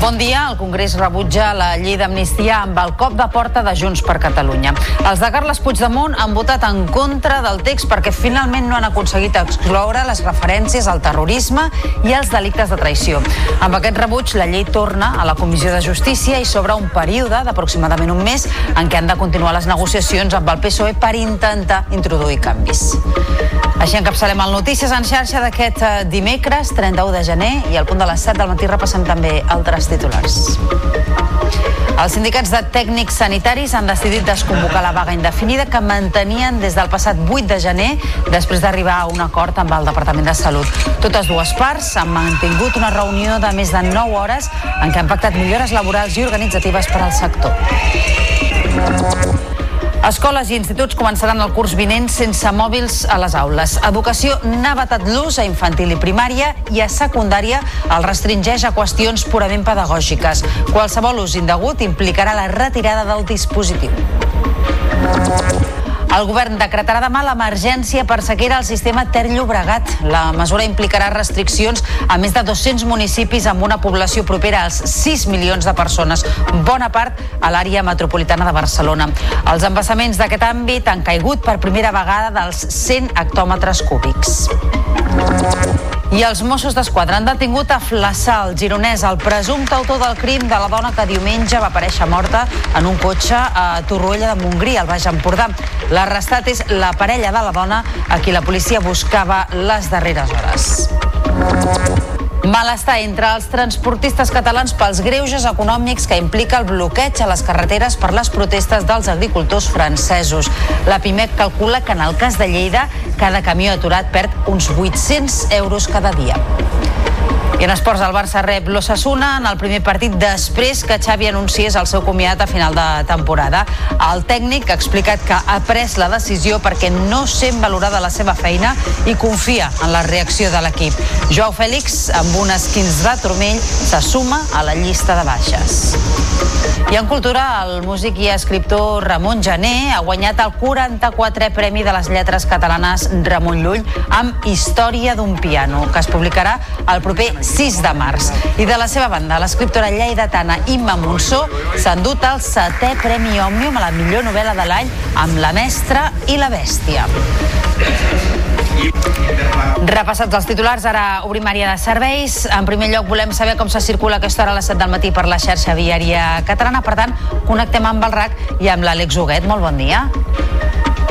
Bon dia. El Congrés rebutja la llei d'amnistia amb el cop de porta de Junts per Catalunya. Els de Carles Puigdemont han votat en contra del text perquè finalment no han aconseguit excloure les referències al terrorisme i als delictes de traïció. Amb aquest rebuig, la llei torna a la Comissió de Justícia i s'obre un període d'aproximadament un mes en què han de continuar les negociacions amb el PSOE per intentar introduir canvis. Així encapçalem el Notícies en xarxa d'aquest eh, dimecres, 31 de gener, i al punt de les 7 del matí repassem també altres titulars. Els sindicats de tècnics sanitaris han decidit desconvocar la vaga indefinida que mantenien des del passat 8 de gener després d'arribar a un acord amb el Departament de Salut. Totes dues parts han mantingut una reunió de més de 9 hores en què han pactat millores laborals i organitzatives per al sector. Escoles i instituts començaran el curs vinent sense mòbils a les aules. Educació n'ha vetat l'ús a infantil i primària i a secundària el restringeix a qüestions purament pedagògiques. Qualsevol ús indegut implicarà la retirada del dispositiu. El govern decretarà demà l'emergència per sequera al sistema Ter Llobregat. La mesura implicarà restriccions a més de 200 municipis amb una població propera als 6 milions de persones, bona part a l'àrea metropolitana de Barcelona. Els embassaments d'aquest àmbit han caigut per primera vegada dels 100 hectòmetres cúbics. I els Mossos d'Esquadra han detingut a Flaçà, el gironès, el presumpte autor del crim de la dona que diumenge va aparèixer morta en un cotxe a Torroella de Montgrí, al Baix Empordà. L'arrestat és la parella de la dona a qui la policia buscava les darreres hores. Malestar entre els transportistes catalans pels greuges econòmics que implica el bloqueig a les carreteres per les protestes dels agricultors francesos. La PIMEC calcula que en el cas de Lleida cada camió aturat perd uns 800 euros cada dia. I en esports, el Barça rep l'Ossassuna en el primer partit després que Xavi anunciés el seu comiat a final de temporada. El tècnic ha explicat que ha pres la decisió perquè no sent valorada la seva feina i confia en la reacció de l'equip. Joao Fèlix, amb un esquins de turmell, se suma a la llista de baixes. I en cultura, el músic i escriptor Ramon Jané ha guanyat el 44è Premi de les Lletres Catalanes Ramon Llull amb Història d'un piano, que es publicarà el proper 6 de març. I de la seva banda, l'escriptora lleidatana Imma Monsó s'ha endut el setè Premi Òmnium a la millor novel·la de l'any amb La mestra i la bèstia. Repassats els titulars, ara obrim àrea de serveis. En primer lloc, volem saber com se circula aquesta hora a les 7 del matí per la xarxa viària catalana. Per tant, connectem amb el RAC i amb l'Àlex Huguet. Molt bon dia.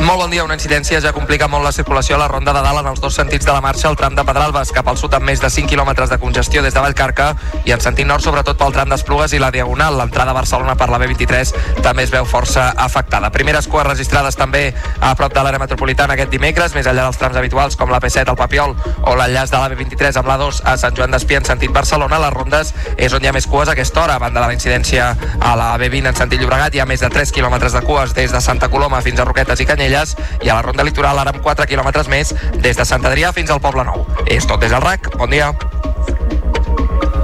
Molt bon dia. Una incidència ja complica molt la circulació a la Ronda de Dalt en els dos sentits de la marxa, el tram de Pedralbes cap al sud amb més de 5 quilòmetres de congestió des de Vallcarca i en sentit nord sobretot pel tram d'Esplugues i la Diagonal. L'entrada a Barcelona per la B23 també es veu força afectada. Primeres cues registrades també a prop de l'àrea metropolitana aquest dimecres, més enllà dels trams habituals com la P7 al Papiol o l'enllaç de la B23 amb la 2 a Sant Joan d'Espí en sentit Barcelona. Les rondes és on hi ha més cues a aquesta hora. A banda de la incidència a la B20 en sentit Llobregat hi ha més de 3 quilòmetres de cues des de Santa Coloma fins a Roquetes i Canyelles i a la ronda litoral ara amb 4 quilòmetres més des de Sant Adrià fins al Poble Nou. És tot des del RAC. Bon dia.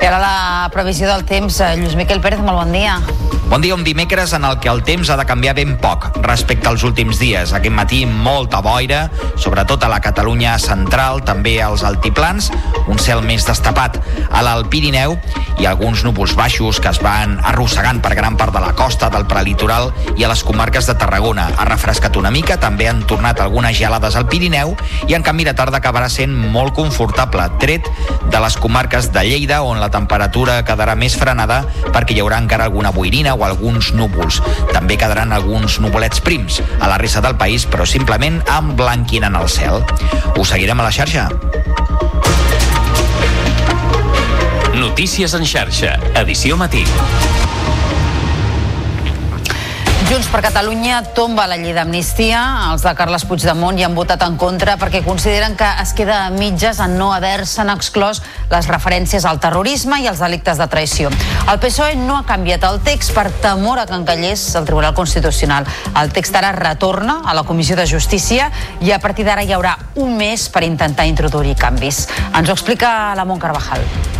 I ara la previsió del temps. Eh, Lluís Miquel Pérez, molt bon dia. Bon dia, un dimecres en el que el temps ha de canviar ben poc respecte als últims dies. Aquest matí molta boira, sobretot a la Catalunya central, també als altiplans, un cel més destapat a l'Alt Pirineu i alguns núvols baixos que es van arrossegant per gran part de la costa del prelitoral i a les comarques de Tarragona. Ha refrescat una mica, també han tornat algunes gelades al Pirineu i en canvi la tarda acabarà sent molt confortable, tret de les comarques de Lleida on la temperatura quedarà més frenada perquè hi haurà encara alguna boirina o alguns núvols. També quedaran alguns nuvolets prims a la resta del país, però simplement emblanquinant el cel. Us seguirem a la xarxa. Notícies en xarxa, edició matí. Junts per Catalunya tomba la llei d'amnistia. Els de Carles Puigdemont hi han votat en contra perquè consideren que es queda a mitges en no haver-se'n exclòs les referències al terrorisme i als delictes de traïció. El PSOE no ha canviat el text per temor a que encallés el Tribunal Constitucional. El text ara retorna a la Comissió de Justícia i a partir d'ara hi haurà un mes per intentar introduir canvis. Ens ho explica la Mont Carvajal.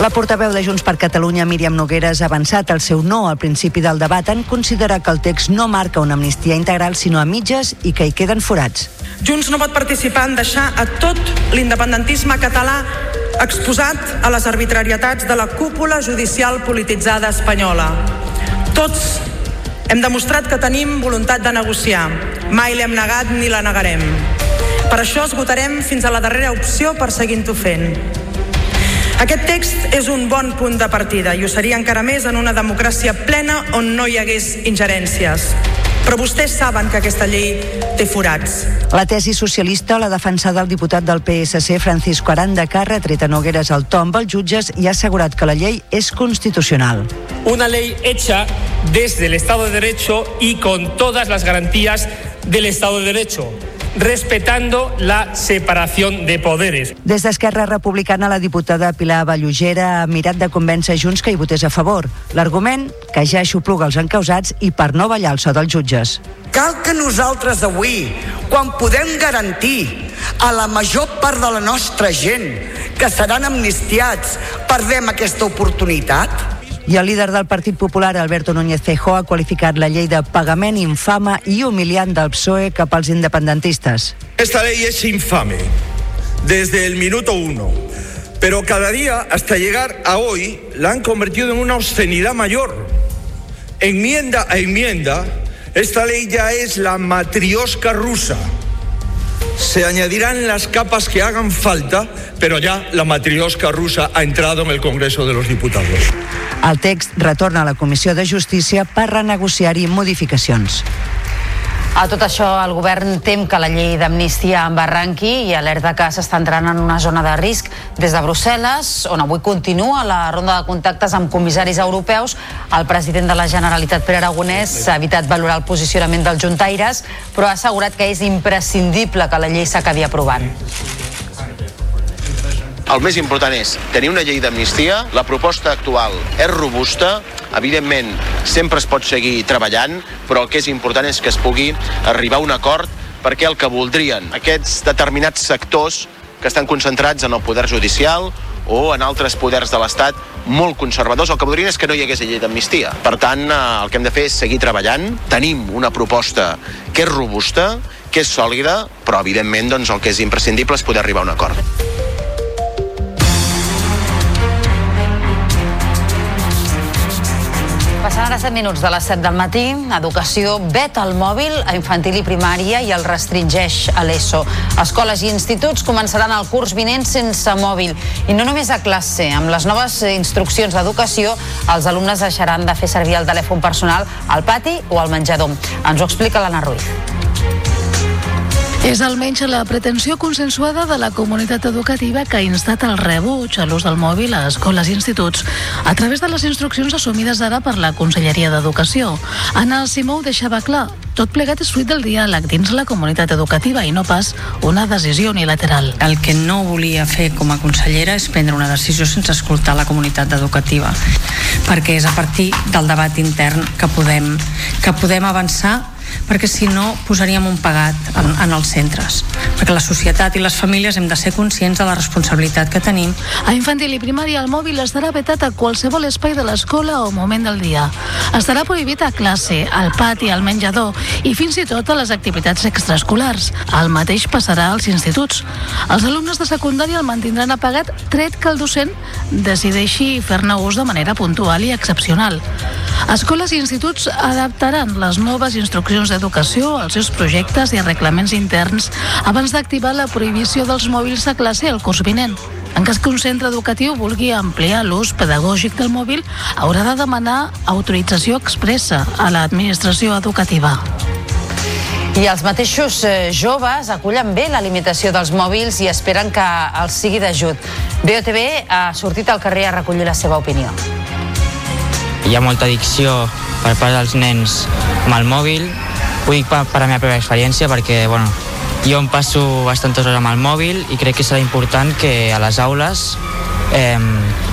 La portaveu de Junts per Catalunya, Míriam Nogueres, ha avançat el seu no al principi del debat en considerar que el text no marca una amnistia integral sinó a mitges i que hi queden forats. Junts no pot participar en deixar a tot l'independentisme català exposat a les arbitrarietats de la cúpula judicial polititzada espanyola. Tots hem demostrat que tenim voluntat de negociar. Mai l'hem negat ni la negarem. Per això esgotarem fins a la darrera opció per seguint-ho fent. Aquest text és un bon punt de partida i ho seria encara més en una democràcia plena on no hi hagués ingerències. Però vostès saben que aquesta llei té forats. La tesi socialista l'ha defensada el diputat del PSC Francisco Aranda, que ha retret a Nogueres el to amb els jutges i ha assegurat que la llei és constitucional. Una ley hecha desde el Estado de Derecho y con todas las garantías del Estado de Derecho respetando la separación de poderes. Des d'Esquerra Republicana, la diputada Pilar Ballugera ha mirat de convèncer Junts que hi votés a favor. L'argument, que ja aixopluga els encausats i per no ballar el so dels jutges. Cal que nosaltres avui, quan podem garantir a la major part de la nostra gent que seran amnistiats, perdem aquesta oportunitat? I el líder del Partit Popular, Alberto Núñez Feijóo, ha qualificat la llei de pagament infama i humiliant del PSOE cap als independentistes. Esta ley es infame desde el minuto uno, pero cada día hasta llegar a hoy la han convertido en una obscenidad mayor. Enmienda a enmienda, esta ley ya es la matriosca rusa. Se añadirán las capas que hagan falta, pero ya la matriosca rusa ha entrado en el Congreso de los Diputados. El text retorna a la Comissió de Justícia per renegociar-hi modificacions. A tot això, el govern tem que la llei d'amnistia embarranqui i alerta que s'està entrant en una zona de risc des de Brussel·les, on avui continua la ronda de contactes amb comissaris europeus. El president de la Generalitat, Pere Aragonès, ha evitat valorar el posicionament dels juntaires, però ha assegurat que és imprescindible que la llei s'acabi aprovant. El més important és tenir una llei d'amnistia. La proposta actual és robusta. Evidentment, sempre es pot seguir treballant, però el que és important és que es pugui arribar a un acord perquè el que voldrien aquests determinats sectors que estan concentrats en el poder judicial o en altres poders de l'Estat molt conservadors, el que voldrien és que no hi hagués llei d'amnistia. Per tant, eh, el que hem de fer és seguir treballant. Tenim una proposta que és robusta, que és sòlida, però evidentment doncs, el que és imprescindible és poder arribar a un acord. Passant ara 7 minuts de les 7 del matí, Educació vet el mòbil a infantil i primària i el restringeix a l'ESO. Escoles i instituts començaran el curs vinent sense mòbil. I no només a classe. Amb les noves instruccions d'educació, els alumnes deixaran de fer servir el telèfon personal al pati o al menjador. Ens ho explica l'Anna Ruiz. És almenys la pretensió consensuada de la comunitat educativa que ha instat el rebuig a l'ús del mòbil a escoles i instituts a través de les instruccions assumides ara per la Conselleria d'Educació. Anna Simó ho deixava clar. Tot plegat és fruit del diàleg dins la comunitat educativa i no pas una decisió unilateral. El que no volia fer com a consellera és prendre una decisió sense escoltar la comunitat educativa, perquè és a partir del debat intern que podem, que podem avançar perquè si no posaríem un pagat en, en els centres perquè la societat i les famílies hem de ser conscients de la responsabilitat que tenim A infantil i primària el mòbil estarà vetat a qualsevol espai de l'escola o moment del dia. Estarà prohibit a classe, al pati, al menjador i fins i tot a les activitats extraescolars. El mateix passarà als instituts. Els alumnes de secundària el mantindran apagat tret que el docent decideixi fer-ne ús de manera puntual i excepcional. Escoles i instituts adaptaran les noves instruccions d'educació als seus projectes i reglaments interns abans d'activar la prohibició dels mòbils a classe el curs vinent. En cas que un centre educatiu vulgui ampliar l'ús pedagògic del mòbil, haurà de demanar autorització expressa a l'administració educativa. I els mateixos eh, joves acullen bé la limitació dels mòbils i esperen que els sigui d'ajut. BOTV ha sortit al carrer a recollir la seva opinió. Hi ha molta addicció per part dels nens amb el mòbil. Ho dic per, per la meva pròpia experiència perquè, bueno, Jo em passo bastantes hores amb el mòbil i crec que serà important que a les aules eh,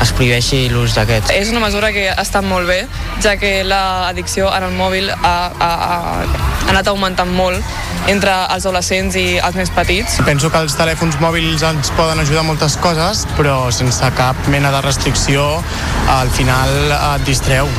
es prohibeixi l'ús d'aquest. És una mesura que ha estat molt bé, ja que l'addicció en el mòbil ha, ha, ha anat augmentant molt entre els adolescents i els més petits. Penso que els telèfons mòbils ens poden ajudar moltes coses, però sense cap mena de restricció al final et distreu.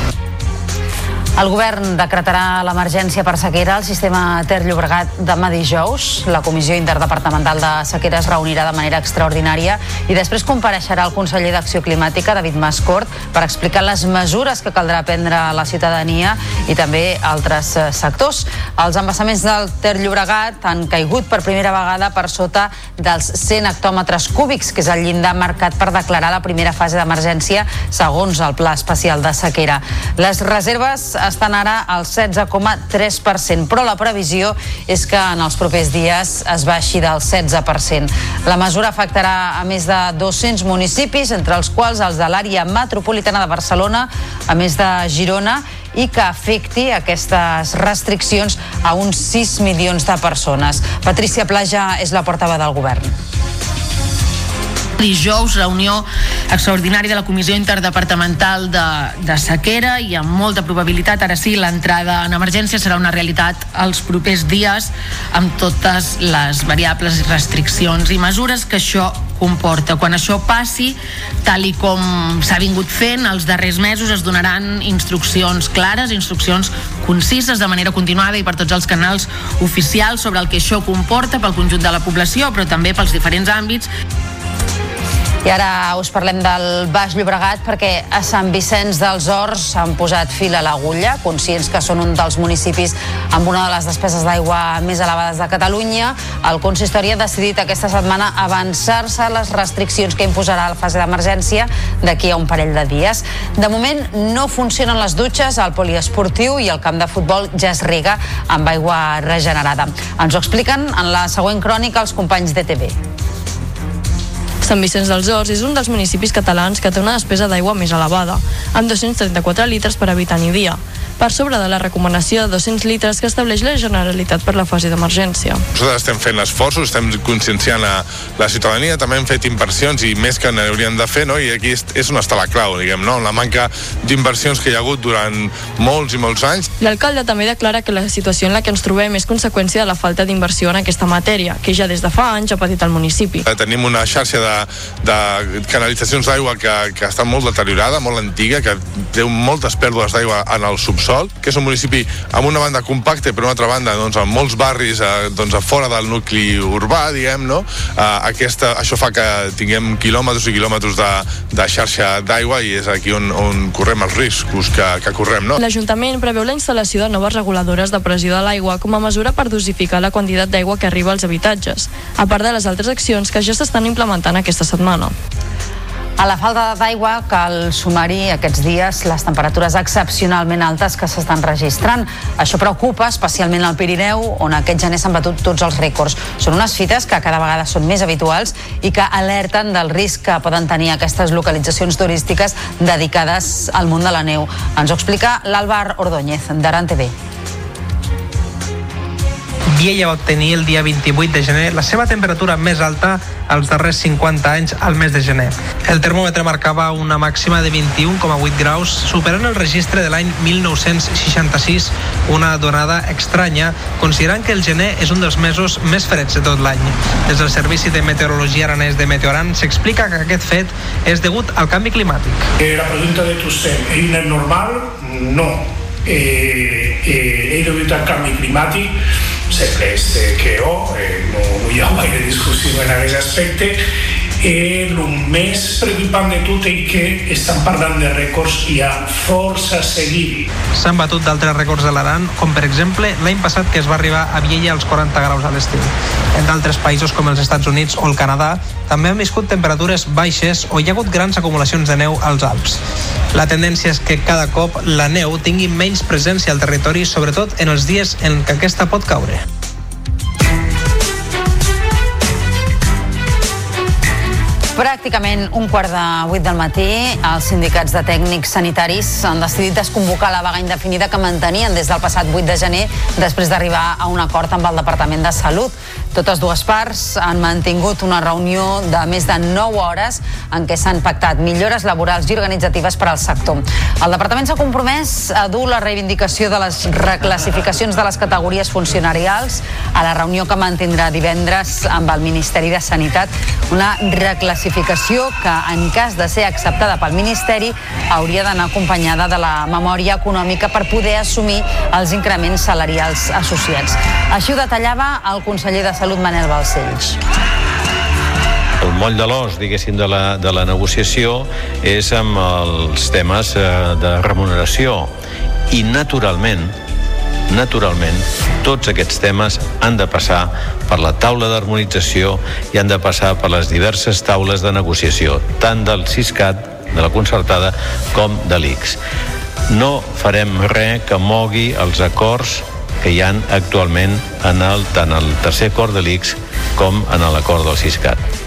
El govern decretarà l'emergència per sequera al sistema Ter Llobregat demà dijous. La Comissió Interdepartamental de Sequera es reunirà de manera extraordinària i després compareixerà el conseller d'Acció Climàtica, David Mascort, per explicar les mesures que caldrà prendre a la ciutadania i també altres eh, sectors. Els embassaments del Ter Llobregat han caigut per primera vegada per sota dels 100 hectòmetres cúbics, que és el llindar marcat per declarar la primera fase d'emergència segons el Pla Especial de Sequera. Les reserves estan ara al 16,3%, però la previsió és que en els propers dies es baixi del 16%. La mesura afectarà a més de 200 municipis, entre els quals els de l'àrea metropolitana de Barcelona, a més de Girona, i que afecti aquestes restriccions a uns 6 milions de persones. Patricia Plaja és la portava del govern dijous reunió extraordinària de la Comissió Interdepartamental de, de Sequera i amb molta probabilitat, ara sí, l'entrada en emergència serà una realitat els propers dies amb totes les variables i restriccions i mesures que això comporta. Quan això passi, tal i com s'ha vingut fent, els darrers mesos es donaran instruccions clares, instruccions concises de manera continuada i per tots els canals oficials sobre el que això comporta pel conjunt de la població, però també pels diferents àmbits i ara us parlem del Baix Llobregat perquè a Sant Vicenç dels Horts s'han posat fil a l'agulla, conscients que són un dels municipis amb una de les despeses d'aigua més elevades de Catalunya. El consistori ha decidit aquesta setmana avançar-se les restriccions que imposarà la fase d'emergència d'aquí a un parell de dies. De moment no funcionen les dutxes al poliesportiu i el camp de futbol ja es rega amb aigua regenerada. Ens ho expliquen en la següent crònica els companys de TV. Sant Vicenç dels Horts és un dels municipis catalans que té una despesa d'aigua més elevada, amb 234 litres per habitant i dia per sobre de la recomanació de 200 litres que estableix la Generalitat per la fase d'emergència. Nosaltres estem fent esforços, estem conscienciant a la ciutadania, també hem fet inversions i més que n'hauríem de fer, no? i aquí és, on està la clau, diguem, no? la manca d'inversions que hi ha hagut durant molts i molts anys. L'alcalde també declara que la situació en la que ens trobem és conseqüència de la falta d'inversió en aquesta matèria, que ja des de fa anys ha patit el municipi. Eh, tenim una xarxa de, de canalitzacions d'aigua que, que està molt deteriorada, molt antiga, que té moltes pèrdues d'aigua en el subsol Sol, que és un municipi amb una banda compacte, per una altra banda, doncs, amb molts barris eh, doncs, a fora del nucli urbà, diguem, no? Eh, aquesta, això fa que tinguem quilòmetres i quilòmetres de, de xarxa d'aigua i és aquí on, on correm els riscos que, que correm, no? L'Ajuntament preveu la instal·lació de noves reguladores de pressió de l'aigua com a mesura per dosificar la quantitat d'aigua que arriba als habitatges, a part de les altres accions que ja s'estan implementant aquesta setmana. A la falta d'aigua cal sumar-hi aquests dies les temperatures excepcionalment altes que s'estan registrant. Això preocupa especialment al Pirineu, on aquest gener s'han batut tots els rècords. Són unes fites que cada vegada són més habituals i que alerten del risc que poden tenir aquestes localitzacions turístiques dedicades al món de la neu. Ens ho explica l'Àlvar Ordóñez, d'Aran TV. Viella va obtenir el dia 28 de gener la seva temperatura més alta als darrers 50 anys al mes de gener. El termòmetre marcava una màxima de 21,8 graus, superant el registre de l'any 1966, una donada estranya, considerant que el gener és un dels mesos més freds de tot l'any. Des del Servici de Meteorologia Aranès de Meteoran s'explica que aquest fet és degut al canvi climàtic. La pregunta de tu ser, ¿es normal? No. Eh, eh, és degut al canvi climàtic sempre es que oh, eh, no, no hi ha gaire discussió en aquest aspecte eh, el més preocupant de tot és que estan parlant de rècords i hi ha força a seguir. S'han batut d'altres rècords de l'Aran, com per exemple l'any passat que es va arribar a Viella als 40 graus a l'estiu. En d'altres països com els Estats Units o el Canadà també han viscut temperatures baixes o hi ha hagut grans acumulacions de neu als Alps. La tendència és que cada cop la neu tingui menys presència al territori, sobretot en els dies en què aquesta pot caure. Pràcticament un quart de vuit del matí, els sindicats de tècnics sanitaris han decidit desconvocar la vaga indefinida que mantenien des del passat 8 de gener després d'arribar a un acord amb el Departament de Salut. Totes dues parts han mantingut una reunió de més de 9 hores en què s'han pactat millores laborals i organitzatives per al sector. El departament s'ha compromès a dur la reivindicació de les reclassificacions de les categories funcionarials a la reunió que mantindrà divendres amb el Ministeri de Sanitat, una reclassificació que, en cas de ser acceptada pel Ministeri, hauria d'anar acompanyada de la memòria econòmica per poder assumir els increments salarials associats. Així ho detallava el conseller de Salut Manel Balcells el moll de l'os, diguéssim, de la, de la negociació és amb els temes eh, de remuneració i naturalment naturalment, tots aquests temes han de passar per la taula d'harmonització i han de passar per les diverses taules de negociació, tant del CISCAT, de la concertada, com de l'ICS. No farem res que mogui els acords que hi han actualment en el, tant el tercer acord de l'ICS com en l'acord del CISCAT.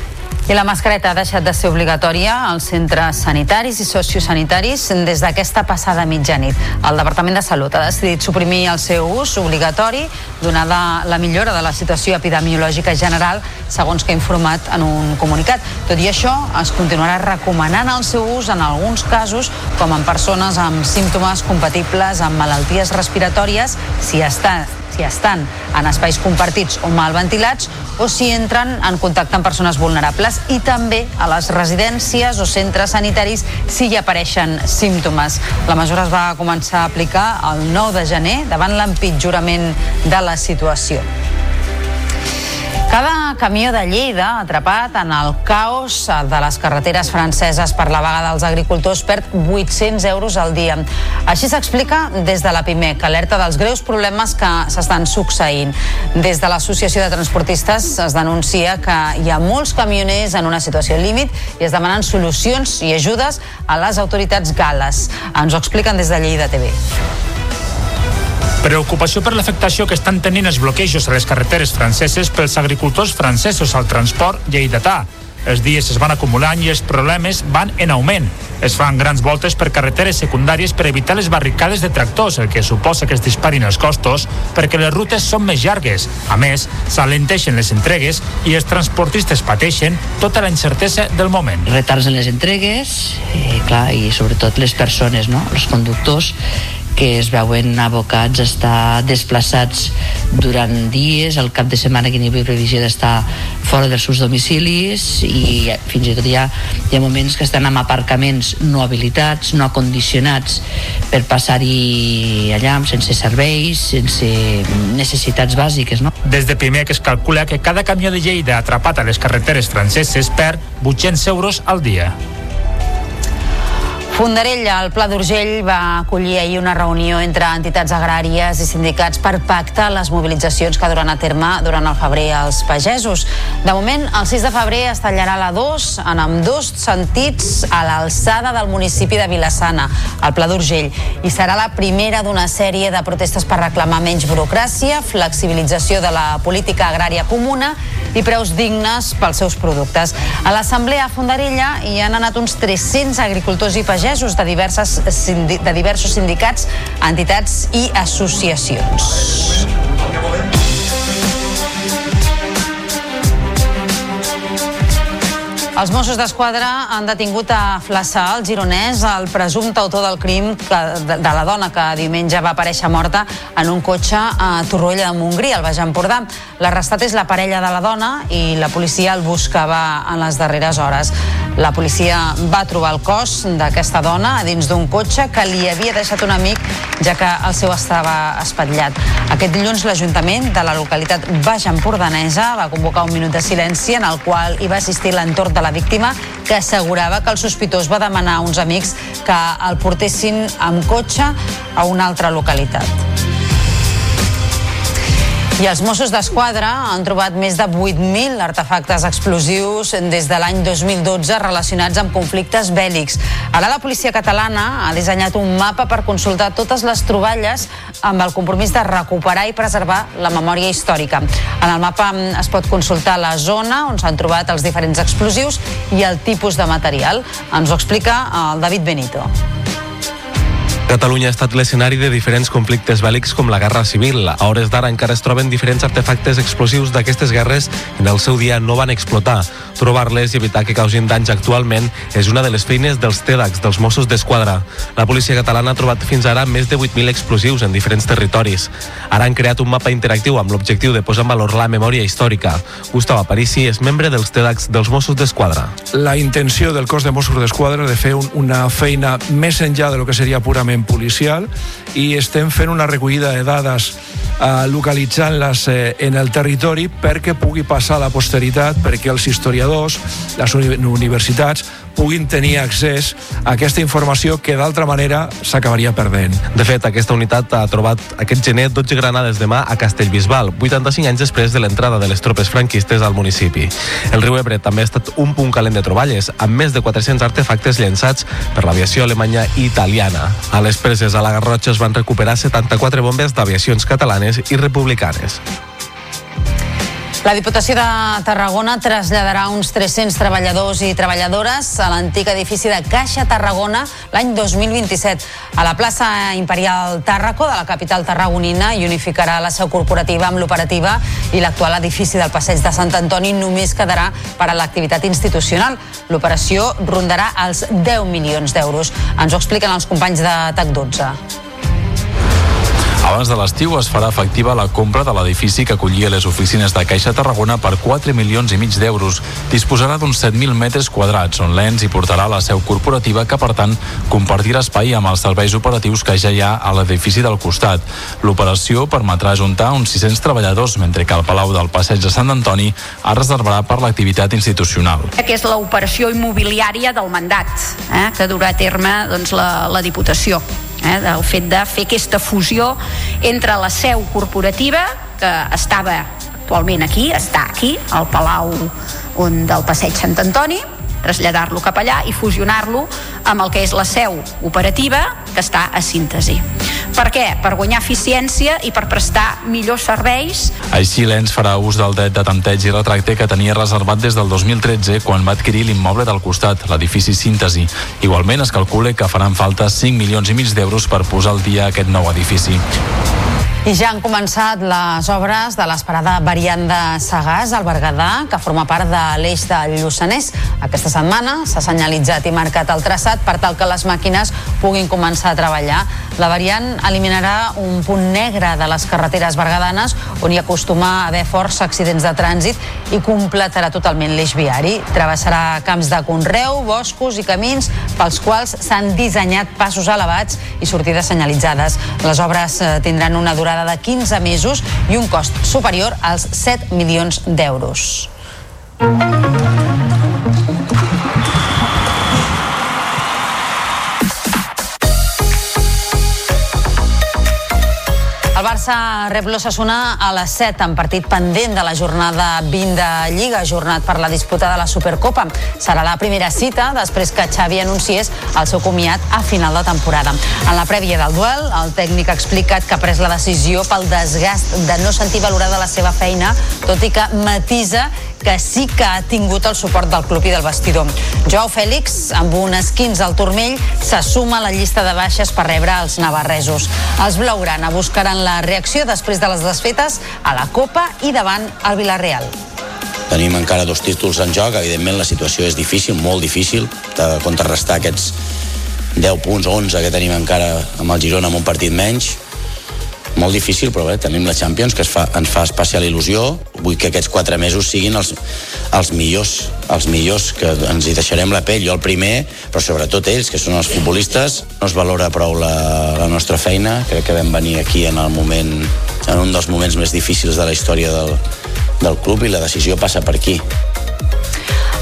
I la mascareta ha deixat de ser obligatòria als centres sanitaris i sociosanitaris des d'aquesta passada mitjanit. El Departament de Salut ha decidit suprimir el seu ús obligatori donada la millora de la situació epidemiològica general, segons que ha informat en un comunicat. Tot i això, es continuarà recomanant el seu ús en alguns casos, com en persones amb símptomes compatibles amb malalties respiratòries, si està si estan en espais compartits o mal ventilats o si entren en contacte amb persones vulnerables i també a les residències o centres sanitaris si hi apareixen símptomes. La mesura es va començar a aplicar el 9 de gener davant l'empitjorament de la situació. Cada camió de Lleida atrapat en el caos de les carreteres franceses per la vaga dels agricultors perd 800 euros al dia. Així s'explica des de la PIMEC, alerta dels greus problemes que s'estan succeint. Des de l'Associació de Transportistes es denuncia que hi ha molts camioners en una situació límit i es demanen solucions i ajudes a les autoritats gales. Ens ho expliquen des de Lleida TV. Preocupació per l'afectació que estan tenint els bloquejos a les carreteres franceses pels agricultors francesos al transport lleidatà. Els dies es van acumulant i els problemes van en augment. Es fan grans voltes per carreteres secundàries per evitar les barricades de tractors, el que suposa que es disparin els costos perquè les rutes són més llargues. A més, s'alenteixen les entregues i els transportistes pateixen tota la incertesa del moment. Retards en les entregues, eh, clar, i sobretot les persones, no? els conductors, que es veuen abocats a estar desplaçats durant dies, el cap de setmana que n'hi havia previsió d'estar fora dels seus domicilis i fins i tot hi ha, hi ha moments que estan en aparcaments no habilitats, no acondicionats per passar-hi allà sense serveis, sense necessitats bàsiques. No? Des de primer que es calcula que cada camió de Lleida atrapat a les carreteres franceses perd 800 euros al dia. Fondarella, el Pla d'Urgell, va acollir ahir una reunió entre entitats agràries i sindicats per pactar les mobilitzacions que duran a terme durant el febrer als pagesos. De moment, el 6 de febrer es tallarà la 2 en amb dos sentits a l'alçada del municipi de Vilassana, al Pla d'Urgell, i serà la primera d'una sèrie de protestes per reclamar menys burocràcia, flexibilització de la política agrària comuna i preus dignes pels seus productes. A l'Assemblea a Fondarella hi han anat uns 300 agricultors i pagesos pagesos de, diverses, de diversos sindicats, entitats i associacions. Els Mossos d'Esquadra han detingut a Flaçà, el gironès, el presumpte autor del crim que, de, de la dona que diumenge va aparèixer morta en un cotxe a Torroella de Montgrí, al Baix Empordà. L'arrestat és la parella de la dona i la policia el buscava en les darreres hores. La policia va trobar el cos d'aquesta dona a dins d'un cotxe que li havia deixat un amic ja que el seu estava espatllat. Aquest dilluns l'Ajuntament de la localitat Baix Empordanesa va convocar un minut de silenci en el qual hi va assistir l'entorn de la víctima que assegurava que el sospitós va demanar a uns amics que el portessin amb cotxe a una altra localitat. I els Mossos d'Esquadra han trobat més de 8.000 artefactes explosius des de l'any 2012 relacionats amb conflictes bèl·lics. Ara la policia catalana ha dissenyat un mapa per consultar totes les troballes amb el compromís de recuperar i preservar la memòria històrica. En el mapa es pot consultar la zona on s'han trobat els diferents explosius i el tipus de material. Ens ho explica el David Benito. Catalunya ha estat l'escenari de diferents conflictes bèl·lics com la Guerra Civil. A hores d'ara encara es troben diferents artefactes explosius d'aquestes guerres que en el seu dia no van explotar. Trobar-les i evitar que causin danys actualment és una de les feines dels TEDx, dels Mossos d'Esquadra. La policia catalana ha trobat fins ara més de 8.000 explosius en diferents territoris. Ara han creat un mapa interactiu amb l'objectiu de posar en valor la memòria històrica. Gustavo Aparici és membre dels TEDx dels Mossos d'Esquadra. La intenció del cos de Mossos d'Esquadra de fer un, una feina més enllà de lo que seria purament equipament policial i estem fent una recollida de dades eh, localitzant-les eh, en el territori perquè pugui passar a la posteritat, perquè els historiadors, les universitats, puguin tenir accés a aquesta informació que d'altra manera s'acabaria perdent. De fet, aquesta unitat ha trobat aquest gener 12 granades de mà a Castellbisbal, 85 anys després de l'entrada de les tropes franquistes al municipi. El riu Ebre també ha estat un punt calent de troballes, amb més de 400 artefactes llançats per l'aviació alemanya i italiana. A les preses a la Garrotxa es van recuperar 74 bombes d'aviacions catalanes i republicanes. La Diputació de Tarragona traslladarà uns 300 treballadors i treballadores a l'antic edifici de Caixa Tarragona l'any 2027 a la plaça Imperial Tàrraco de la capital tarragonina i unificarà la seu corporativa amb l'operativa i l'actual edifici del Passeig de Sant Antoni només quedarà per a l'activitat institucional. L'operació rondarà els 10 milions d'euros. Ens ho expliquen els companys de TAC12. Abans de l'estiu es farà efectiva la compra de l'edifici que acollia les oficines de Caixa Tarragona per 4 milions i mig d'euros. Disposarà d'uns 7.000 metres quadrats, on l'ENS hi portarà la seu corporativa que, per tant, compartirà espai amb els serveis operatius que ja hi ha a l'edifici del costat. L'operació permetrà ajuntar uns 600 treballadors, mentre que el Palau del Passeig de Sant Antoni es reservarà per l'activitat institucional. Que és l'operació immobiliària del mandat eh, que durà a terme doncs, la, la Diputació eh, del fet de fer aquesta fusió entre la seu corporativa que estava actualment aquí, està aquí, al Palau on, del Passeig Sant Antoni, traslladar-lo cap allà i fusionar-lo amb el que és la seu operativa que està a síntesi. Per què? Per guanyar eficiència i per prestar millors serveis. Així l'ENS farà ús del dret de tanteig i retracte que tenia reservat des del 2013 quan va adquirir l'immoble del costat, l'edifici Síntesi. Igualment es calcula que faran falta 5 milions i mig d'euros per posar al dia aquest nou edifici. I ja han començat les obres de l'esperada variant de Sagàs al Berguedà, que forma part de l'eix del Lluçanès. Aquesta setmana s'ha senyalitzat i marcat el traçat per tal que les màquines puguin començar a treballar. La variant eliminarà un punt negre de les carreteres berguedanes on hi acostuma a haver forts accidents de trànsit i completarà totalment l'eix viari. Travessarà camps de conreu, boscos i camins pels quals s'han dissenyat passos elevats i sortides senyalitzades. Les obres eh, tindran una durada de 15 mesos i un cost superior als 7 milions d'euros. Barça rep l'Ossassuna a les 7 en partit pendent de la jornada 20 de Lliga, jornat per la disputa de la Supercopa. Serà la primera cita després que Xavi anunciés el seu comiat a final de temporada. En la prèvia del duel, el tècnic ha explicat que ha pres la decisió pel desgast de no sentir valorada la seva feina, tot i que matisa que sí que ha tingut el suport del club i del vestidor. Joao Fèlix, amb un esquins al turmell, se suma a la llista de baixes per rebre els navarresos. Els blaugrana buscaran la reacció després de les desfetes a la Copa i davant el Villarreal. Tenim encara dos títols en joc, evidentment la situació és difícil, molt difícil, de contrarrestar aquests 10 punts, 11 que tenim encara amb el Girona amb un partit menys, molt difícil, però bé, tenim la Champions, que es fa, ens fa especial il·lusió. Vull que aquests quatre mesos siguin els, els millors, els millors, que ens hi deixarem la pell. Jo el primer, però sobretot ells, que són els futbolistes. No es valora prou la, la nostra feina. Crec que vam venir aquí en el moment, en un dels moments més difícils de la història del, del club i la decisió passa per aquí.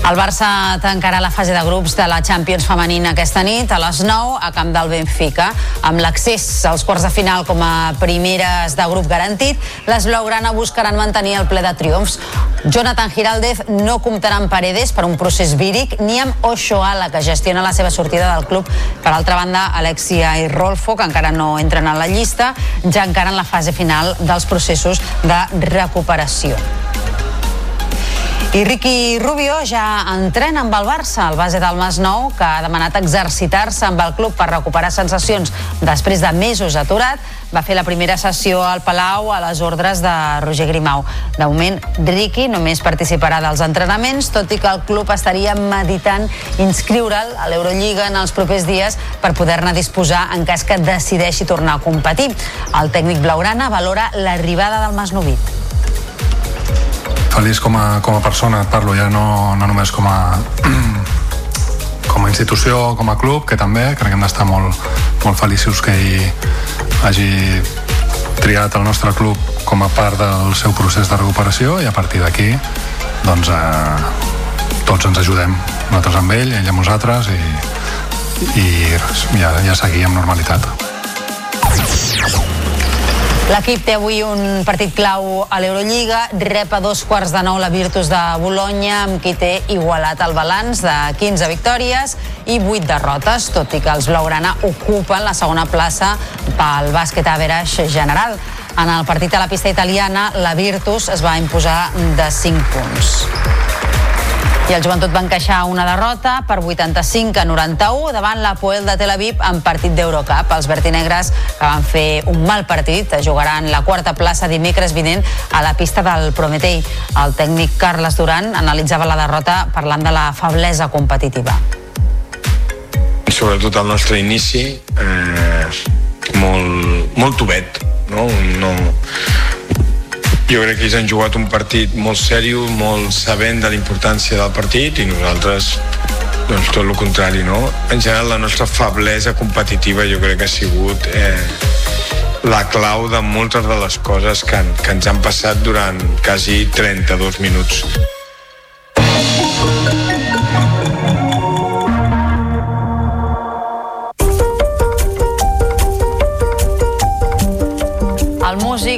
El Barça tancarà la fase de grups de la Champions femenina aquesta nit a les 9 a camp del Benfica. Amb l'accés als quarts de final com a primeres de grup garantit, les blaugrana buscaran mantenir el ple de triomfs. Jonathan Giraldez no comptarà amb Paredes per un procés víric ni amb Oshoala, que gestiona la seva sortida del club. Per altra banda, Alexia i Rolfo, que encara no entren a la llista, ja encara en la fase final dels processos de recuperació. I Ricky Rubio ja entrena amb el Barça, el base del Masnou, que ha demanat exercitar-se amb el club per recuperar sensacions després de mesos aturat, va fer la primera sessió al Palau a les ordres de Roger Grimau. De moment, Ricky només participarà dels entrenaments, tot i que el club estaria meditant inscriure'l a l'Eurolliga en els propers dies per poder-ne disposar en cas que decideixi tornar a competir. El tècnic blaugrana valora l'arribada del Masnovit feliç com a, com a persona, parlo ja no, no només com a com a institució, com a club, que també crec que hem d'estar molt, molt feliços que ell hagi triat el nostre club com a part del seu procés de recuperació i a partir d'aquí doncs eh, tots ens ajudem nosaltres amb ell, ell amb nosaltres i, i ja, ja seguir amb normalitat L'equip té avui un partit clau a l'Eurolliga, rep a dos quarts de nou la Virtus de Bologna, amb qui té igualat el balanç de 15 victòries i 8 derrotes, tot i que els blaugrana ocupen la segona plaça pel bàsquet average general. En el partit a la pista italiana, la Virtus es va imposar de 5 punts. I el Joventut va encaixar una derrota per 85 a 91 davant la Poel de Tel Aviv en partit d'Eurocup. Els vertinegres que van fer un mal partit jugaran la quarta plaça dimecres vinent a la pista del Prometei. El tècnic Carles Duran analitzava la derrota parlant de la feblesa competitiva. Sobretot el nostre inici eh, molt, molt tubet, no? no jo crec que ells han jugat un partit molt sèrio, molt sabent de la importància del partit i nosaltres doncs tot el contrari, no? En general la nostra feblesa competitiva jo crec que ha sigut eh, la clau de moltes de les coses que, que ens han passat durant quasi 32 minuts.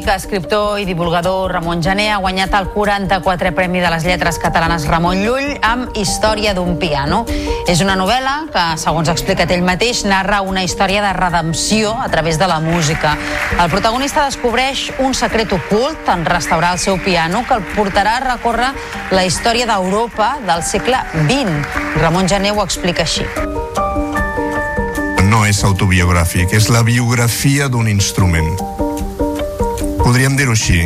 Músic, escriptor i divulgador Ramon Jané ha guanyat el 44è Premi de les Lletres Catalanes Ramon Llull amb Història d'un piano. És una novel·la que, segons ha explicat ell mateix, narra una història de redempció a través de la música. El protagonista descobreix un secret ocult en restaurar el seu piano que el portarà a recórrer la història d'Europa del segle XX. Ramon Jané ho explica així no és autobiogràfic, és la biografia d'un instrument podríem dir-ho així.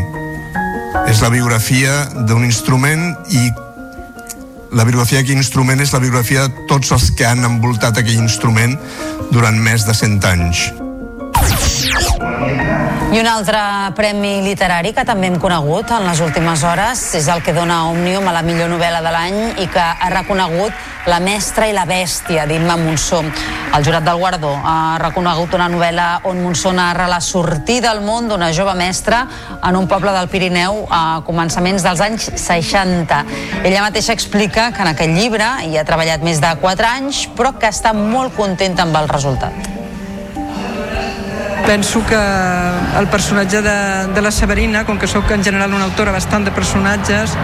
És la biografia d'un instrument i la biografia d'aquell instrument és la biografia de tots els que han envoltat aquell instrument durant més de 100 anys. I un altre premi literari que també hem conegut en les últimes hores és el que dona Òmnium a la millor novel·la de l'any i que ha reconegut La mestra i la bèstia d'Imma Monsó. El jurat del Guardó ha reconegut una novel·la on Monsó narra la sortida al món d'una jove mestra en un poble del Pirineu a començaments dels anys 60. Ella mateixa explica que en aquest llibre hi ha treballat més de 4 anys però que està molt contenta amb el resultat penso que el personatge de, de la Severina, com que sóc en general una autora bastant de personatges,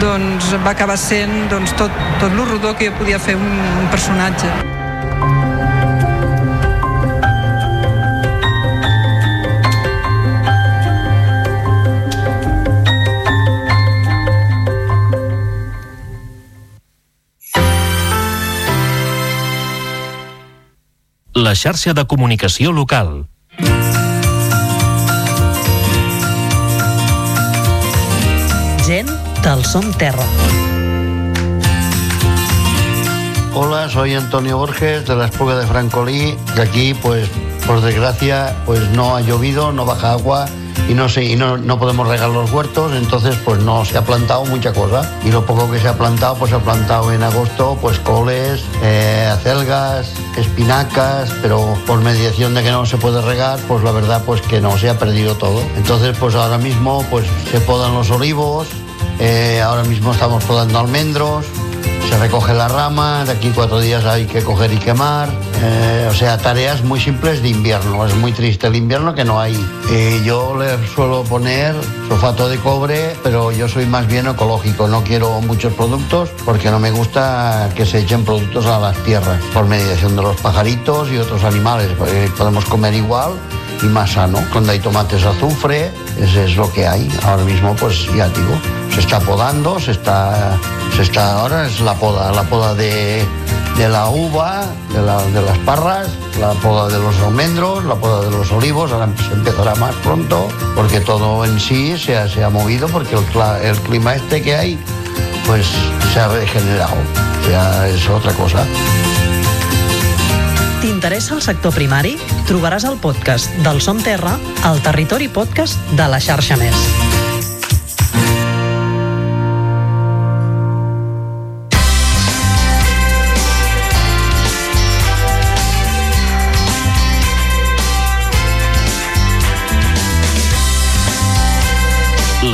doncs va acabar sent doncs, tot, tot lo rodó que jo podia fer un, un personatge. La xarxa de comunicació local del Som. Hola, soy Antonio Borges de la Espluga de Francolí, que aquí, pues, por desgracia, pues no ha llovido, no baja agua y no sé, y no, no podemos regar los huertos, entonces pues no se ha plantado mucha cosa. Y lo poco que se ha plantado, pues se ha plantado en agosto, pues coles, eh, acelgas, espinacas, pero por mediación de que no se puede regar, pues la verdad pues que no, se ha perdido todo. Entonces pues ahora mismo pues se podan los olivos, eh, ahora mismo estamos podando almendros, se recoge la rama, de aquí cuatro días hay que coger y quemar. Eh, o sea, tareas muy simples de invierno. Es muy triste el invierno que no hay. Eh, yo le suelo poner sulfato de cobre, pero yo soy más bien ecológico. No quiero muchos productos porque no me gusta que se echen productos a las tierras por mediación de los pajaritos y otros animales. podemos comer igual y más sano. Cuando hay tomates azufre, ese es lo que hay. Ahora mismo, pues ya digo, se está podando, se está, se está ahora es la poda, la poda de, de la uva, de, la- de las parras, la poda de los almendros, la poda de los olivos, ahora se empezará más pronto, porque todo en sí se ha, se ha movido, porque el, el clima este que hay, pues se ha regenerado, sea, es otra cosa. T'interessa el sector primari? Trobaràs el podcast del Som Terra al Territori Podcast de la xarxa Més.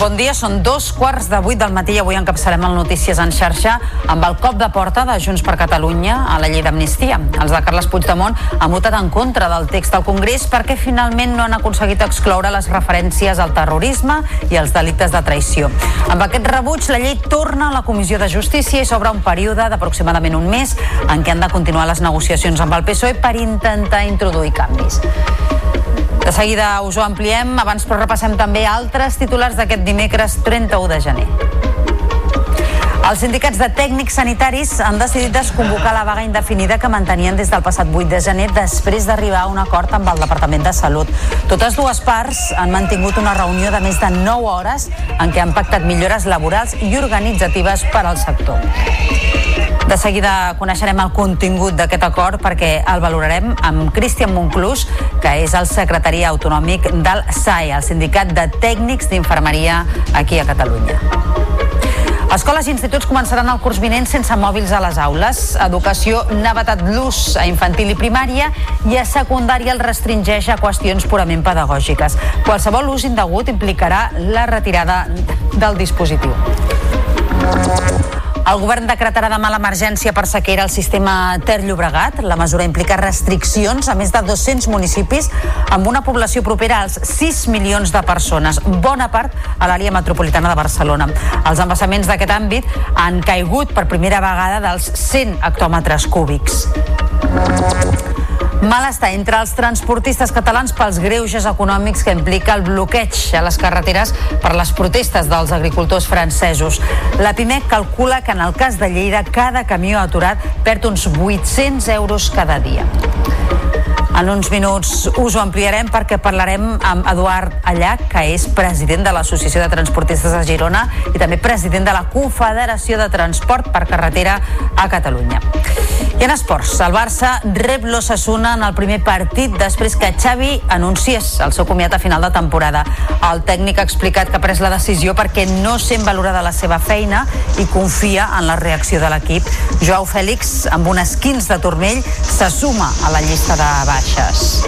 Bon dia, són dos quarts de vuit del matí i avui encapçalem el Notícies en xarxa amb el cop de porta de Junts per Catalunya a la llei d'amnistia. Els de Carles Puigdemont han votat en contra del text del Congrés perquè finalment no han aconseguit excloure les referències al terrorisme i als delictes de traïció. Amb aquest rebuig, la llei torna a la Comissió de Justícia i s'obre un període d'aproximadament un mes en què han de continuar les negociacions amb el PSOE per intentar introduir canvis. De seguida us ho ampliem, abans però repassem també altres titulars d'aquest dimecres 31 de gener. Els sindicats de tècnics sanitaris han decidit desconvocar la vaga indefinida que mantenien des del passat 8 de gener després d'arribar a un acord amb el Departament de Salut. Totes dues parts han mantingut una reunió de més de 9 hores en què han pactat millores laborals i organitzatives per al sector. De seguida coneixerem el contingut d'aquest acord perquè el valorarem amb Cristian Monclús, que és el secretari autonòmic del SAE, el Sindicat de Tècnics d'Infermeria aquí a Catalunya. Escoles i instituts començaran el curs vinent sense mòbils a les aules. Educació n'ha vetat l'ús a infantil i primària i a secundària el restringeix a qüestions purament pedagògiques. Qualsevol ús indegut implicarà la retirada del dispositiu. El govern decretarà demà l'emergència per sequera al sistema Ter Llobregat. La mesura implica restriccions a més de 200 municipis amb una població propera als 6 milions de persones, bona part a l'àrea metropolitana de Barcelona. Els embassaments d'aquest àmbit han caigut per primera vegada dels 100 hectòmetres cúbics. Malestar entre els transportistes catalans pels greuges econòmics que implica el bloqueig a les carreteres per les protestes dels agricultors francesos. La PIMEC calcula que en el cas de Lleida cada camió aturat perd uns 800 euros cada dia. En uns minuts us ho ampliarem perquè parlarem amb Eduard Allac, que és president de l'Associació de Transportistes de Girona i també president de la Confederació de Transport per Carretera a Catalunya. I en esports, el Barça rep l'Ossassuna en el primer partit després que Xavi anunciés el seu comiat a final de temporada. El tècnic ha explicat que ha pres la decisió perquè no sent valorada la seva feina i confia en la reacció de l'equip. Joao Fèlix, amb un esquins de turmell, se suma a la llista de baixes.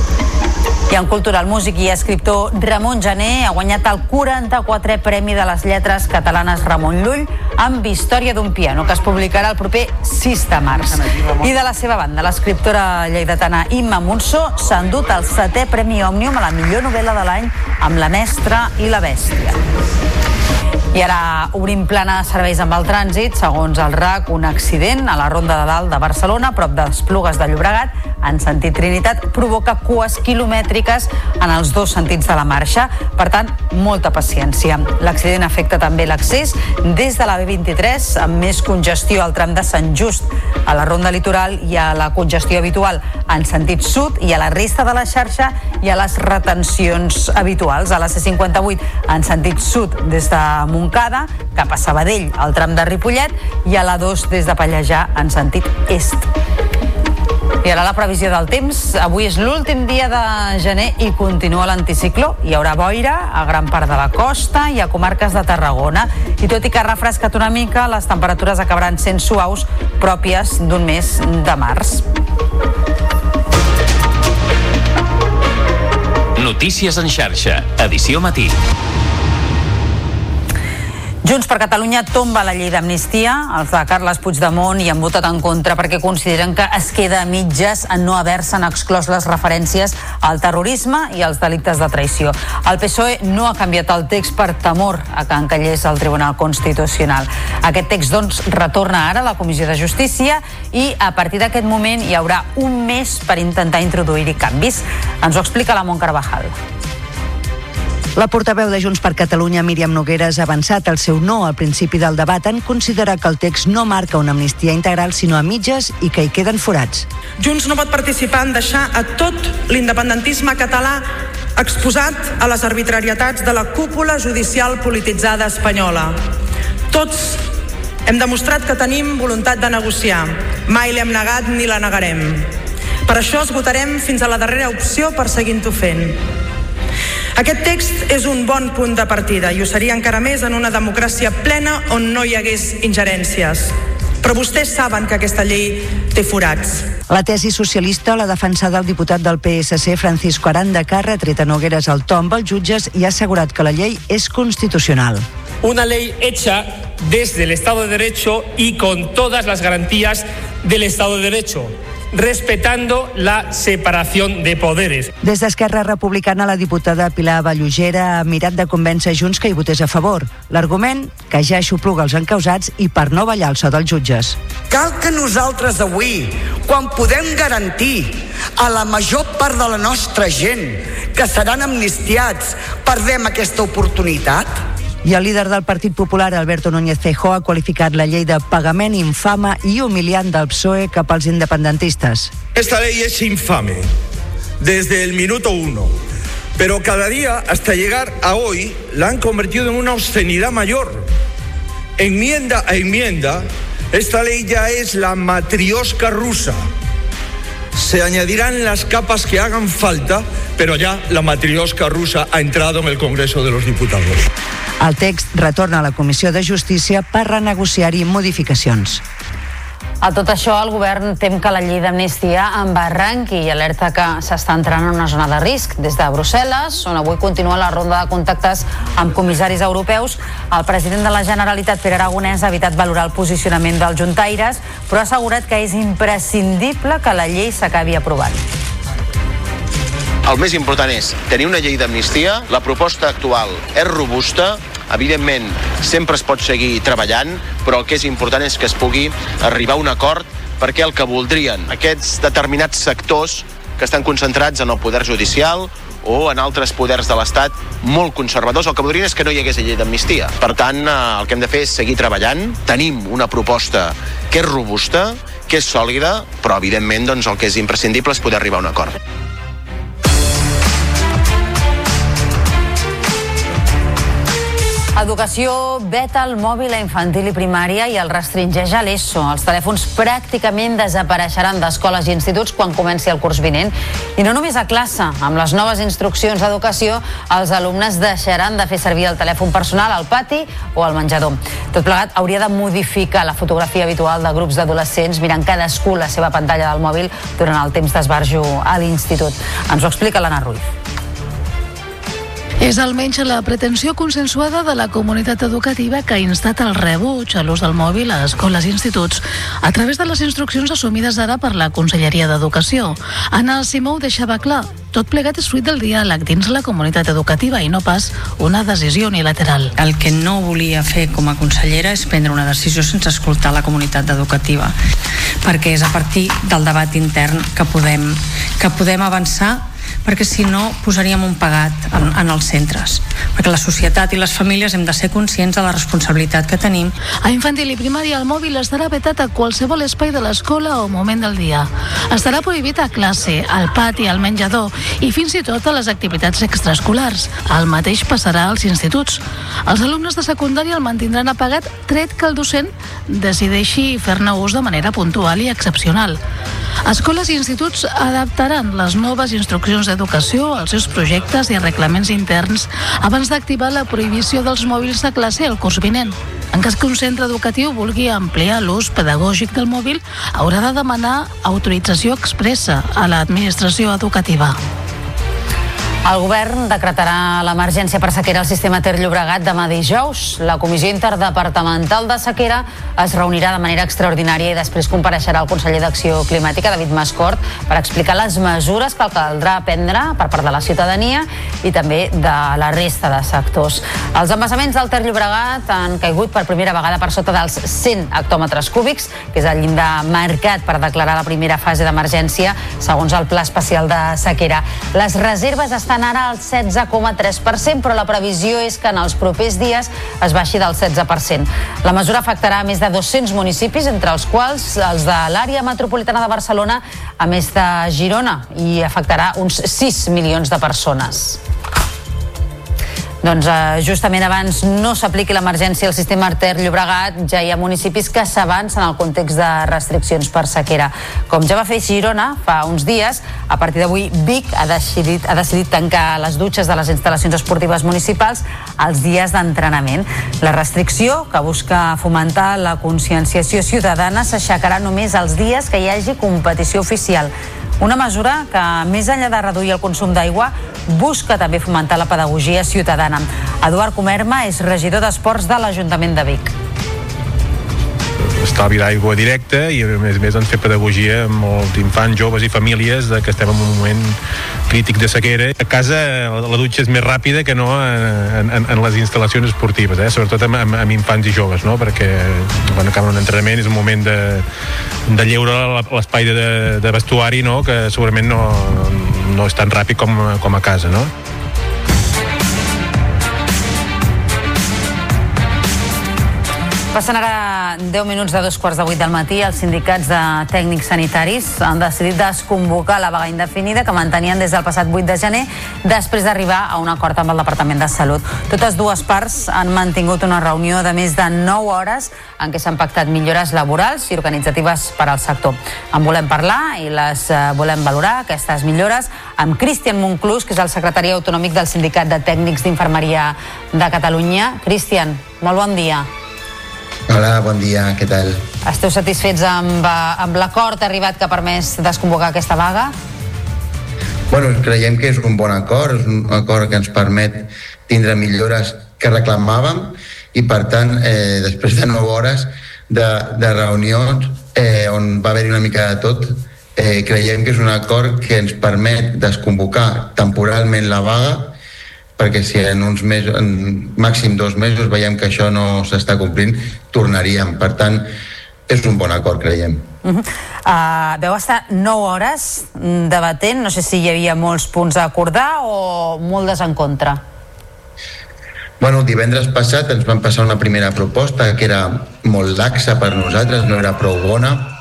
I en cultura, el músic i escriptor Ramon Jané ha guanyat el 44è Premi de les Lletres Catalanes Ramon Llull amb Història d'un piano, que es publicarà el proper 6 de març. I de la seva banda, l'escriptora lleidatana Imma Monzó s'ha endut el setè Premi Òmnium a la millor novel·la de l'any amb La mestra i la bèstia. I ara obrim plana de serveis amb el trànsit. Segons el RAC, un accident a la Ronda de Dalt de Barcelona, prop de les Plugues de Llobregat, en sentit Trinitat, provoca cues quilomètriques en els dos sentits de la marxa. Per tant, molta paciència. L'accident afecta també l'accés des de la B23, amb més congestió al tram de Sant Just, a la Ronda Litoral i a la congestió habitual en sentit sud i a la resta de la xarxa i a les retencions habituals. A la C58 en sentit sud des de Montcada cap a Sabadell, al tram de Ripollet i a la 2 des de Pallejà en sentit est. I ara la previsió del temps. Avui és l'últim dia de gener i continua l'anticicló. Hi haurà boira a gran part de la costa i a comarques de Tarragona. I tot i que ha refrescat una mica, les temperatures acabaran sent suaus pròpies d'un mes de març. Notícies en xarxa, edició matí. Junts per Catalunya tomba la llei d'amnistia. Els de Carles Puigdemont hi han votat en contra perquè consideren que es queda a mitges en no haver-se'n exclòs les referències al terrorisme i als delictes de traïció. El PSOE no ha canviat el text per temor a que encallés el Tribunal Constitucional. Aquest text, doncs, retorna ara a la Comissió de Justícia i a partir d'aquest moment hi haurà un mes per intentar introduir-hi canvis. Ens ho explica la Mont Carvajal. La portaveu de Junts per Catalunya, Míriam Nogueres, ha avançat el seu no al principi del debat en considerar que el text no marca una amnistia integral sinó a mitges i que hi queden forats. Junts no pot participar en deixar a tot l'independentisme català exposat a les arbitrarietats de la cúpula judicial polititzada espanyola. Tots hem demostrat que tenim voluntat de negociar. Mai l'hem negat ni la negarem. Per això esgotarem fins a la darrera opció per seguint-ho fent. Aquest text és un bon punt de partida i ho seria encara més en una democràcia plena on no hi hagués ingerències. Però vostès saben que aquesta llei té forats. La tesi socialista l'ha defensada el diputat del PSC Francisco Aranda, que ha retret a Nogueres el to amb els jutges i ha assegurat que la llei és constitucional. Una ley hecha desde el Estado de Derecho y con todas las garantías del Estado de Derecho respetando la separación de poderes. Des d'Esquerra Republicana, la diputada Pilar Vallugera ha mirat de convèncer Junts que hi votés a favor. L'argument, que ja aixopluga els encausats i per no ballar el so dels jutges. Cal que nosaltres avui, quan podem garantir a la major part de la nostra gent que seran amnistiats, perdem aquesta oportunitat? I el líder del Partit Popular, Alberto Núñez Feijóo, ha qualificat la llei de pagament infama i humiliant del PSOE cap als independentistes. Esta ley es infame desde el minuto uno, pero cada día hasta llegar a hoy la han convertido en una obscenidad mayor. Enmienda a enmienda, esta ley ya es la matriosca rusa. Se añadirán las capas que hagan falta, pero ya la matriosca rusa ha entrado en el Congreso de los Diputados. El text retorna a la Comissió de Justícia per renegociar-hi modificacions. A tot això, el govern tem que la llei d'amnistia embarranqui i alerta que s'està entrant en una zona de risc. Des de Brussel·les, on avui continua la ronda de contactes amb comissaris europeus, el president de la Generalitat, Pere Aragonès, ha evitat valorar el posicionament dels juntaires, però ha assegurat que és imprescindible que la llei s'acabi aprovant. El més important és tenir una llei d'amnistia, la proposta actual és robusta, evidentment sempre es pot seguir treballant, però el que és important és que es pugui arribar a un acord perquè el que voldrien aquests determinats sectors que estan concentrats en el poder judicial o en altres poders de l'Estat molt conservadors, el que voldrien és que no hi hagués llei d'amnistia. Per tant, eh, el que hem de fer és seguir treballant. Tenim una proposta que és robusta, que és sòlida, però evidentment doncs, el que és imprescindible és poder arribar a un acord. Educació veta el mòbil a infantil i primària i el restringeix a l'ESO. Els telèfons pràcticament desapareixeran d'escoles i instituts quan comenci el curs vinent. I no només a classe. Amb les noves instruccions d'educació, els alumnes deixaran de fer servir el telèfon personal al pati o al menjador. Tot plegat hauria de modificar la fotografia habitual de grups d'adolescents mirant cadascú la seva pantalla del mòbil durant el temps d'esbarjo a l'institut. Ens ho explica l'Anna Ruiz. És almenys la pretensió consensuada de la comunitat educativa que ha instat el rebuig a l'ús del mòbil a escoles i instituts a través de les instruccions assumides ara per la Conselleria d'Educació. Anna Simó ho deixava clar. Tot plegat és fruit del diàleg dins la comunitat educativa i no pas una decisió unilateral. El que no volia fer com a consellera és prendre una decisió sense escoltar la comunitat educativa, perquè és a partir del debat intern que podem, que podem avançar perquè si no posaríem un pagat en, en els centres perquè la societat i les famílies hem de ser conscients de la responsabilitat que tenim A infantil i primària el mòbil estarà vetat a qualsevol espai de l'escola o moment del dia. Estarà prohibit a classe, al pati, al menjador i fins i tot a les activitats extraescolars. El mateix passarà als instituts. Els alumnes de secundària el mantindran apagat tret que el docent decideixi fer-ne ús de manera puntual i excepcional. Escoles i instituts adaptaran les noves instruccions d'educació als seus projectes i reglaments interns abans d'activar la prohibició dels mòbils de classe el curs vinent. En cas que un centre educatiu vulgui ampliar l'ús pedagògic del mòbil, haurà de demanar autorització expressa a l'administració educativa. El govern decretarà l'emergència per sequera al sistema Ter Llobregat demà dijous. La Comissió Interdepartamental de Sequera es reunirà de manera extraordinària i després compareixerà el conseller d'Acció Climàtica, David Mascort, per explicar les mesures que caldrà prendre per part de la ciutadania i també de la resta de sectors. Els embassaments del Ter Llobregat han caigut per primera vegada per sota dels 100 hectòmetres cúbics, que és el llindar marcat per declarar la primera fase d'emergència segons el Pla Especial de Sequera. Les reserves estan estan ara al 16,3%, però la previsió és que en els propers dies es baixi del 16%. La mesura afectarà més de 200 municipis, entre els quals els de l'àrea metropolitana de Barcelona, a més de Girona, i afectarà uns 6 milions de persones. Doncs eh, justament abans no s'apliqui l'emergència al sistema Arter Llobregat, ja hi ha municipis que s'avancen al context de restriccions per sequera. Com ja va fer Girona fa uns dies, a partir d'avui Vic ha decidit, ha decidit tancar les dutxes de les instal·lacions esportives municipals els dies d'entrenament. La restricció, que busca fomentar la conscienciació ciutadana, s'aixecarà només els dies que hi hagi competició oficial. Una mesura que, més enllà de reduir el consum d'aigua, busca també fomentar la pedagogia ciutadana. Eduard Comerma és regidor d'Esports de l'Ajuntament de Vic estalvi d'aigua directa i a més a més doncs, fer pedagogia amb molts infants, joves i famílies de que estem en un moment crític de sequera. A casa la dutxa és més ràpida que no en, en, en les instal·lacions esportives, eh? sobretot amb, amb, amb infants i joves, no? perquè quan acaben un entrenament és un moment de, de lleure l'espai de, de vestuari no? que segurament no, no és tan ràpid com, com a casa. No? Passen ara 10 minuts de dos quarts de vuit del matí. Els sindicats de tècnics sanitaris han decidit desconvocar la vaga indefinida que mantenien des del passat 8 de gener després d'arribar a un acord amb el Departament de Salut. Totes dues parts han mantingut una reunió de més de 9 hores en què s'han pactat millores laborals i organitzatives per al sector. En volem parlar i les eh, volem valorar, aquestes millores, amb Cristian Monclús, que és el secretari autonòmic del Sindicat de Tècnics d'Infermeria de Catalunya. Cristian, molt bon dia. Hola, bon dia, què tal? Esteu satisfets amb, eh, amb l'acord arribat que ha permès desconvocar aquesta vaga? Bueno, creiem que és un bon acord, és un acord que ens permet tindre millores que reclamàvem i per tant, eh, després de 9 hores de, de reunions eh, on va haver-hi una mica de tot, eh, creiem que és un acord que ens permet desconvocar temporalment la vaga perquè si en uns mesos, en màxim dos mesos veiem que això no s'està complint, tornaríem. Per tant, és un bon acord, creiem. Uh -huh. uh, veu estar 9 hores debatent, no sé si hi havia molts punts a acordar o moltes en contra. Bueno, divendres passat ens van passar una primera proposta que era molt laxa per nosaltres, no era prou bona,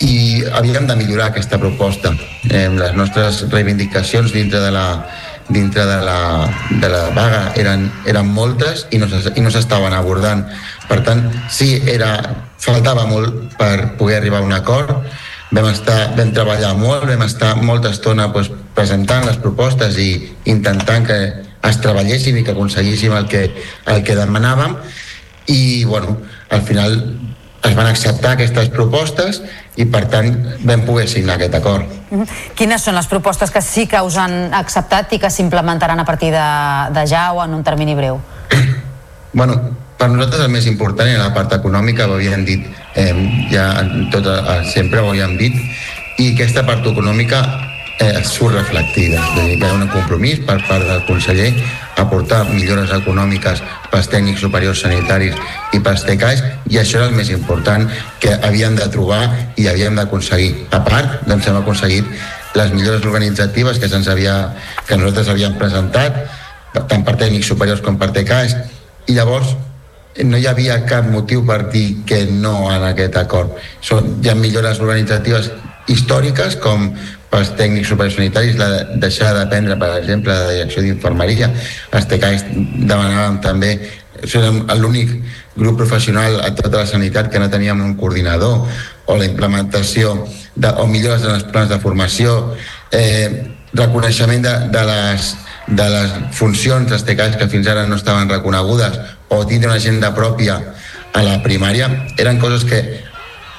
i havíem de millorar aquesta proposta. Eh, les nostres reivindicacions dintre de la, dintre de la, de la vaga eren, eren moltes i no, i no s'estaven abordant. Per tant, sí, era, faltava molt per poder arribar a un acord. Vam, estar, vam treballar molt, vam estar molta estona doncs, presentant les propostes i intentant que es treballessin i que aconseguíssim el que, el que demanàvem i bueno, al final es van acceptar aquestes propostes i per tant vam poder signar aquest acord. Quines són les propostes que sí que us han acceptat i que s'implementaran a partir de, de ja o en un termini breu? bueno, per nosaltres el més important era la part econòmica, ho havíem dit eh, ja tot, sempre ho havíem dit i aquesta part econòmica eh, surt reflectida. És dir, que hi ha un compromís per part del conseller aportar millores econòmiques pels tècnics superiors sanitaris i pels TECAIs i això era el més important que havíem de trobar i havíem d'aconseguir. A part, doncs hem aconseguit les millores organitzatives que, se'ns havia, que nosaltres havíem presentat, tant per tècnics superiors com per TECAIs, i llavors no hi havia cap motiu per dir que no en aquest acord. Són, hi ha millores organitzatives històriques com pels tècnics supersanitaris la deixar de prendre, per exemple, la direcció d'infermeria. Els TCAIs demanàvem també som l'únic grup professional a tota la sanitat que no teníem un coordinador o la implementació de, o millores en els plans de formació eh, reconeixement de, de, les, de les funcions dels TCAIs que fins ara no estaven reconegudes o tindre una agenda pròpia a la primària eren coses que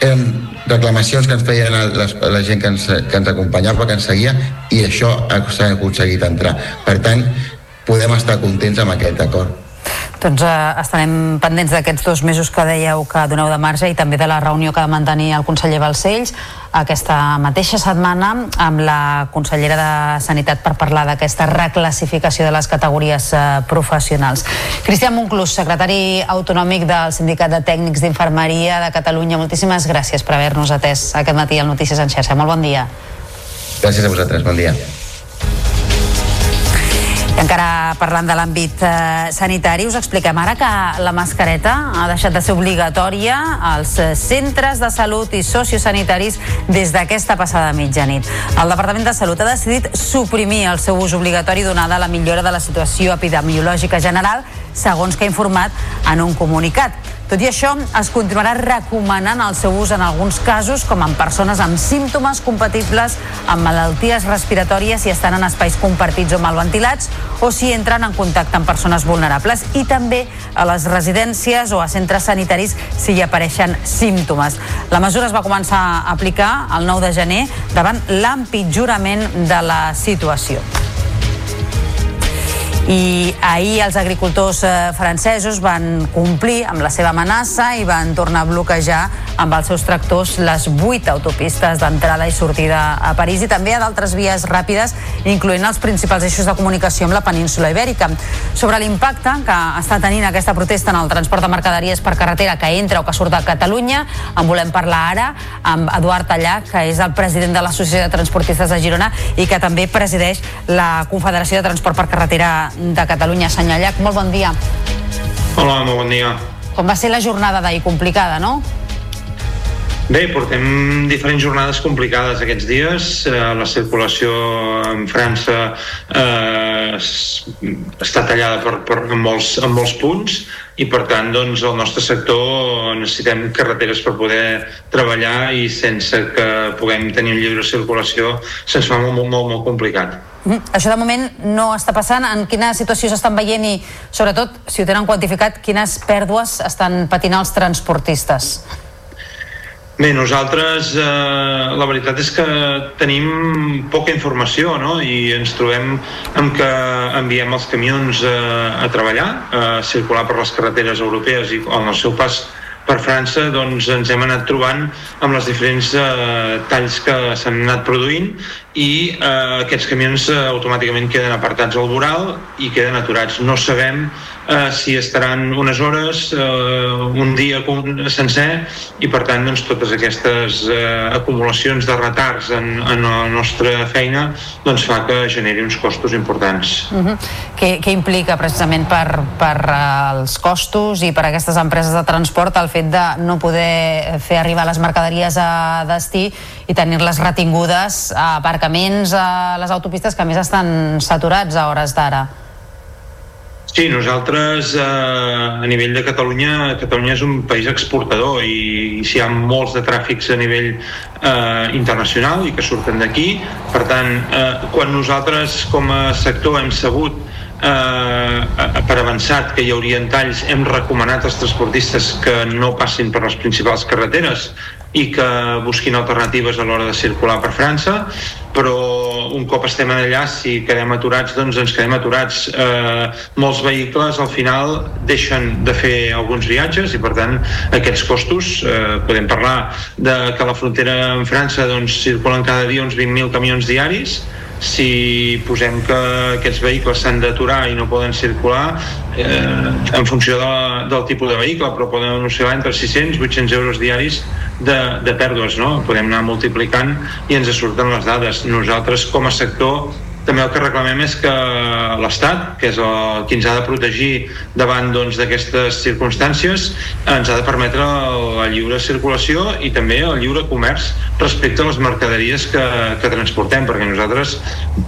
eren reclamacions que ens feien la, la gent que ens, que ens acompanyava, que ens seguia, i això s'ha aconseguit entrar. Per tant, podem estar contents amb aquest acord. Doncs eh, estarem pendents d'aquests dos mesos que dèieu que doneu de marge i també de la reunió que ha de mantenir el conseller Balcells aquesta mateixa setmana amb la consellera de Sanitat per parlar d'aquesta reclassificació de les categories eh, professionals. Cristian Monclús, secretari autonòmic del Sindicat de Tècnics d'Infermeria de Catalunya, moltíssimes gràcies per haver-nos atès aquest matí al Notícies en xarxa. Molt bon dia. Gràcies a vosaltres, bon dia. Encara parlant de l'àmbit eh, sanitari, us expliquem ara que la mascareta ha deixat de ser obligatòria als centres de salut i sociosanitaris des d'aquesta passada mitjanit. El Departament de Salut ha decidit suprimir el seu ús obligatori donada la millora de la situació epidemiològica general, segons que ha informat en un comunicat. Tot i això, es continuarà recomanant el seu ús en alguns casos, com en persones amb símptomes compatibles amb malalties respiratòries si estan en espais compartits o mal ventilats o si entren en contacte amb persones vulnerables i també a les residències o a centres sanitaris si hi apareixen símptomes. La mesura es va començar a aplicar el 9 de gener davant l'empitjorament de la situació i ahir els agricultors eh, francesos van complir amb la seva amenaça i van tornar a bloquejar amb els seus tractors les vuit autopistes d'entrada i sortida a París i també a d'altres vies ràpides, incloent els principals eixos de comunicació amb la península ibèrica. Sobre l'impacte que està tenint aquesta protesta en el transport de mercaderies per carretera que entra o que surt de Catalunya, en volem parlar ara amb Eduard Tallà, que és el president de l'Associació de Transportistes de Girona i que també presideix la Confederació de Transport per Carretera de Catalunya. Senyor Llach, molt bon dia. Hola, molt bon dia. Com va ser la jornada d'ahir? Complicada, no? Bé, portem diferents jornades complicades aquests dies. Eh, la circulació en França eh, està tallada per, per, en, molts, en molts punts i per tant doncs, el nostre sector necessitem carreteres per poder treballar i sense que puguem tenir un lliure circulació se'ns fa molt, molt, molt, molt complicat. Mm, això de moment no està passant. En quina situació s'estan veient i, sobretot, si ho tenen quantificat, quines pèrdues estan patint els transportistes? Bé, nosaltres eh, la veritat és que tenim poca informació no? i ens trobem amb que enviem els camions eh, a treballar, a circular per les carreteres europees i en el seu pas per França doncs, ens hem anat trobant amb les diferents eh, talls que s'han anat produint i eh, aquests camions eh, automàticament queden apartats al voral i queden aturats. No sabem eh, si estaran unes hores, eh, un dia sencer i per tant doncs, totes aquestes eh, acumulacions de retards en, en la nostra feina doncs, fa que generi uns costos importants. Uh -huh. què, què implica precisament per, per uh, els costos i per aquestes empreses de transport el fet de no poder fer arribar les mercaderies a destí i tenir-les retingudes a aparcaments a les autopistes que més estan saturats a hores d'ara? Sí, nosaltres eh, a nivell de Catalunya, Catalunya és un país exportador i, i si hi ha molts de tràfics a nivell eh, internacional i que surten d'aquí. Per tant, eh, quan nosaltres com a sector hem sabut eh, per avançat que hi haurien talls, hem recomanat als transportistes que no passin per les principals carreteres i que busquin alternatives a l'hora de circular per França però un cop estem allà si quedem aturats doncs ens quedem aturats. Eh, molts vehicles al final deixen de fer alguns viatges i per tant aquests costos eh, podem parlar de que la frontera en França doncs circulen cada dia uns 20.000 camions diaris si posem que aquests vehicles s'han d'aturar i no poden circular eh, en funció de, del tipus de vehicle però poden oscil·lar entre 600 i 800 euros diaris de, de pèrdues no? podem anar multiplicant i ens surten les dades nosaltres com a sector també el que reclamem és que l'Estat, que és el qui ens ha de protegir davant doncs, d'aquestes doncs, circumstàncies, ens ha de permetre la lliure circulació i també el lliure comerç respecte a les mercaderies que, que transportem, perquè nosaltres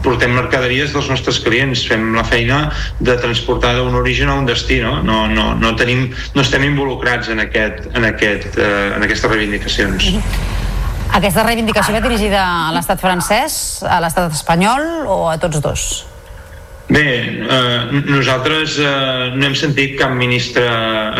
portem mercaderies dels nostres clients, fem la feina de transportar d'un origen a un destí, no? No, no, no, tenim, no estem involucrats en, aquest, en, aquest, eh, en aquestes reivindicacions. Aquesta reivindicació va dirigida a l'estat francès, a l'estat espanyol o a tots dos? Bé, eh, nosaltres eh, no hem sentit cap ministre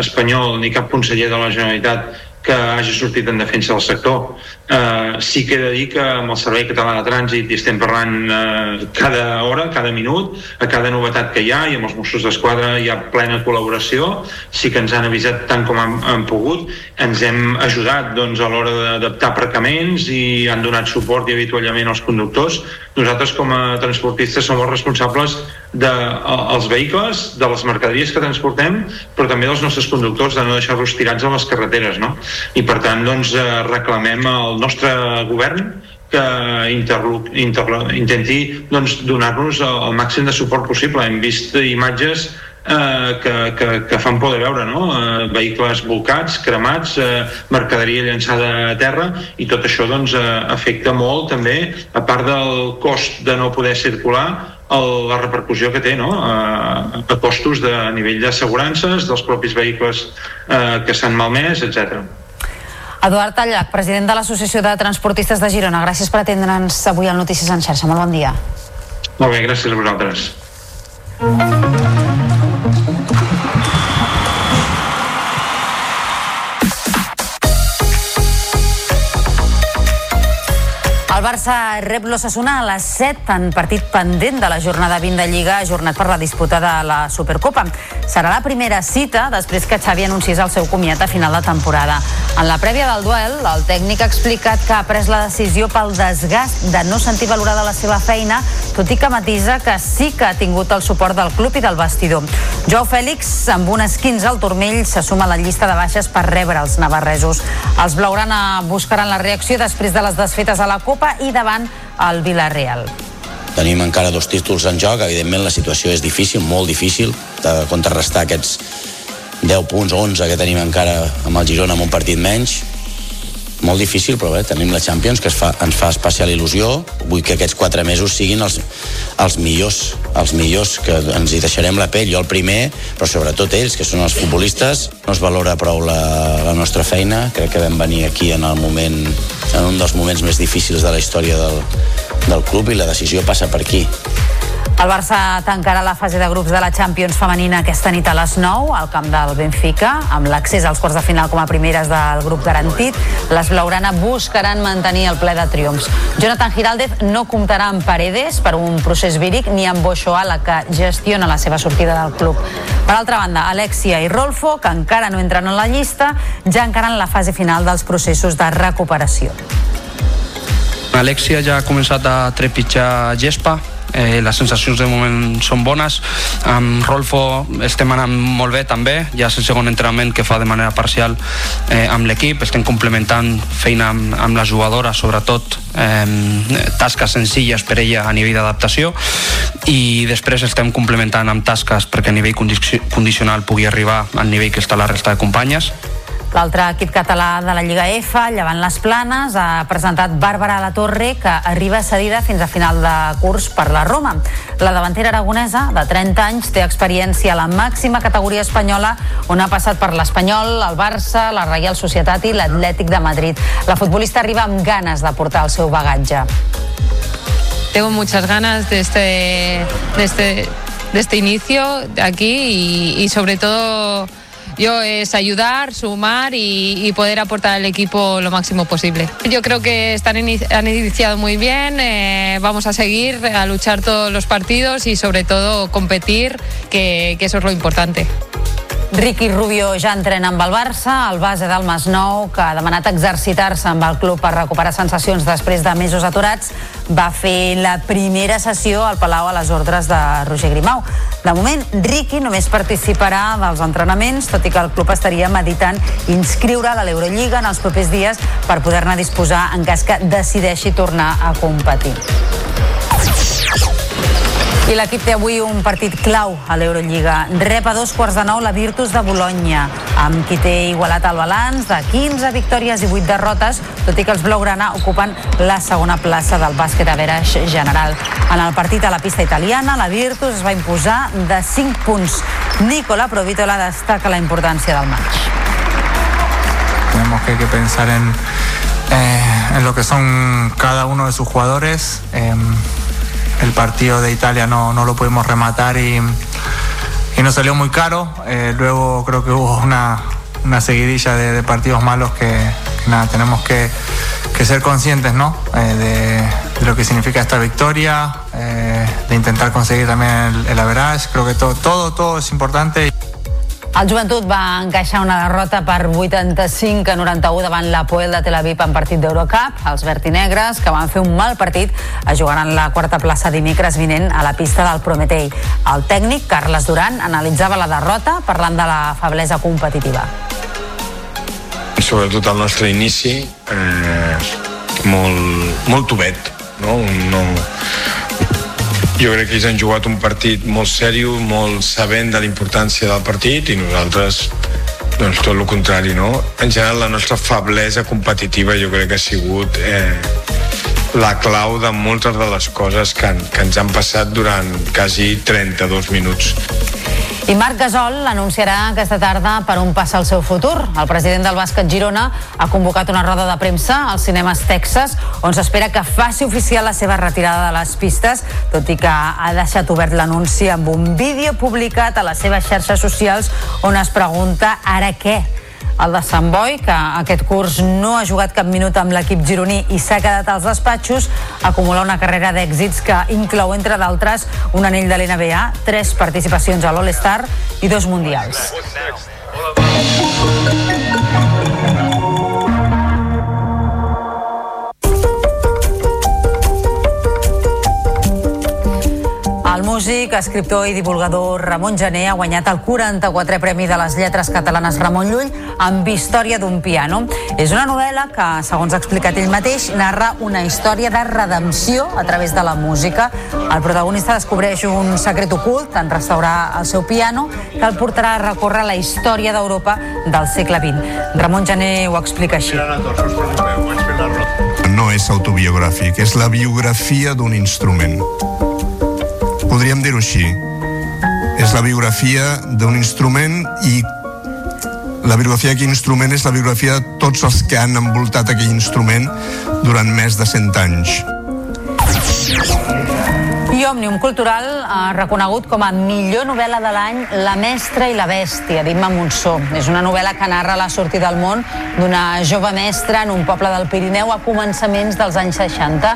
espanyol ni cap conseller de la Generalitat que hagi sortit en defensa del sector. Eh, sí que he de dir que amb el Servei Català de Trànsit hi estem parlant eh, cada hora, cada minut, a cada novetat que hi ha i amb els Mossos d'Esquadra hi ha plena col·laboració, sí que ens han avisat tant com han, han pogut, ens hem ajudat doncs, a l'hora d'adaptar aparcaments i han donat suport i avituallament als conductors. Nosaltres com a transportistes som els responsables dels de, vehicles, de les mercaderies que transportem, però també dels nostres conductors, de no deixar-los tirats a les carreteres. No? I per tant doncs, eh, reclamem al nostre govern que intenti doncs, donar-nos el, el màxim de suport possible. Hem vist imatges eh, que, que, que fan por de veure, no? Eh, vehicles volcats, cremats, eh, mercaderia llançada a terra i tot això doncs, eh, afecta molt també, a part del cost de no poder circular, el, la repercussió que té no? a, a costos de a nivell d'assegurances, dels propis vehicles eh, que s'han malmès, etc. Eduard Tallac, president de l'Associació de Transportistes de Girona, gràcies per atendre'ns avui al Notícies en xarxa. Molt bon dia. Molt bé, gràcies a vosaltres. El Barça rep l'Ossassuna a les 7 en partit pendent de la jornada 20 de Lliga ajornat per la disputa de la Supercopa. Serà la primera cita després que Xavi anunciés el seu comiat a final de temporada. En la prèvia del duel, el tècnic ha explicat que ha pres la decisió pel desgast de no sentir valorada la seva feina, tot i que matisa que sí que ha tingut el suport del club i del vestidor. Joao Fèlix, amb un esquins al turmell, s'assuma a la llista de baixes per rebre els navarresos. Els blaugrana buscaran la reacció després de les desfetes a la Copa i davant el Villarreal. Tenim encara dos títols en joc, evidentment la situació és difícil, molt difícil, de contrarrestar aquests 10 punts, 11 que tenim encara amb el Girona amb un partit menys, molt difícil, però bé, tenim la Champions, que es fa, ens fa especial il·lusió. Vull que aquests quatre mesos siguin els, els millors, els millors, que ens hi deixarem la pell, jo el primer, però sobretot ells, que són els futbolistes. No es valora prou la, la nostra feina, crec que vam venir aquí en el moment, en un dels moments més difícils de la història del, del club i la decisió passa per aquí. El Barça tancarà la fase de grups de la Champions femenina aquesta nit a les 9 al camp del Benfica, amb l'accés als quarts de final com a primeres del grup garantit. Les Blaurana buscaran mantenir el ple de triomfs. Jonathan Giraldez no comptarà amb Paredes per un procés víric ni amb Boixoa, la que gestiona la seva sortida del club. Per altra banda, Alexia i Rolfo, que encara no entren en la llista, ja encara en la fase final dels processos de recuperació. Alexia ja ha començat a trepitjar gespa, eh, les sensacions de moment són bones. Amb Rolfo estem anant molt bé també. Ja és el segon entrenament que fa de manera parcial eh, amb l'equip. Estem complementant feina amb, amb la jugadora sobretot eh, tasques senzilles per ella a nivell d'adaptació. I després estem complementant amb tasques perquè a nivell condicional pugui arribar al nivell que està la resta de companyes L'altre equip català de la Lliga F, llevant les planes, ha presentat Bàrbara La Torre, que arriba cedida fins a final de curs per la Roma. La davantera aragonesa, de 30 anys, té experiència a la màxima categoria espanyola, on ha passat per l'Espanyol, el Barça, la Reial Societat i l'Atlètic de Madrid. La futbolista arriba amb ganes de portar el seu bagatge. Tengo muchas ganas de este, de este, de este inicio aquí y, y sobre todo yo es ayudar, sumar y, poder aportar al equipo lo máximo posible. Yo creo que están han iniciado muy bien, eh, vamos a seguir a luchar todos los partidos y sobre todo competir, que eso es lo importante. Ricky Rubio ja entrena amb el Barça, el base del Masnou, que ha demanat exercitar-se amb el club per recuperar sensacions després de mesos aturats, va fer la primera sessió al Palau a les ordres de Roger Grimau. De moment, Ricky només participarà dels entrenaments, tot i que el club estaria meditant inscriure a l'Eurolliga en els propers dies per poder-ne disposar en cas que decideixi tornar a competir. I l'equip té avui un partit clau a l'Eurolliga. Rep a dos quarts de nou la Virtus de Bologna, amb qui té igualat el balanç de 15 victòries i 8 derrotes, tot i que els blaugrana ocupen la segona plaça del bàsquet a veraix general. En el partit a la pista italiana, la Virtus es va imposar de 5 punts. Nicola Provitola destaca la importància del match. Tenemos que, que pensar en, eh, en lo que son cada uno de sus jugadores. Eh, el partido de Italia no, no lo pudimos rematar y, y nos salió muy caro. Eh, luego creo que hubo una, una seguidilla de, partidos malos que, nada, tenemos que, que ser conscientes ¿no? Eh, de, lo que significa esta victoria, eh, de intentar conseguir también el, el average. Creo que todo, todo es importante. El Joventut va encaixar una derrota per 85 a 91 davant la Poel de Tel Aviv en partit d'Eurocup. Els vertinegres, que van fer un mal partit, es jugaran la quarta plaça dimecres vinent a la pista del Prometei. El tècnic, Carles Duran, analitzava la derrota parlant de la feblesa competitiva. sobretot el nostre inici eh, molt, molt tubet no? no, jo crec que ells han jugat un partit molt sèrio, molt sabent de la importància del partit i nosaltres doncs tot el contrari, no? En general la nostra feblesa competitiva jo crec que ha sigut eh, la clau de moltes de les coses que, que ens han passat durant quasi 32 minuts. I Marc Gasol anunciarà aquesta tarda per on passa el seu futur. El president del bàsquet Girona ha convocat una roda de premsa als cinemes Texas on s'espera que faci oficial la seva retirada de les pistes, tot i que ha deixat obert l'anunci amb un vídeo publicat a les seves xarxes socials on es pregunta ara què? El de Sant Boi, que aquest curs no ha jugat cap minut amb l'equip gironí i s'ha quedat als despatxos, acumula una carrera d'èxits que inclou, entre d'altres, un anell de l'NBA, tres participacions a l'All-Star i dos mundials. Músic, escriptor i divulgador Ramon Gené ha guanyat el 44è Premi de les Lletres Catalanes Ramon Llull amb Història d'un piano. És una novel·la que, segons ha explicat ell mateix, narra una història de redempció a través de la música. El protagonista descobreix un secret ocult en restaurar el seu piano que el portarà a recórrer la història d'Europa del segle XX. Ramon Gené ho explica així. No és autobiogràfic, és la biografia d'un instrument. Podríem dir-ho així. És la biografia d'un instrument i la biografia d'aquell instrument és la biografia de tots els que han envoltat aquell instrument durant més de 100 anys. I Òmnium Cultural ha reconegut com a millor novel·la de l'any La mestra i la bèstia, d'Imma Monsó. És una novel·la que narra la sortida al món d'una jove mestra en un poble del Pirineu a començaments dels anys 60.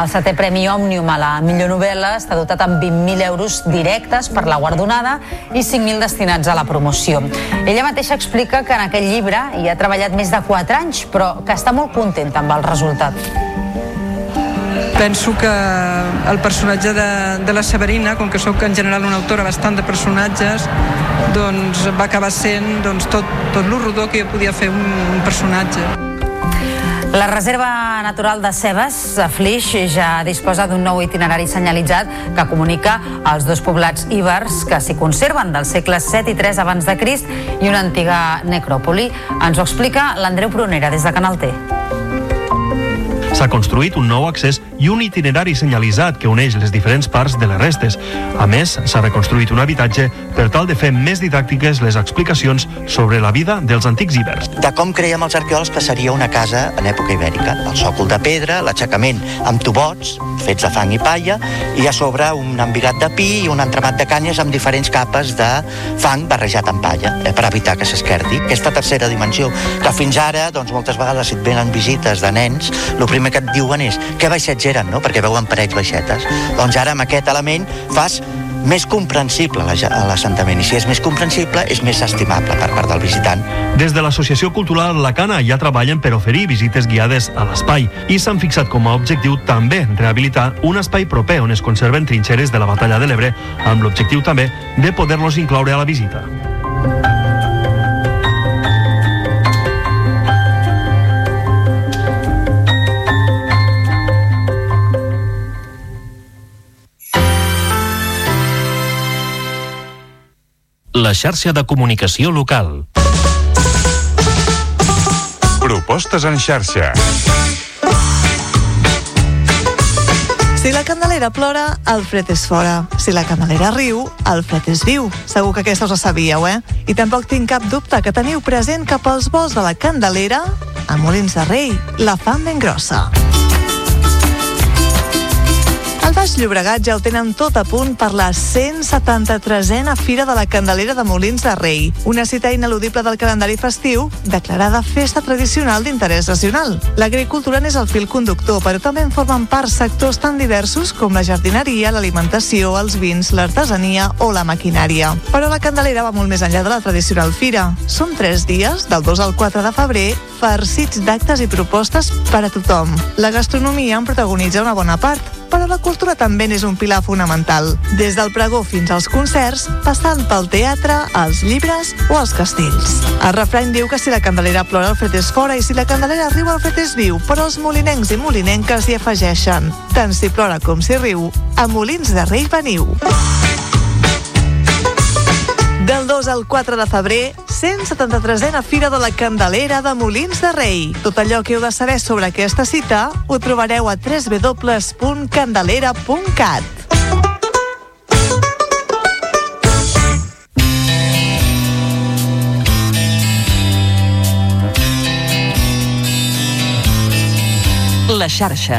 El setè Premi Òmnium a la millor novel·la està dotat amb 20.000 euros directes per la guardonada i 5.000 destinats a la promoció. Ella mateixa explica que en aquest llibre hi ha treballat més de 4 anys, però que està molt contenta amb el resultat. Penso que el personatge de, de la Severina, com que sóc en general una autora bastant de personatges, doncs va acabar sent doncs, tot, tot lo rodó que jo podia fer un, un personatge. La Reserva Natural de Cebes, a Flix, ja disposa d'un nou itinerari senyalitzat que comunica els dos poblats íbers que s'hi conserven del segle 7 i 3 abans de Crist i una antiga necròpoli. Ens ho explica l'Andreu Prunera des de Canal T. S'ha construït un nou accés i un itinerari senyalitzat que uneix les diferents parts de les restes. A més, s'ha reconstruït un habitatge per tal de fer més didàctiques les explicacions sobre la vida dels antics ibers. De com creiem els arqueòlegs que seria una casa en època ibèrica. El sòcol de pedra, l'aixecament amb tubots, fets de fang i palla, i a sobre un embigat de pi i un entramat de canyes amb diferents capes de fang barrejat amb palla, eh, per evitar que s'esquerdi. Aquesta tercera dimensió, que fins ara, doncs, moltes vegades, si et venen visites de nens, el primer que et diuen és què baixets eren, no? perquè veuen parets baixetes. Doncs ara amb aquest element fas més comprensible la- l'assentament i si és més comprensible és més estimable per part del visitant Des de l'Associació Cultural La Cana ja treballen per oferir visites guiades a l'espai i s'han fixat com a objectiu també rehabilitar un espai proper on es conserven trinxeres de la batalla de l'Ebre amb l'objectiu també de poder-los incloure a la visita. La xarxa de comunicació local. Propostes en xarxa. Si la Candelera plora, el fred és fora. Si la Candelera riu, el fred és viu. Segur que aquesta us la sabíeu, eh? I tampoc tinc cap dubte que teniu present que pels vols de la Candelera, a Molins de Rei, la fan ben grossa. Al Baix Llobregat ja ho tenen tot a punt per la 173a Fira de la Candelera de Molins de Rei, una cita ineludible del calendari festiu, declarada festa tradicional d'interès nacional. L'agricultura n'és el fil conductor, però també en formen part sectors tan diversos com la jardineria, l'alimentació, els vins, l'artesania o la maquinària. Però la Candelera va molt més enllà de la tradicional fira. Són tres dies, del 2 al 4 de febrer, farcits d'actes i propostes per a tothom. La gastronomia en protagonitza una bona part, però la cultura també n'és un pilar fonamental, des del pregó fins als concerts, passant pel teatre, els llibres o els castells. El refrany diu que si la candelera plora el fred és fora i si la candelera riu el fred és viu, però els molinencs i molinenques hi afegeixen. Tant si plora com si riu, a Molins de Rei veniu. Del 2 al 4 de febrer, 173a Fira de la Candelera de Molins de Rei. Tot allò que heu de saber sobre aquesta cita ho trobareu a www.candelera.cat. La xarxa.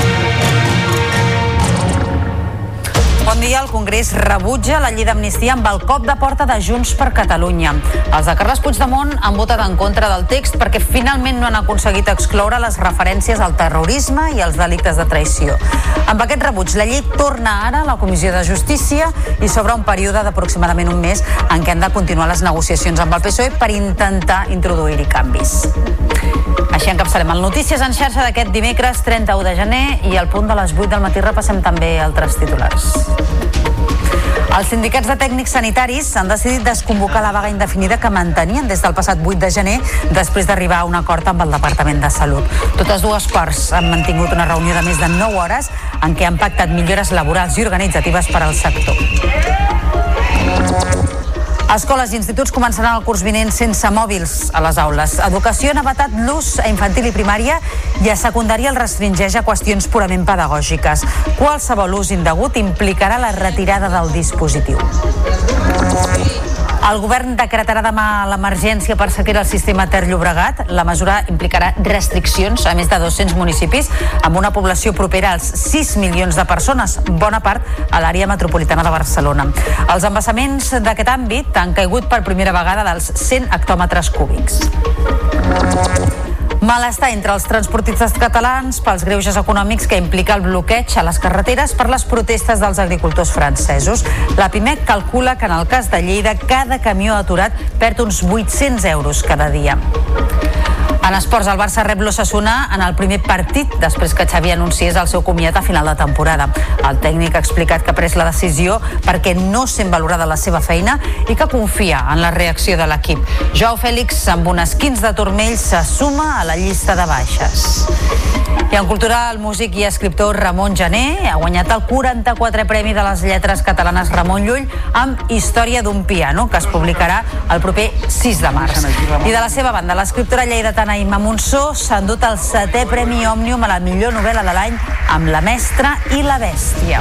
Bon dia. El Congrés rebutja la llei d'amnistia amb el cop de porta de Junts per Catalunya. Els de Carles Puigdemont han votat en contra del text perquè finalment no han aconseguit excloure les referències al terrorisme i als delictes de traïció. Amb aquest rebuig, la llei torna ara a la Comissió de Justícia i s'obre un període d'aproximadament un mes en què han de continuar les negociacions amb el PSOE per intentar introduir-hi canvis. Així encapçalem el Notícies en xarxa d'aquest dimecres 31 de gener i al punt de les 8 del matí repassem també altres titulars. Els sindicats de tècnics sanitaris han decidit desconvocar la vaga indefinida que mantenien des del passat 8 de gener després d'arribar a un acord amb el Departament de Salut. Totes dues parts han mantingut una reunió de més de 9 hores en què han pactat millores laborals i organitzatives per al sector. Escoles i instituts començaran el curs vinent sense mòbils a les aules. Educació n'ha vetat l'ús a infantil i primària i a secundària el restringeix a qüestions purament pedagògiques. Qualsevol ús indegut implicarà la retirada del dispositiu. El govern decretarà demà l'emergència per sequera al sistema Ter Llobregat. La mesura implicarà restriccions a més de 200 municipis amb una població propera als 6 milions de persones, bona part a l'àrea metropolitana de Barcelona. Els embassaments d'aquest àmbit han caigut per primera vegada dels 100 hectòmetres cúbics. Malestar entre els transportistes catalans pels greuges econòmics que implica el bloqueig a les carreteres per les protestes dels agricultors francesos. La PIMEC calcula que en el cas de Lleida cada camió aturat perd uns 800 euros cada dia. En esports, el Barça rep l'Ossassuna en el primer partit després que Xavi anunciés el seu comiat a final de temporada. El tècnic ha explicat que ha pres la decisió perquè no sent valorada la seva feina i que confia en la reacció de l'equip. Joao Fèlix, amb unes 15 de turmell, se suma a la llista de baixes. I en cultura, el músic i escriptor Ramon Jané ha guanyat el 44è Premi de les Lletres Catalanes Ramon Llull amb Història d'un piano, que es publicarà el proper 6 de març. I de la seva banda, l'escriptora lleidatana Imma Monsó s'ha endut el setè Premi Òmnium a la millor novel·la de l'any amb La mestra i la bèstia.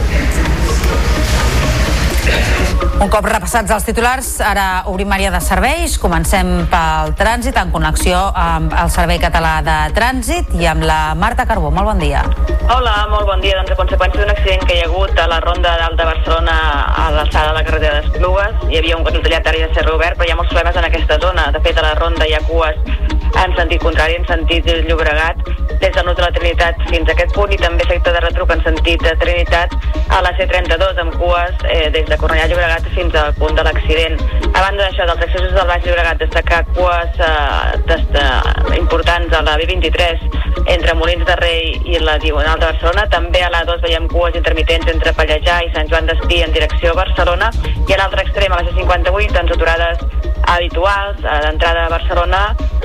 Un cop repassats els titulars, ara obrim àrea de serveis. Comencem pel trànsit, en connexió amb el Servei Català de Trànsit i amb la Marta Carbó. Molt bon dia. Hola, molt bon dia. Doncs a conseqüència d'un accident que hi ha hagut a la ronda d'Alt de Barcelona a l'alçada de la carretera d'Esplugues, hi havia un tallat d'àrea de serra obert, però hi ha molts problemes en aquesta zona. De fet, a la ronda hi ha cues en sentit contrari, en sentit Llobregat, des del nus de la Trinitat fins a aquest punt i també sector de retruc en sentit de Trinitat a la C32 amb cues eh, des de Cornellà Llobregat fins al punt de l'accident. A banda d'això, dels accessos del Baix Llobregat, destacar cues eh, importants a la B23 entre Molins de Rei i la Diagonal de Barcelona. També a la 2 veiem cues intermitents entre Pallejà i Sant Joan d'Espí en direcció a Barcelona i a l'altre extrem, a la C58, doncs aturades habituals a l'entrada a Barcelona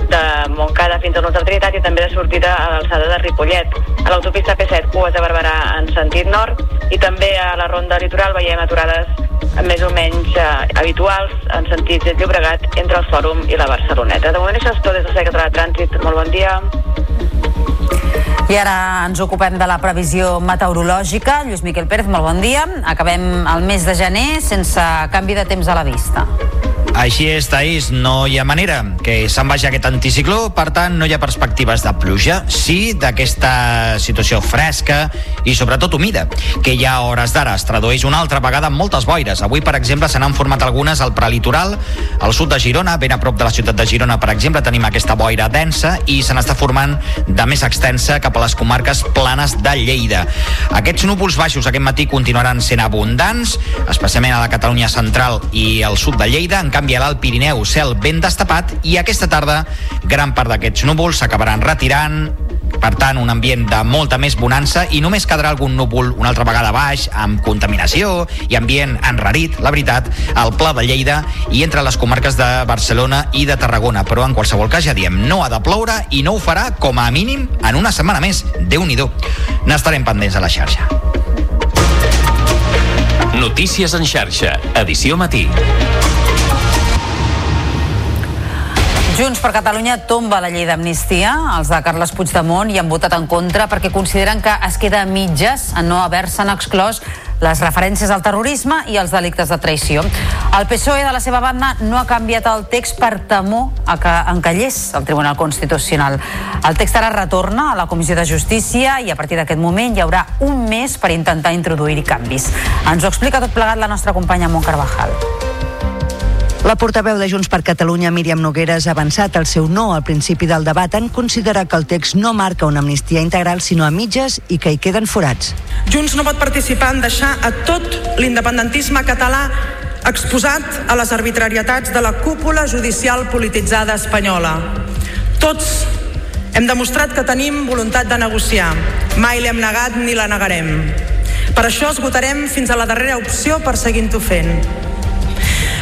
de Montcada fins a l'Horta Trinitat i també de sortida a l'alçada de Ripollet. A l'autopista P7, cues de Barberà en sentit nord i també a la ronda litoral veiem aturades més o menys eh, habituals en sentit de Llobregat entre el Fòrum i la Barceloneta. De moment això és tot des Servei Català de Trànsit. Molt bon dia. I ara ens ocupem de la previsió meteorològica. Lluís Miquel Pérez, molt bon dia. Acabem el mes de gener sense canvi de temps a la vista. Així és, Taís, no hi ha manera que se'n vagi aquest anticicló, per tant no hi ha perspectives de pluja, sí d'aquesta situació fresca i sobretot humida, que ja a hores d'ara es tradueix una altra vegada en moltes boires. Avui, per exemple, se n'han format algunes al prelitoral, al sud de Girona, ben a prop de la ciutat de Girona, per exemple, tenim aquesta boira densa i se n'està formant de més extensa cap a les comarques planes de Lleida. Aquests núvols baixos aquest matí continuaran sent abundants, especialment a la Catalunya central i al sud de Lleida, en canvi canvi a l'Alt Pirineu cel ben destapat i aquesta tarda gran part d'aquests núvols s'acabaran retirant per tant, un ambient de molta més bonança i només quedarà algun núvol una altra vegada baix, amb contaminació i ambient enrarit, la veritat, al Pla de Lleida i entre les comarques de Barcelona i de Tarragona. Però en qualsevol cas ja diem, no ha de ploure i no ho farà com a mínim en una setmana més. déu nhi N'estarem pendents a la xarxa. Notícies en xarxa, edició matí. Junts per Catalunya tomba la llei d'amnistia. Els de Carles Puigdemont hi han votat en contra perquè consideren que es queda a mitges en no haver-se'n exclòs les referències al terrorisme i als delictes de traïció. El PSOE, de la seva banda, no ha canviat el text per temor a que encallés el Tribunal Constitucional. El text ara retorna a la Comissió de Justícia i a partir d'aquest moment hi haurà un mes per intentar introduir-hi canvis. Ens ho explica tot plegat la nostra companya Mont Carvajal. La portaveu de Junts per Catalunya, Míriam Nogueres, ha avançat el seu no al principi del debat en considerar que el text no marca una amnistia integral sinó a mitges i que hi queden forats. Junts no pot participar en deixar a tot l'independentisme català exposat a les arbitrarietats de la cúpula judicial polititzada espanyola. Tots hem demostrat que tenim voluntat de negociar. Mai l'hem negat ni la negarem. Per això esgotarem fins a la darrera opció per seguint-ho fent.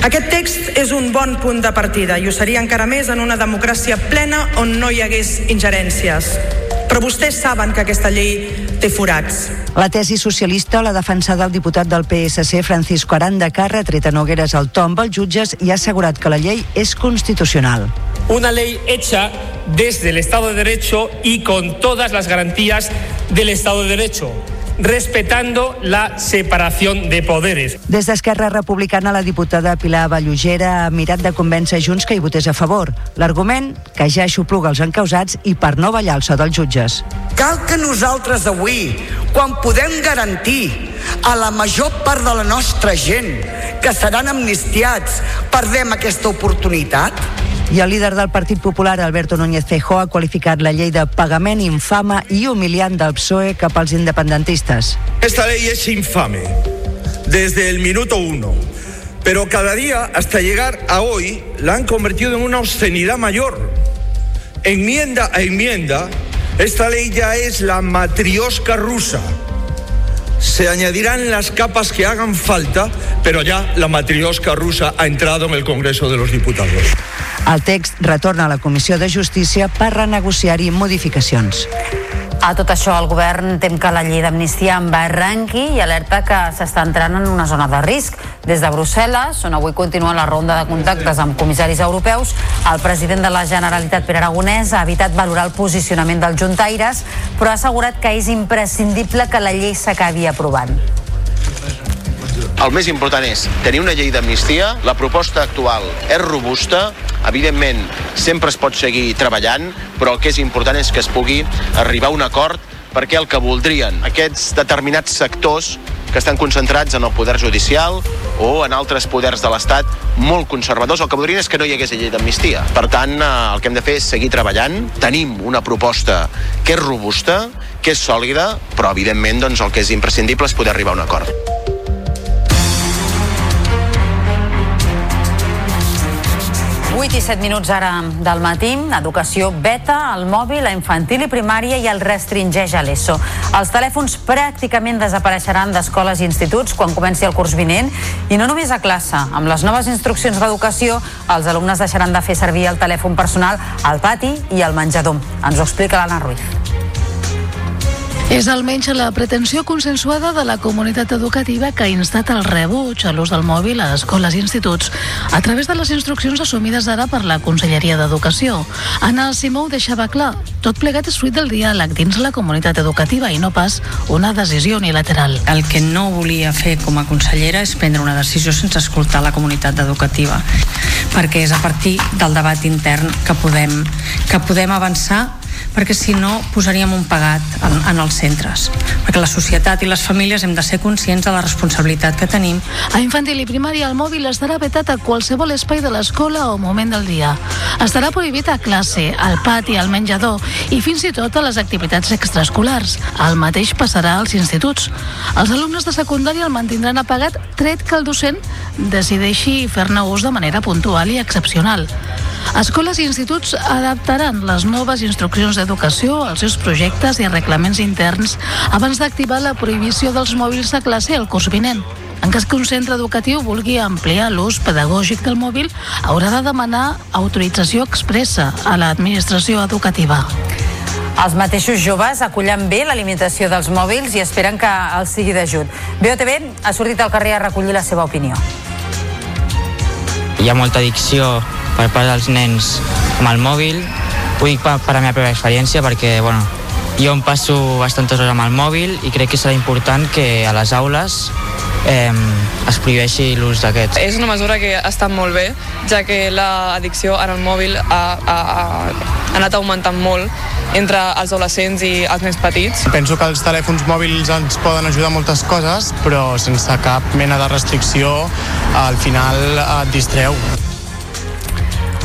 Aquest text és un bon punt de partida i ho seria encara més en una democràcia plena on no hi hagués ingerències. Però vostès saben que aquesta llei té forats. La tesi socialista l'ha defensada el diputat del PSC Francisco Aranda, que ha retret a Nogueres al tomb als jutges i ha assegurat que la llei és constitucional. Una ley hecha desde el Estado de Derecho y con todas las garantías del Estado de Derecho respetando la separación de poderes. Des d'Esquerra Republicana, la diputada Pilar Vallugera ha mirat de convèncer Junts que hi votés a favor. L'argument, que ja xupluga els encausats i per no ballar el so dels jutges. Cal que nosaltres avui, quan podem garantir a la major part de la nostra gent que seran amnistiats, perdem aquesta oportunitat? I el líder del Partit Popular, Alberto Núñez Feijóo, ha qualificat la llei de pagament infama i humiliant del PSOE cap als independentistes. Esta ley es infame desde el minuto uno, pero cada día hasta llegar a hoy la han convertido en una obscenidad mayor. Enmienda a enmienda, esta ley ya es la matriosca rusa. Se añadirán las capas que hagan falta, pero ya la matriosca rusa ha entrado en el Congreso de los Diputados. El text retorna a la Comissió de Justícia per renegociar-hi modificacions. A tot això, el govern tem que la llei d'amnistia en va arrenqui i alerta que s'està entrant en una zona de risc. Des de Brussel·les, on avui continua la ronda de contactes amb comissaris europeus, el president de la Generalitat, Pere Aragonès, ha evitat valorar el posicionament dels juntaires, però ha assegurat que és imprescindible que la llei s'acabi aprovant. El més important és tenir una llei d'amnistia, la proposta actual és robusta, evidentment sempre es pot seguir treballant, però el que és important és que es pugui arribar a un acord perquè el que voldrien aquests determinats sectors que estan concentrats en el poder judicial o en altres poders de l'Estat molt conservadors, el que voldrien és que no hi hagués llei d'amnistia. Per tant, eh, el que hem de fer és seguir treballant. Tenim una proposta que és robusta, que és sòlida, però evidentment doncs, el que és imprescindible és poder arribar a un acord. 8 i 7 minuts ara del matí. Educació beta, el mòbil, la infantil i primària i el restringeix a l'ESO. Els telèfons pràcticament desapareixeran d'escoles i instituts quan comenci el curs vinent i no només a classe. Amb les noves instruccions d'educació, els alumnes deixaran de fer servir el telèfon personal al pati i al menjador. Ens ho explica l'Anna Ruiz. És almenys la pretensió consensuada de la comunitat educativa que ha instat el rebuig a l'ús del mòbil a escoles i instituts a través de les instruccions assumides ara per la Conselleria d'Educació. Anna Simó ho deixava clar. Tot plegat és fruit del diàleg dins la comunitat educativa i no pas una decisió unilateral. El que no volia fer com a consellera és prendre una decisió sense escoltar la comunitat educativa, perquè és a partir del debat intern que podem, que podem avançar perquè si no posaríem un pagat en, en els centres. Perquè la societat i les famílies hem de ser conscients de la responsabilitat que tenim. A infantil i primària el mòbil estarà vetat a qualsevol espai de l'escola o moment del dia. Estarà prohibit a classe, al pati, al menjador i fins i tot a les activitats extraescolars. El mateix passarà als instituts. Els alumnes de secundària el mantindran apagat tret que el docent decideixi fer-ne ús de manera puntual i excepcional. Escoles i instituts adaptaran les noves instruccions d'educació als seus projectes i reglaments interns abans d'activar la prohibició dels mòbils de classe el curs vinent. En cas que un centre educatiu vulgui ampliar l'ús pedagògic del mòbil, haurà de demanar autorització expressa a l'administració educativa. Els mateixos joves acullen bé la limitació dels mòbils i esperen que els sigui d'ajut. BOTV ha sortit al carrer a recollir la seva opinió. Hi ha molta addicció per part dels nens amb el mòbil. Ho dic per, per la meva pròpia experiència perquè, bueno, jo em passo bastantes hores amb el mòbil i crec que serà important que a les aules eh, es prohibeixi l'ús d'aquests. És una mesura que ha estat molt bé, ja que l'addicció en el mòbil ha, ha, ha anat augmentant molt entre els adolescents i els més petits. Penso que els telèfons mòbils ens poden ajudar a moltes coses, però sense cap mena de restricció al final et distreu.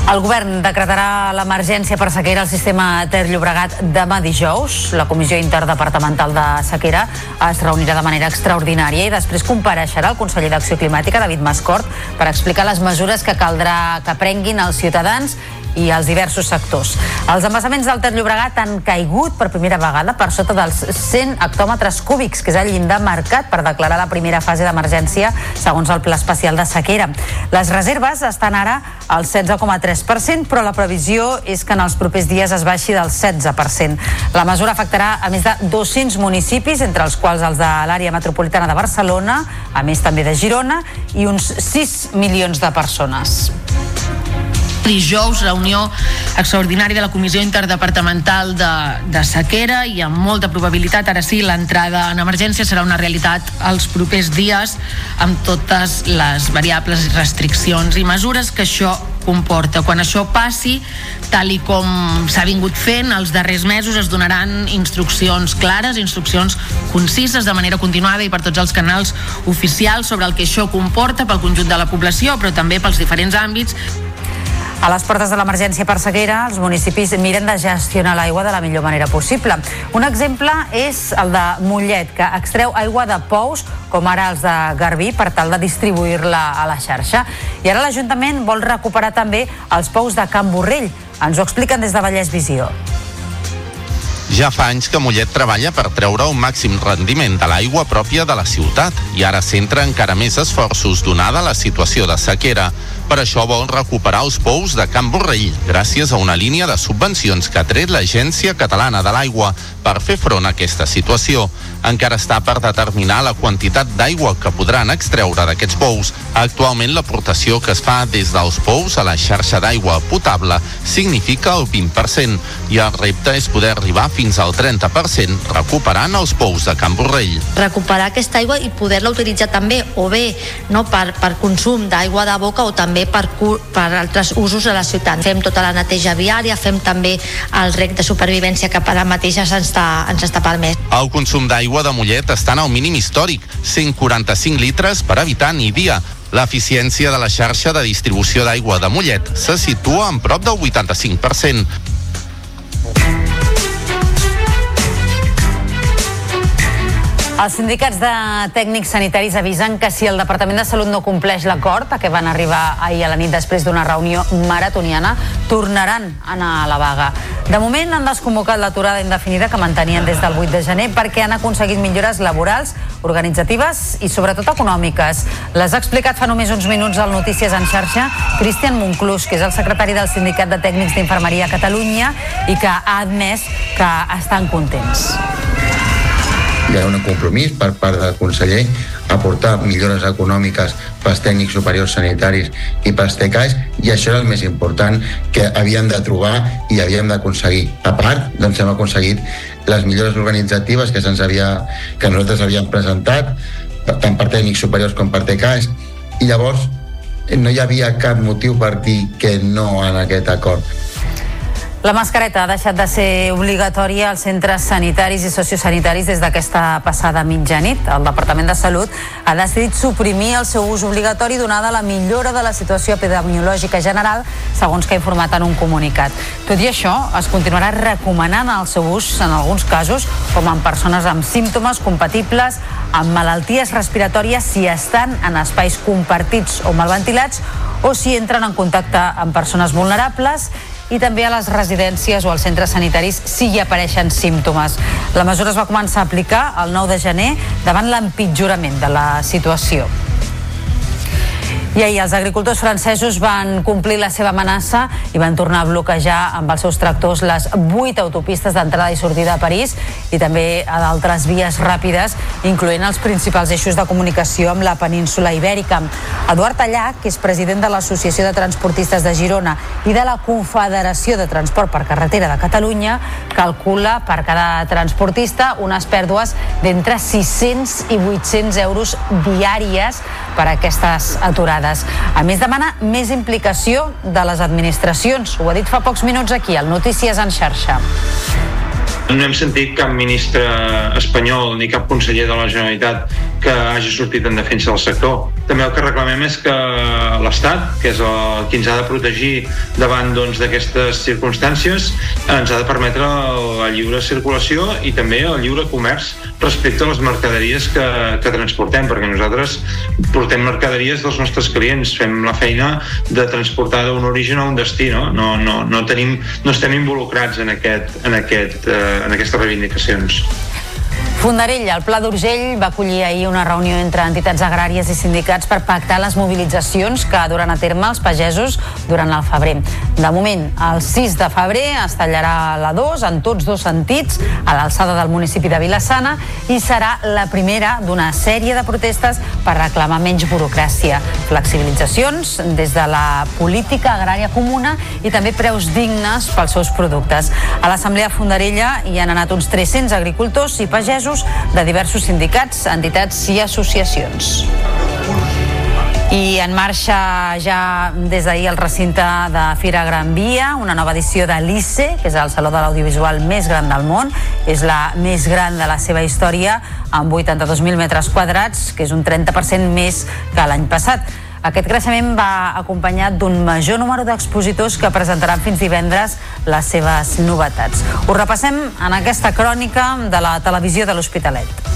El govern decretarà l'emergència per sequera al sistema Ter Llobregat demà dijous. La Comissió Interdepartamental de Sequera es reunirà de manera extraordinària i després compareixerà el conseller d'Acció Climàtica, David Mascort, per explicar les mesures que caldrà que prenguin els ciutadans i els diversos sectors. Els embassaments del Ter Llobregat han caigut per primera vegada per sota dels 100 hectòmetres cúbics, que és el llindar marcat per declarar la primera fase d'emergència segons el Pla Especial de Sequera. Les reserves estan ara al 16,3%, però la previsió és que en els propers dies es baixi del 16%. La mesura afectarà a més de 200 municipis, entre els quals els de l'àrea metropolitana de Barcelona, a més també de Girona, i uns 6 milions de persones dijous reunió extraordinària de la Comissió Interdepartamental de, de Sequera i amb molta probabilitat, ara sí, l'entrada en emergència serà una realitat els propers dies amb totes les variables, restriccions i mesures que això comporta. Quan això passi, tal i com s'ha vingut fent, els darrers mesos es donaran instruccions clares, instruccions concises de manera continuada i per tots els canals oficials sobre el que això comporta pel conjunt de la població, però també pels diferents àmbits a les portes de l'emergència per sequera, els municipis miren de gestionar l'aigua de la millor manera possible. Un exemple és el de Mollet, que extreu aigua de pous, com ara els de Garbí, per tal de distribuir-la a la xarxa. I ara l'Ajuntament vol recuperar també els pous de Can Borrell. Ens ho expliquen des de Vallès Visió. Ja fa anys que Mollet treballa per treure un màxim rendiment de l'aigua pròpia de la ciutat i ara centra encara més esforços donada la situació de sequera. Per això vol recuperar els pous de Can Borrell gràcies a una línia de subvencions que ha tret l'Agència Catalana de l'Aigua per fer front a aquesta situació. Encara està per determinar la quantitat d'aigua que podran extreure d'aquests pous. Actualment l'aportació que es fa des dels pous a la xarxa d'aigua potable significa el 20% i el repte és poder arribar fins al 30% recuperant els pous de Can Borrell. Recuperar aquesta aigua i poder-la utilitzar també o bé no, per, per consum d'aigua de boca o també per, per altres usos a la ciutat. Fem tota la neteja viària, fem també el rec de supervivència que per ara mateix ens està, ens està permès. El consum d'aigua de Mollet està en el mínim històric, 145 litres per habitant i dia. L'eficiència de la xarxa de distribució d'aigua de Mollet se situa en prop del 85%. Els sindicats de tècnics sanitaris avisen que si el Departament de Salut no compleix l'acord a què van arribar ahir a la nit després d'una reunió maratoniana, tornaran a anar a la vaga. De moment han desconvocat l'aturada indefinida que mantenien des del 8 de gener perquè han aconseguit millores laborals, organitzatives i sobretot econòmiques. Les ha explicat fa només uns minuts al Notícies en xarxa Cristian Monclús, que és el secretari del Sindicat de Tècnics d'Infermeria a Catalunya i que ha admès que estan contents hi ha un compromís per part del conseller aportar millores econòmiques pels tècnics superiors sanitaris i pels TECAIs i això és el més important que havíem de trobar i havíem d'aconseguir. A part, doncs hem aconseguit les millores organitzatives que, se'ns havia, que nosaltres havíem presentat tant per tècnics superiors com per TECAIs i llavors no hi havia cap motiu per dir que no en aquest acord. La mascareta ha deixat de ser obligatòria als centres sanitaris i sociosanitaris des d'aquesta passada mitjanit. El Departament de Salut ha decidit suprimir el seu ús obligatori donada la millora de la situació epidemiològica general, segons que ha informat en un comunicat. Tot i això, es continuarà recomanant el seu ús en alguns casos, com en persones amb símptomes compatibles amb malalties respiratòries si estan en espais compartits o mal ventilats o si entren en contacte amb persones vulnerables i també a les residències o als centres sanitaris si hi apareixen símptomes. La mesura es va començar a aplicar el 9 de gener davant l'empitjorament de la situació. I ahir els agricultors francesos van complir la seva amenaça i van tornar a bloquejar amb els seus tractors les vuit autopistes d'entrada i sortida a París i també a d'altres vies ràpides, incloent els principals eixos de comunicació amb la península ibèrica. Eduard Allà, que és president de l'Associació de Transportistes de Girona i de la Confederació de Transport per Carretera de Catalunya, calcula per cada transportista unes pèrdues d'entre 600 i 800 euros diàries per a aquestes aturades vegades. A més, demana més implicació de les administracions. Ho ha dit fa pocs minuts aquí, al Notícies en xarxa. No hem sentit cap ministre espanyol ni cap conseller de la Generalitat que hagi sortit en defensa del sector. També el que reclamem és que l'Estat, que és el qui ens ha de protegir davant doncs, d'aquestes doncs, circumstàncies, ens ha de permetre la lliure circulació i també el lliure comerç respecte a les mercaderies que, que transportem, perquè nosaltres portem mercaderies dels nostres clients, fem la feina de transportar d'un origen a un destí, no? No, no, no, tenim, no estem involucrats en, aquest, en, aquest, eh, en aquestes reivindicacions. Fondarella, el Pla d'Urgell va acollir ahir una reunió entre entitats agràries i sindicats per pactar les mobilitzacions que duran a terme els pagesos durant el febrer. De moment, el 6 de febrer es tallarà la 2 en tots dos sentits a l'alçada del municipi de Vilassana i serà la primera d'una sèrie de protestes per reclamar menys burocràcia, flexibilitzacions des de la política agrària comuna i també preus dignes pels seus productes. A l'Assemblea Fondarella hi han anat uns 300 agricultors i pagesos pagesos de diversos sindicats, entitats i associacions. I en marxa ja des d'ahir el recinte de Fira Gran Via, una nova edició de l'ICE, que és el Saló de l'Audiovisual més gran del món. És la més gran de la seva història, amb 82.000 metres quadrats, que és un 30% més que l'any passat. Aquest creixement va acompanyat d'un major número d'expositors que presentaran fins divendres les seves novetats. Ho repassem en aquesta crònica de la televisió de l'Hospitalet.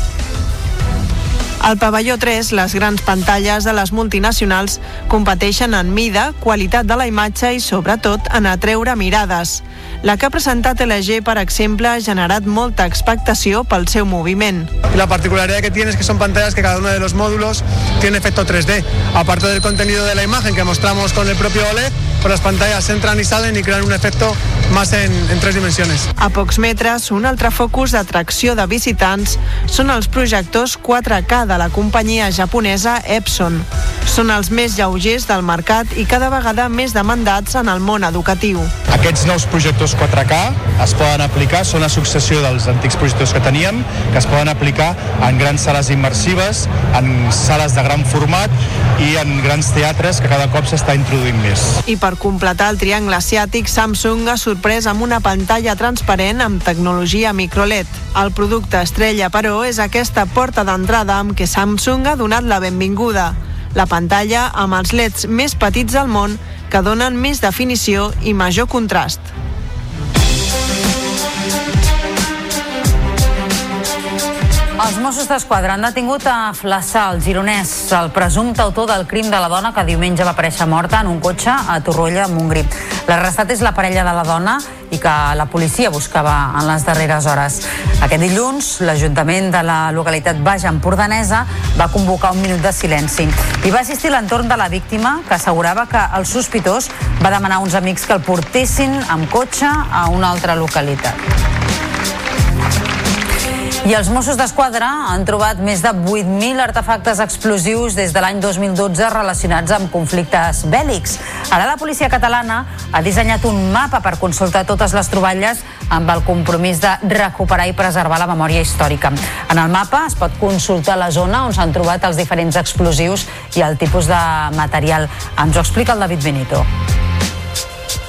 Al pavelló 3, les grans pantalles de les multinacionals competeixen en mida, qualitat de la imatge i, sobretot, en atreure mirades. La que ha presentat LG, per exemple, ha generat molta expectació pel seu moviment. La particularidad que tiene es que son pantallas que cada uno de los módulos tiene efecto 3D. Aparte del contenido de la imagen que mostramos con el propio OLED, pues las pantallas entran y salen y crean un efecto más en, en tres dimensiones. A pocs metres, un altre focus d'atracció de visitants són els projectors 4K de la companyia japonesa Epson. Són els més lleugers del mercat i cada vegada més demandats en el món educatiu. Aquests nous projectors 4K es poden aplicar, són la successió dels antics projectors que teníem, que es poden aplicar en grans sales immersives, en sales de gran format i en grans teatres que cada cop s'està introduint més. I per completar el triangle asiàtic, Samsung ha sorprès amb una pantalla transparent amb tecnologia microLED. El producte estrella, però, és aquesta porta d'entrada amb què Samsung ha donat la benvinguda. La pantalla amb els LEDs més petits del món que donen més definició i major contrast. Els Mossos d'Esquadra han detingut a Flaçà, el gironès, el presumpte autor del crim de la dona que diumenge va aparèixer morta en un cotxe a Torroella, Montgrí. L'arrestat és la parella de la dona i que la policia buscava en les darreres hores. Aquest dilluns, l'Ajuntament de la localitat Baix Empordanesa va convocar un minut de silenci. I va assistir l'entorn de la víctima, que assegurava que el sospitós va demanar a uns amics que el portessin amb cotxe a una altra localitat. I els Mossos d'Esquadra han trobat més de 8.000 artefactes explosius des de l'any 2012 relacionats amb conflictes bèl·lics. Ara la policia catalana ha dissenyat un mapa per consultar totes les troballes amb el compromís de recuperar i preservar la memòria històrica. En el mapa es pot consultar la zona on s'han trobat els diferents explosius i el tipus de material. Ens ho explica el David Benito.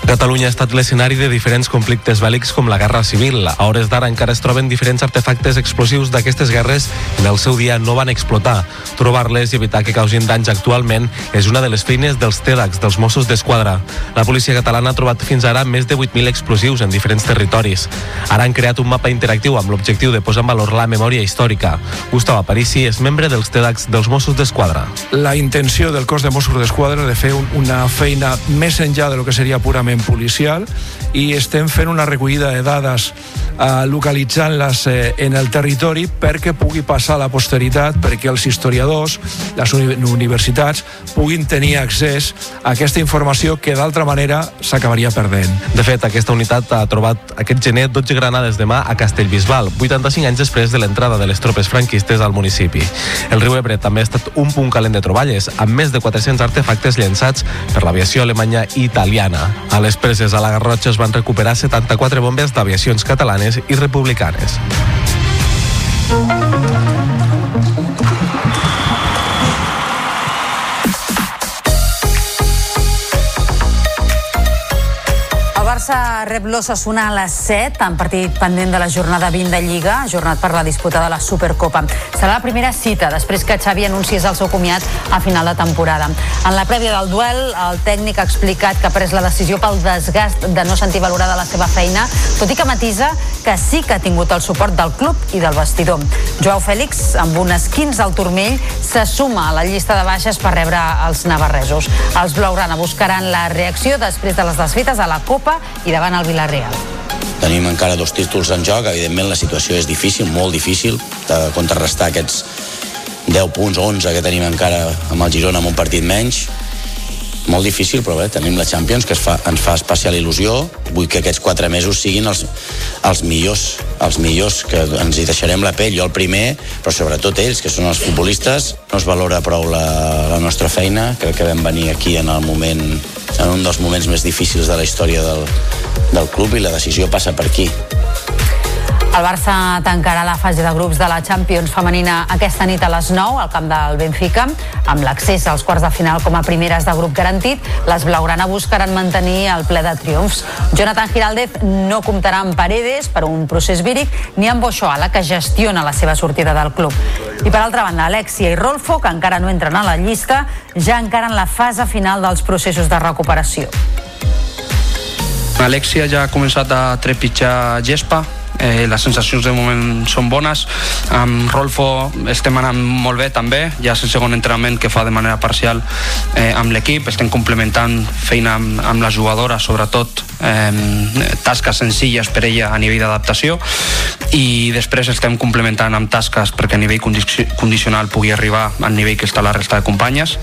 Catalunya ha estat l'escenari de diferents conflictes bèl·lics com la Guerra Civil. A hores d'ara encara es troben diferents artefactes explosius d'aquestes guerres i en el seu dia no van explotar. Trobar-les i evitar que causin danys actualment és una de les feines dels TEDx, dels Mossos d'Esquadra. La policia catalana ha trobat fins ara més de 8.000 explosius en diferents territoris. Ara han creat un mapa interactiu amb l'objectiu de posar en valor la memòria històrica. Gustavo Aparici és membre dels TEDx dels Mossos d'Esquadra. La intenció del cos de Mossos d'Esquadra de fer una feina més enllà de lo que seria purament departament policial i estem fent una recollida de dades eh, localitzant-les eh, en el territori perquè pugui passar a la posteritat, perquè els historiadors, les uni universitats, puguin tenir accés a aquesta informació que d'altra manera s'acabaria perdent. De fet, aquesta unitat ha trobat aquest gener 12 granades de mà a Castellbisbal, 85 anys després de l'entrada de les tropes franquistes al municipi. El riu Ebre també ha estat un punt calent de troballes, amb més de 400 artefactes llançats per l'aviació alemanya i italiana. A les preses a la Garrotxa es van recuperar 74 bombes d'aviacions catalanes i republicanes. Barça rep l'Ossassuna a les 7, en partit pendent de la jornada 20 de Lliga, jornat per la disputa de la Supercopa. Serà la primera cita després que Xavi anunciés el seu comiat a final de temporada. En la prèvia del duel, el tècnic ha explicat que ha pres la decisió pel desgast de no sentir valorada la seva feina, tot i que matisa que sí que ha tingut el suport del club i del vestidor. Joao Fèlix, amb unes 15 al turmell, se suma a la llista de baixes per rebre els navarresos. Els blaugrana buscaran la reacció després de les desfetes a la Copa i davant el Villarreal. Tenim encara dos títols en joc, evidentment la situació és difícil, molt difícil, de contrarrestar aquests 10 punts, 11 que tenim encara amb el Girona amb un partit menys, molt difícil, però bé, tenim la Champions, que es fa, ens fa especial il·lusió. Vull que aquests quatre mesos siguin els, els millors, els millors, que ens hi deixarem la pell, jo el primer, però sobretot ells, que són els futbolistes. No es valora prou la, la nostra feina, crec que vam venir aquí en el moment, en un dels moments més difícils de la història del, del club i la decisió passa per aquí. El Barça tancarà la fase de grups de la Champions femenina aquesta nit a les 9 al camp del Benfica, amb l'accés als quarts de final com a primeres de grup garantit. Les blaugrana buscaran mantenir el ple de triomfs. Jonathan Giraldez no comptarà amb Paredes per un procés víric ni amb Boixoala, que gestiona la seva sortida del club. I per altra banda, Alexia i Rolfo, que encara no entren a la llista, ja encara en la fase final dels processos de recuperació. Alexia ja ha començat a trepitjar gespa, eh, les sensacions de moment són bones. Amb Rolfo estem anant molt bé també. Ja és el segon entrenament que fa de manera parcial eh, amb l'equip. Estem complementant feina amb, amb la jugadora sobretot eh, tasques senzilles per ella a nivell d'adaptació. I després estem complementant amb tasques perquè a nivell condicional pugui arribar al nivell que està la resta de companyes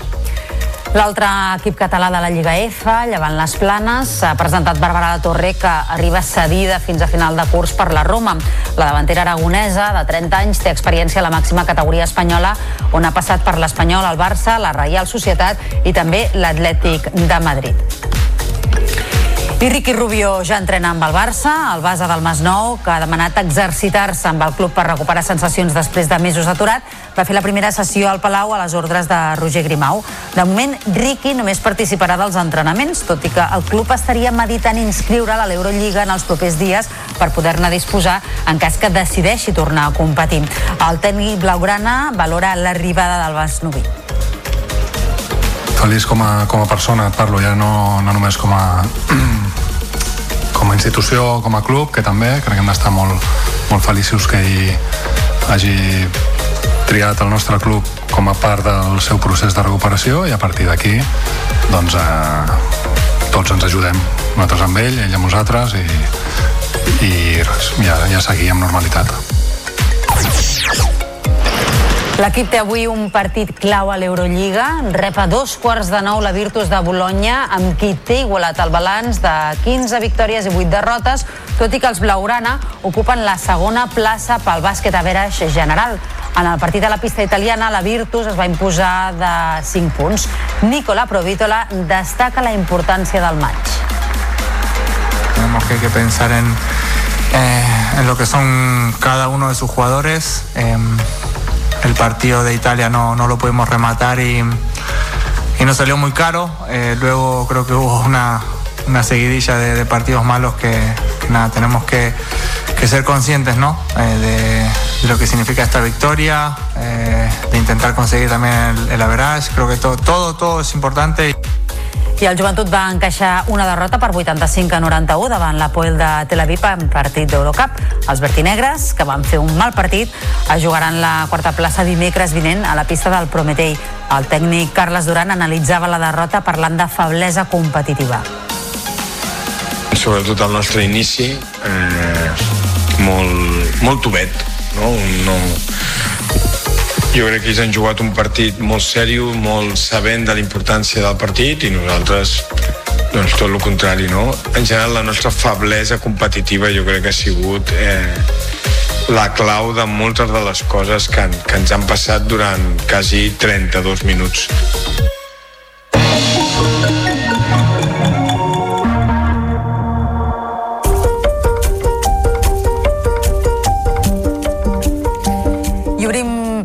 L'altre equip català de la Lliga F, llevant les planes, ha presentat Bàrbara de Torre, que arriba cedida fins a final de curs per la Roma. La davantera aragonesa, de 30 anys, té experiència a la màxima categoria espanyola, on ha passat per l'Espanyol, el Barça, la Reial Societat i també l'Atlètic de Madrid. I Ricky Rubio ja entrena amb el Barça, el base del Masnou, que ha demanat exercitar-se amb el club per recuperar sensacions després de mesos aturat, va fer la primera sessió al Palau a les ordres de Roger Grimau. De moment, Ricky només participarà dels entrenaments, tot i que el club estaria meditant inscriure a l'Eurolliga en els propers dies per poder-ne disposar en cas que decideixi tornar a competir. El tècnic blaugrana valora l'arribada del Basnoví feliç com a, com a persona, et parlo ja no, no només com a institució, com a club, que també crec que hem d'estar molt, molt feliços que hi hagi triat el nostre club com a part del seu procés de recuperació i a partir d'aquí doncs eh, tots ens ajudem nosaltres amb ell, ell amb nosaltres i, i res, ja, ja seguir amb normalitat L'equip té avui un partit clau a l'Eurolliga. Rep a dos quarts de nou la Virtus de Bologna, amb qui té igualat el balanç de 15 victòries i 8 derrotes, tot i que els Blaurana ocupen la segona plaça pel bàsquet a veraix general. En el partit de la pista italiana, la Virtus es va imposar de 5 punts. Nicola Provitola destaca la importància del maig. Tenemos que, que pensar en, eh, en lo que son cada uno de sus jugadores. Eh, el partido de Italia no, no lo pudimos rematar y, y nos salió muy caro. Eh, luego creo que hubo una, una seguidilla de, partidos malos que, nada, tenemos que, que, ser conscientes ¿no? Eh, de, de, lo que significa esta victoria, eh, de intentar conseguir también el, el average. Creo que todo, todo, todo es importante. I el Joventut va encaixar una derrota per 85 a 91 davant la Poel de Tel Aviv en partit d'Eurocup. Els vertinegres, que van fer un mal partit, es jugaran la quarta plaça dimecres vinent a la pista del Prometei. El tècnic Carles Duran analitzava la derrota parlant de feblesa competitiva. Sobretot el nostre inici, eh, molt, molt tubet, no? no jo crec que ells han jugat un partit molt sèrio, molt sabent de la importància del partit i nosaltres doncs tot el contrari, no? En general la nostra feblesa competitiva jo crec que ha sigut eh, la clau de moltes de les coses que, que ens han passat durant quasi 32 minuts.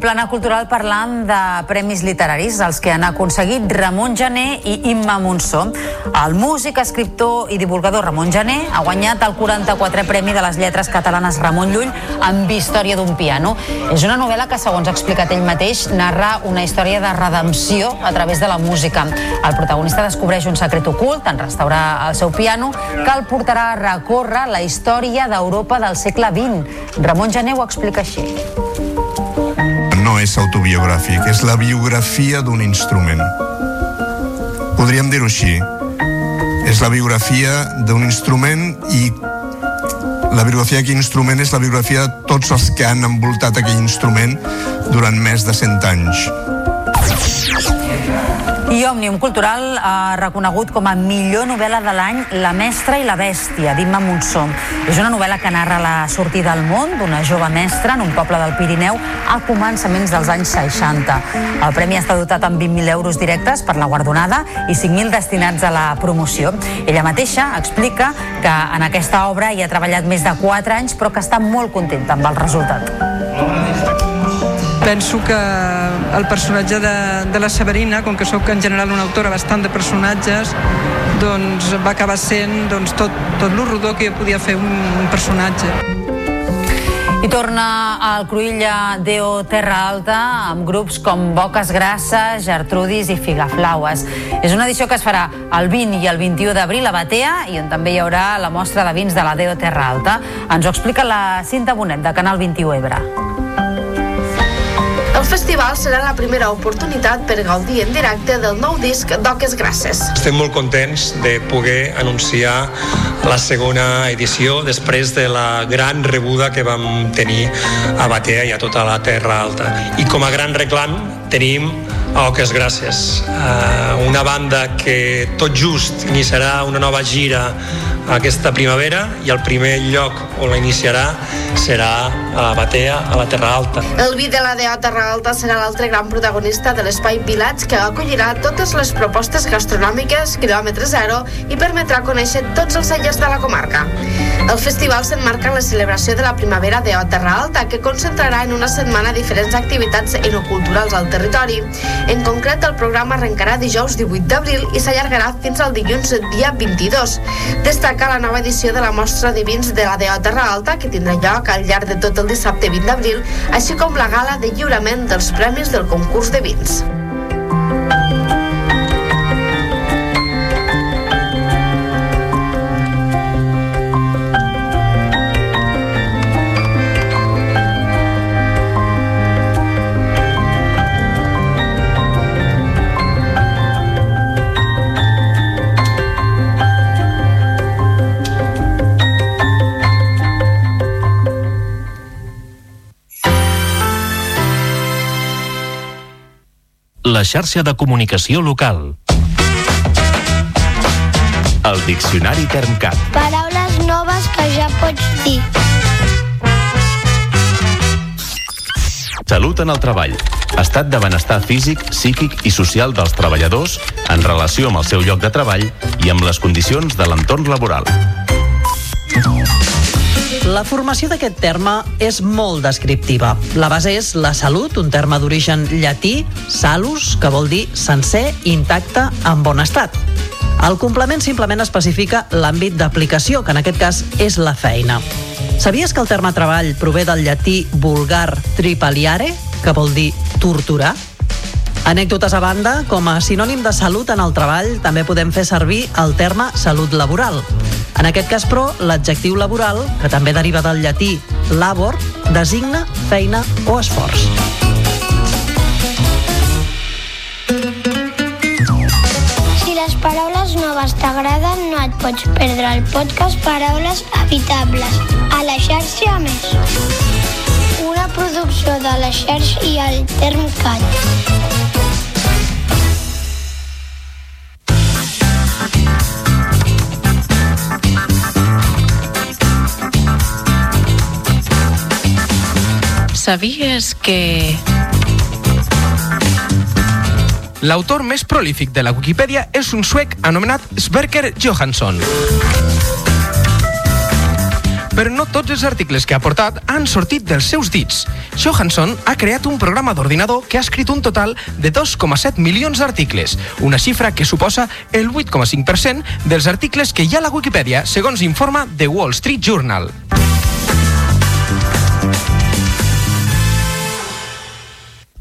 Plana cultural parlant de premis literaris, els que han aconseguit Ramon Gené i Imma Monsó. El músic, escriptor i divulgador Ramon Gené ha guanyat el 44è Premi de les Lletres Catalanes Ramon Llull amb Història d'un piano. És una novel·la que, segons ha explicat ell mateix, narra una història de redempció a través de la música. El protagonista descobreix un secret ocult en restaurar el seu piano que el portarà a recórrer la història d'Europa del segle XX. Ramon Gené ho explica així no és autobiogràfic, és la biografia d'un instrument. Podríem dir-ho així. És la biografia d'un instrument i la biografia d'aquell instrument és la biografia de tots els que han envoltat aquell instrument durant més de 100 anys. I Òmnium Cultural ha reconegut com a millor novel·la de l'any La mestra i la bèstia, d'Imma Monsó. És una novel·la que narra la sortida al món d'una jove mestra en un poble del Pirineu a començaments dels anys 60. El premi està dotat amb 20.000 euros directes per la guardonada i 5.000 destinats a la promoció. Ella mateixa explica que en aquesta obra hi ha treballat més de 4 anys però que està molt contenta amb el resultat penso que el personatge de, de la Severina, com que sóc en general una autora bastant de personatges, doncs va acabar sent doncs, tot, tot lo rodó que jo podia fer un, un personatge. I torna al Cruïlla Deo Terra Alta amb grups com Boques Grasses, Gertrudis i Figaflaues. És una edició que es farà el 20 i el 21 d'abril a Batea i on també hi haurà la mostra de vins de la Deo Terra Alta. Ens ho explica la Cinta Bonet de Canal 21 Ebre. Festival serà la primera oportunitat per gaudir en directe del nou disc d'Oques Grasses. Estem molt contents de poder anunciar la segona edició després de la gran rebuda que vam tenir a Batea i a tota la Terra Alta. I com a gran reclam tenim Oques Gràcies, uh, una banda que tot just iniciarà una nova gira aquesta primavera i el primer lloc on la iniciarà serà a Batea, a la Terra Alta. El vi de la DEA Terra Alta serà l'altre gran protagonista de l'Espai Village que acollirà totes les propostes gastronòmiques quilòmetre zero i permetrà conèixer tots els cellers de la comarca. El festival s'enmarca en la celebració de la primavera de Terra Alta que concentrarà en una setmana diferents activitats enoculturals al territori. En concret, el programa arrencarà dijous 18 d'abril i s'allargarà fins al dilluns dia 22. Destaca la nova edició de la mostra de vins de la DEO Terra Alta que tindrà lloc al llarg de tot el dissabte 20 d'abril, així com la gala de lliurament dels premis del concurs de vins. La xarxa de comunicació local. El Diccionari Termcat. Paraules noves que ja pots dir. Salut en el treball. Estat de benestar físic, psíquic i social dels treballadors en relació amb el seu lloc de treball i amb les condicions de l'entorn laboral. La formació d'aquest terme és molt descriptiva. La base és la salut, un terme d'origen llatí, salus, que vol dir sencer, intacte, en bon estat. El complement simplement especifica l'àmbit d'aplicació, que en aquest cas és la feina. Sabies que el terme treball prové del llatí vulgar tripaliare, que vol dir torturar? Anècdotes a banda, com a sinònim de salut en el treball, també podem fer servir el terme salut laboral. En aquest cas, però, l'adjectiu laboral, que també deriva del llatí labor, designa feina o esforç. Si les paraules noves t'agraden, no et pots perdre el podcast Paraules Habitables a la xarxa Més. Una producció de la xarxa i el Termcat. ¿Sabías que... L'autor més prolífic de la Wikipedia és un suec anomenat Sverker Johansson. Però no tots els articles que ha portat han sortit dels seus dits. Johansson ha creat un programa d'ordinador que ha escrit un total de 2,7 milions d'articles, una xifra que suposa el 8,5% dels articles que hi ha a la Wikipedia, segons informa The Wall Street Journal.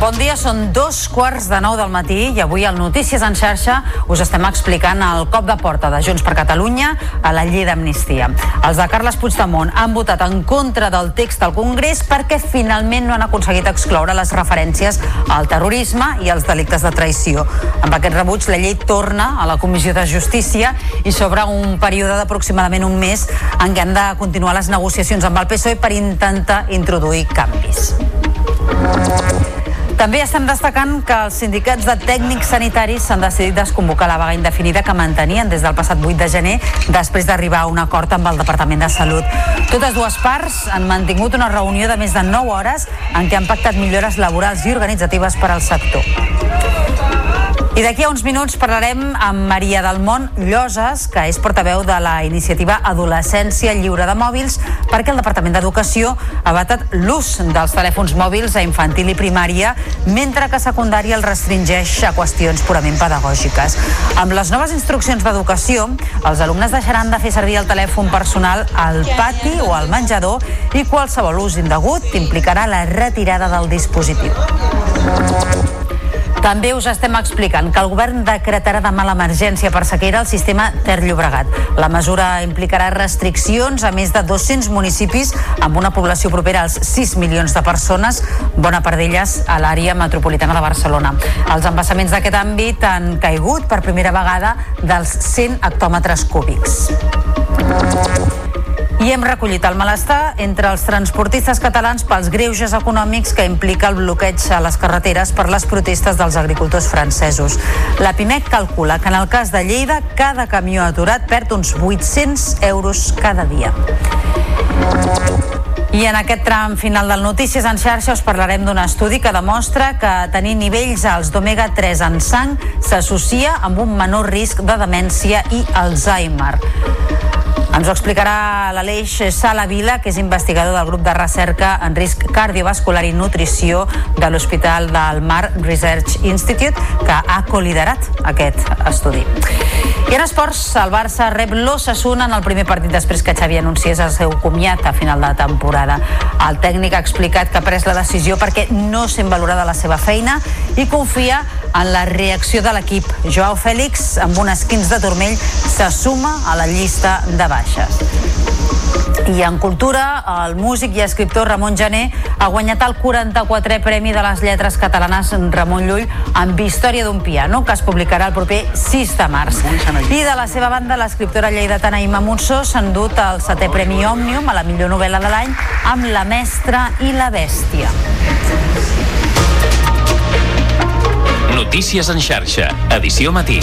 Bon dia, són dos quarts de nou del matí i avui al Notícies en xarxa us estem explicant el cop de porta de Junts per Catalunya a la llei d'amnistia. Els de Carles Puigdemont han votat en contra del text al Congrés perquè finalment no han aconseguit excloure les referències al terrorisme i als delictes de traïció. Amb aquest rebuig, la llei torna a la Comissió de Justícia i sobre un període d'aproximadament un mes en què han de continuar les negociacions amb el PSOE per intentar introduir canvis. També estem destacant que els sindicats de tècnics sanitaris s'han decidit desconvocar la vaga indefinida que mantenien des del passat 8 de gener després d'arribar a un acord amb el Departament de Salut. Totes dues parts han mantingut una reunió de més de 9 hores en què han pactat millores laborals i organitzatives per al sector. I d'aquí a uns minuts parlarem amb Maria del Mont Lloses, que és portaveu de la iniciativa Adolescència Lliure de Mòbils, perquè el Departament d'Educació ha vetat l'ús dels telèfons mòbils a infantil i primària, mentre que secundària el restringeix a qüestions purament pedagògiques. Amb les noves instruccions d'educació, els alumnes deixaran de fer servir el telèfon personal al pati o al menjador i qualsevol ús indegut implicarà la retirada del dispositiu. També us estem explicant que el govern decretarà demà l'emergència per sequera al sistema Ter Llobregat. La mesura implicarà restriccions a més de 200 municipis amb una població propera als 6 milions de persones, bona part d'elles a l'àrea metropolitana de Barcelona. Els embassaments d'aquest àmbit han caigut per primera vegada dels 100 hectòmetres cúbics. I hem recollit el malestar entre els transportistes catalans pels greuges econòmics que implica el bloqueig a les carreteres per les protestes dels agricultors francesos. La PIMEC calcula que en el cas de Lleida cada camió aturat perd uns 800 euros cada dia. I en aquest tram final del Notícies en xarxa us parlarem d'un estudi que demostra que tenir nivells alts d'omega-3 en sang s'associa amb un menor risc de demència i Alzheimer. Ens ho explicarà l'Aleix Sala Vila, que és investigador del grup de recerca en risc cardiovascular i nutrició de l'Hospital del Mar Research Institute, que ha coliderat aquest estudi. I en esports, el Barça rep l'Ossassuna en el primer partit després que Xavi anunciés el seu comiat a final de temporada. El tècnic ha explicat que ha pres la decisió perquè no sent valorada la seva feina i confia en la reacció de l'equip. Joao Fèlix, amb un esquins de turmell, se suma a la llista de baixes. I en cultura, el músic i escriptor Ramon Jané ha guanyat el 44è Premi de les Lletres Catalanes Ramon Llull amb Història d'un piano, que es publicarà el proper 6 de març. I de la seva banda, l'escriptora lleidatana Ima Monsó s'ha endut el setè Premi Òmnium a la millor novel·la de l'any amb La mestra i la bèstia. Notícies en xarxa, edició matí.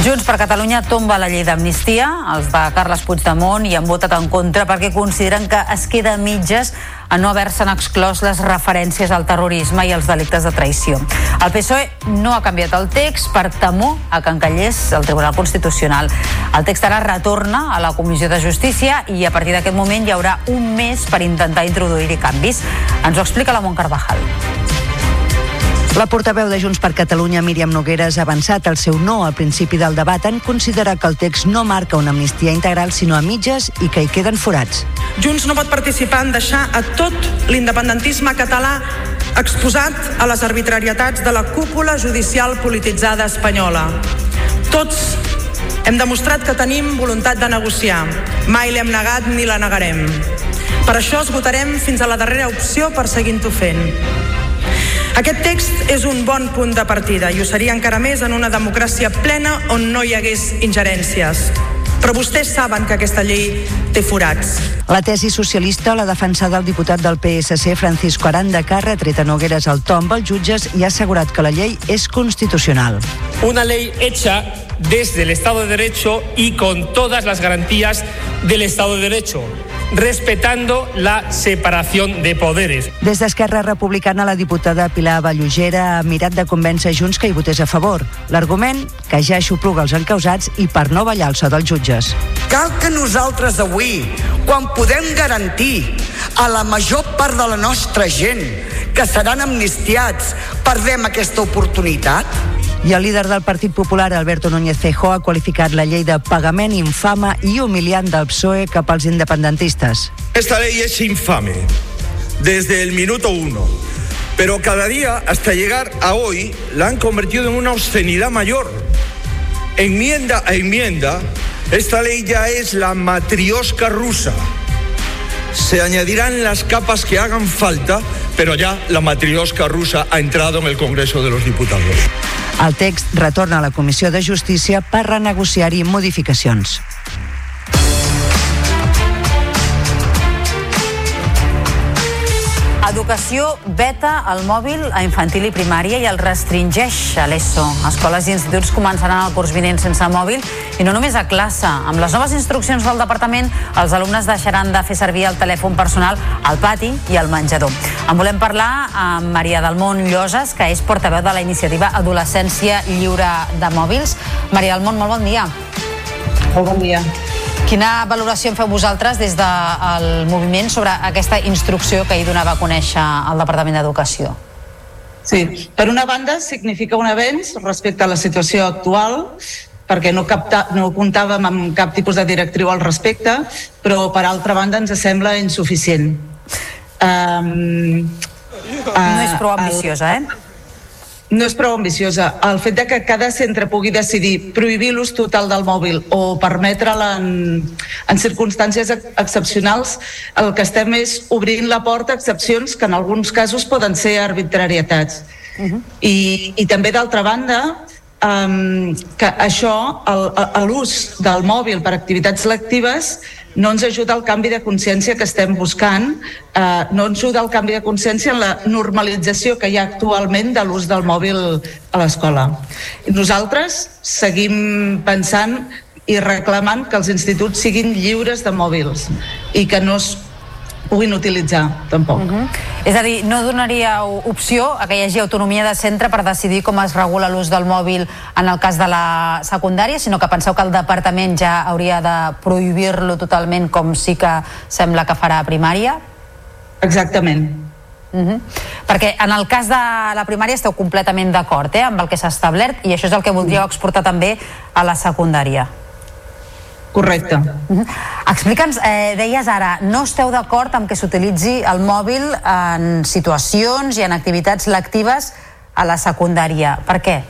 Junts per Catalunya tomba la llei d'amnistia, els de Carles Puigdemont hi han votat en contra perquè consideren que es queda mitges a no haver-se'n exclòs les referències al terrorisme i als delictes de traïció. El PSOE no ha canviat el text per temor a que encallés el Tribunal Constitucional. El text ara retorna a la Comissió de Justícia i a partir d'aquest moment hi haurà un mes per intentar introduir-hi canvis. Ens ho explica la Mont Carvajal. La portaveu de Junts per Catalunya, Míriam Nogueres, ha avançat el seu no al principi del debat en considerar que el text no marca una amnistia integral sinó a mitges i que hi queden forats. Junts no pot participar en deixar a tot l'independentisme català exposat a les arbitrarietats de la cúpula judicial polititzada espanyola. Tots hem demostrat que tenim voluntat de negociar. Mai l'hem negat ni la negarem. Per això esgotarem fins a la darrera opció per seguint-ho fent. Aquest text és un bon punt de partida i ho seria encara més en una democràcia plena on no hi hagués ingerències. Però vostès saben que aquesta llei té forats. La tesi socialista la defensada el diputat del PSC, Francisco Aranda, que ha retret a Nogueres al tomb als jutges i ha assegurat que la llei és constitucional. Una ley hecha desde el Estado de Derecho y con todas las garantías del Estado de Derecho respetando la separación de poderes. Des d'Esquerra Republicana, la diputada Pilar Vallugera ha mirat de convèncer Junts que hi votés a favor. L'argument, que ja xupluga els encausats i per no ballar el so dels jutges. Cal que nosaltres avui, quan podem garantir a la major part de la nostra gent que seran amnistiats, perdem aquesta oportunitat? I el líder del Partit Popular, Alberto Núñez Feijóo, ha qualificat la llei de pagament infama i humiliant del PSOE cap als independentistes. Esta ley es infame desde el minuto uno, pero cada día hasta llegar a hoy la han convertido en una obscenidad mayor. Enmienda a enmienda, esta ley ya es la matriosca rusa. Se añadirán las capas que hagan falta, pero ya la matriosca rusa ha entrado en el Congreso de los Diputados. El text retorna a la Comissió de Justícia per renegociar-hi modificacions. Educació veta el mòbil a infantil i primària i el restringeix a l'ESO. Escoles i instituts començaran el curs vinent sense mòbil i no només a classe. Amb les noves instruccions del departament, els alumnes deixaran de fer servir el telèfon personal al pati i al menjador. En volem parlar amb Maria del Mont Lloses, que és portaveu de la iniciativa Adolescència Lliure de Mòbils. Maria del Mont, molt bon dia. Molt bon dia. Quina valoració en feu vosaltres des del moviment sobre aquesta instrucció que ahir donava a conèixer el Departament d'Educació? Sí, per una banda significa un avenç respecte a la situació actual, perquè no, capta, no comptàvem amb cap tipus de directriu al respecte, però per altra banda ens sembla insuficient. Um, no és prou ambiciosa, eh? No és prou ambiciosa. El fet de que cada centre pugui decidir prohibir l'ús total del mòbil o permetre'l en, en circumstàncies ex excepcionals, el que estem és obrint la porta a excepcions que en alguns casos poden ser arbitrarietats. Uh -huh. I, I també, d'altra banda, um, que això, l'ús del mòbil per activitats lectives, no ens ajuda al canvi de consciència que estem buscant, eh, no ens ajuda al canvi de consciència en la normalització que hi ha actualment de l'ús del mòbil a l'escola. Nosaltres seguim pensant i reclamant que els instituts siguin lliures de mòbils i que no es puguin utilitzar, tampoc. Uh -huh. És a dir, no donaria opció a que hi hagi autonomia de centre per decidir com es regula l'ús del mòbil en el cas de la secundària, sinó que penseu que el departament ja hauria de prohibir-lo totalment com sí que sembla que farà a primària? Exactament. Uh -huh. Perquè en el cas de la primària esteu completament d'acord eh, amb el que s'ha establert i això és el que voldríeu exportar també a la secundària. Correcte. Uh -huh. Explica'ns, eh, deies ara, no esteu d'acord amb que s'utilitzi el mòbil en situacions i en activitats lectives a la secundària. Per què?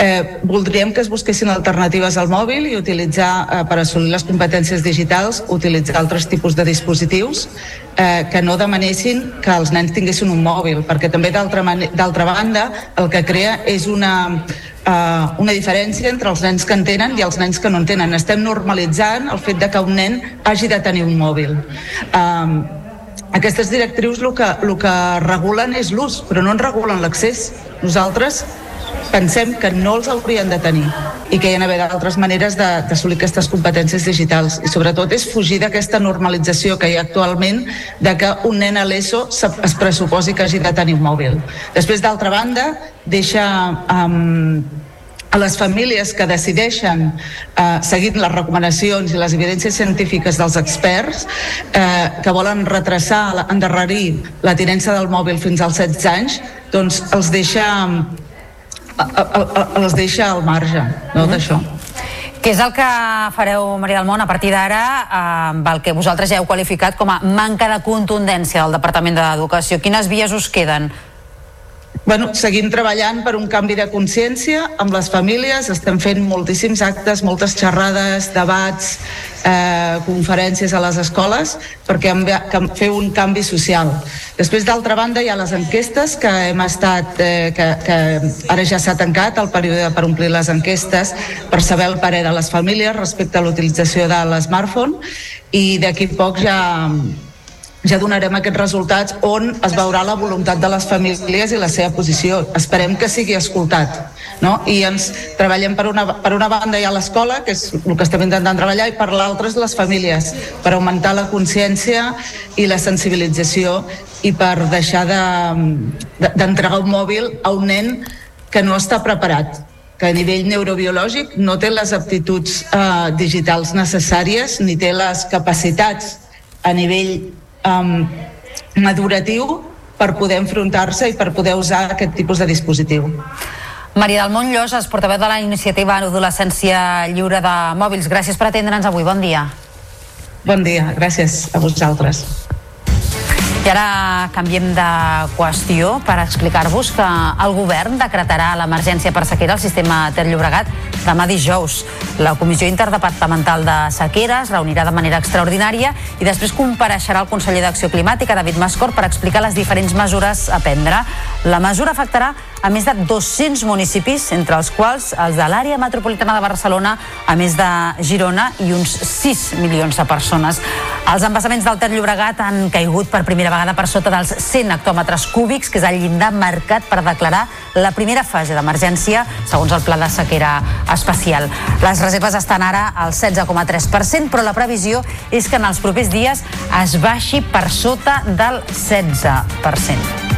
Eh, voldríem que es busquessin alternatives al mòbil i utilitzar, eh, per assolir les competències digitals, utilitzar altres tipus de dispositius eh, que no demanessin que els nens tinguessin un mòbil, perquè també d'altra banda el que crea és una, eh, una diferència entre els nens que en tenen i els nens que no en tenen. Estem normalitzant el fet de que un nen hagi de tenir un mòbil. Eh, aquestes directrius el que, el que regulen és l'ús, però no en regulen l'accés. Nosaltres pensem que no els haurien de tenir i que hi ha d'haver d'altres maneres d'assolir aquestes competències digitals i sobretot és fugir d'aquesta normalització que hi ha actualment de que un nen a l'ESO es pressuposi que hagi de tenir un mòbil. Després, d'altra banda, deixa um, a les famílies que decideixen, eh, seguint les recomanacions i les evidències científiques dels experts, eh, que volen retrasar, endarrerir la tinença del mòbil fins als 16 anys, doncs els deixa, els deixa al marge no, mm. d'això. Què és el que fareu, Maria del Món, a partir d'ara, amb el que vosaltres ja heu qualificat com a manca de contundència del Departament d'Educació? Quines vies us queden? Bueno, seguim treballant per un canvi de consciència amb les famílies, estem fent moltíssims actes, moltes xerrades, debats, eh, conferències a les escoles perquè fer un canvi social. Després, d'altra banda, hi ha les enquestes que hem estat, eh, que, que ara ja s'ha tancat el període per omplir les enquestes per saber el parer de les famílies respecte a l'utilització de l'smartphone i d'aquí poc ja ja donarem aquests resultats on es veurà la voluntat de les famílies i la seva posició. Esperem que sigui escoltat. No? I ens treballem per una, per una banda ja l'escola, que és el que estem intentant treballar, i per l'altra és les famílies, per augmentar la consciència i la sensibilització i per deixar d'entregar de, de, un mòbil a un nen que no està preparat que a nivell neurobiològic no té les aptituds eh, digitals necessàries ni té les capacitats a nivell um, maduratiu per poder enfrontar-se i per poder usar aquest tipus de dispositiu. Maria del Mont Lloses, portaveu de la iniciativa Adolescència Lliure de Mòbils. Gràcies per atendre'ns avui. Bon dia. Bon dia. Gràcies a vosaltres. I ara canviem de qüestió per explicar-vos que el govern decretarà l'emergència per sequera al sistema Ter Llobregat demà dijous. La Comissió Interdepartamental de Sequera es reunirà de manera extraordinària i després compareixerà el conseller d'Acció Climàtica, David Mascor, per explicar les diferents mesures a prendre. La mesura afectarà a més de 200 municipis, entre els quals els de l'àrea metropolitana de Barcelona, a més de Girona i uns 6 milions de persones. Els embassaments del Ter Llobregat han caigut per primera vegada per sota dels 100 hectòmetres cúbics, que és el llindar marcat per declarar la primera fase d'emergència, segons el pla de sequera especial. Les reserves estan ara al 16,3%, però la previsió és que en els propers dies es baixi per sota del 16%.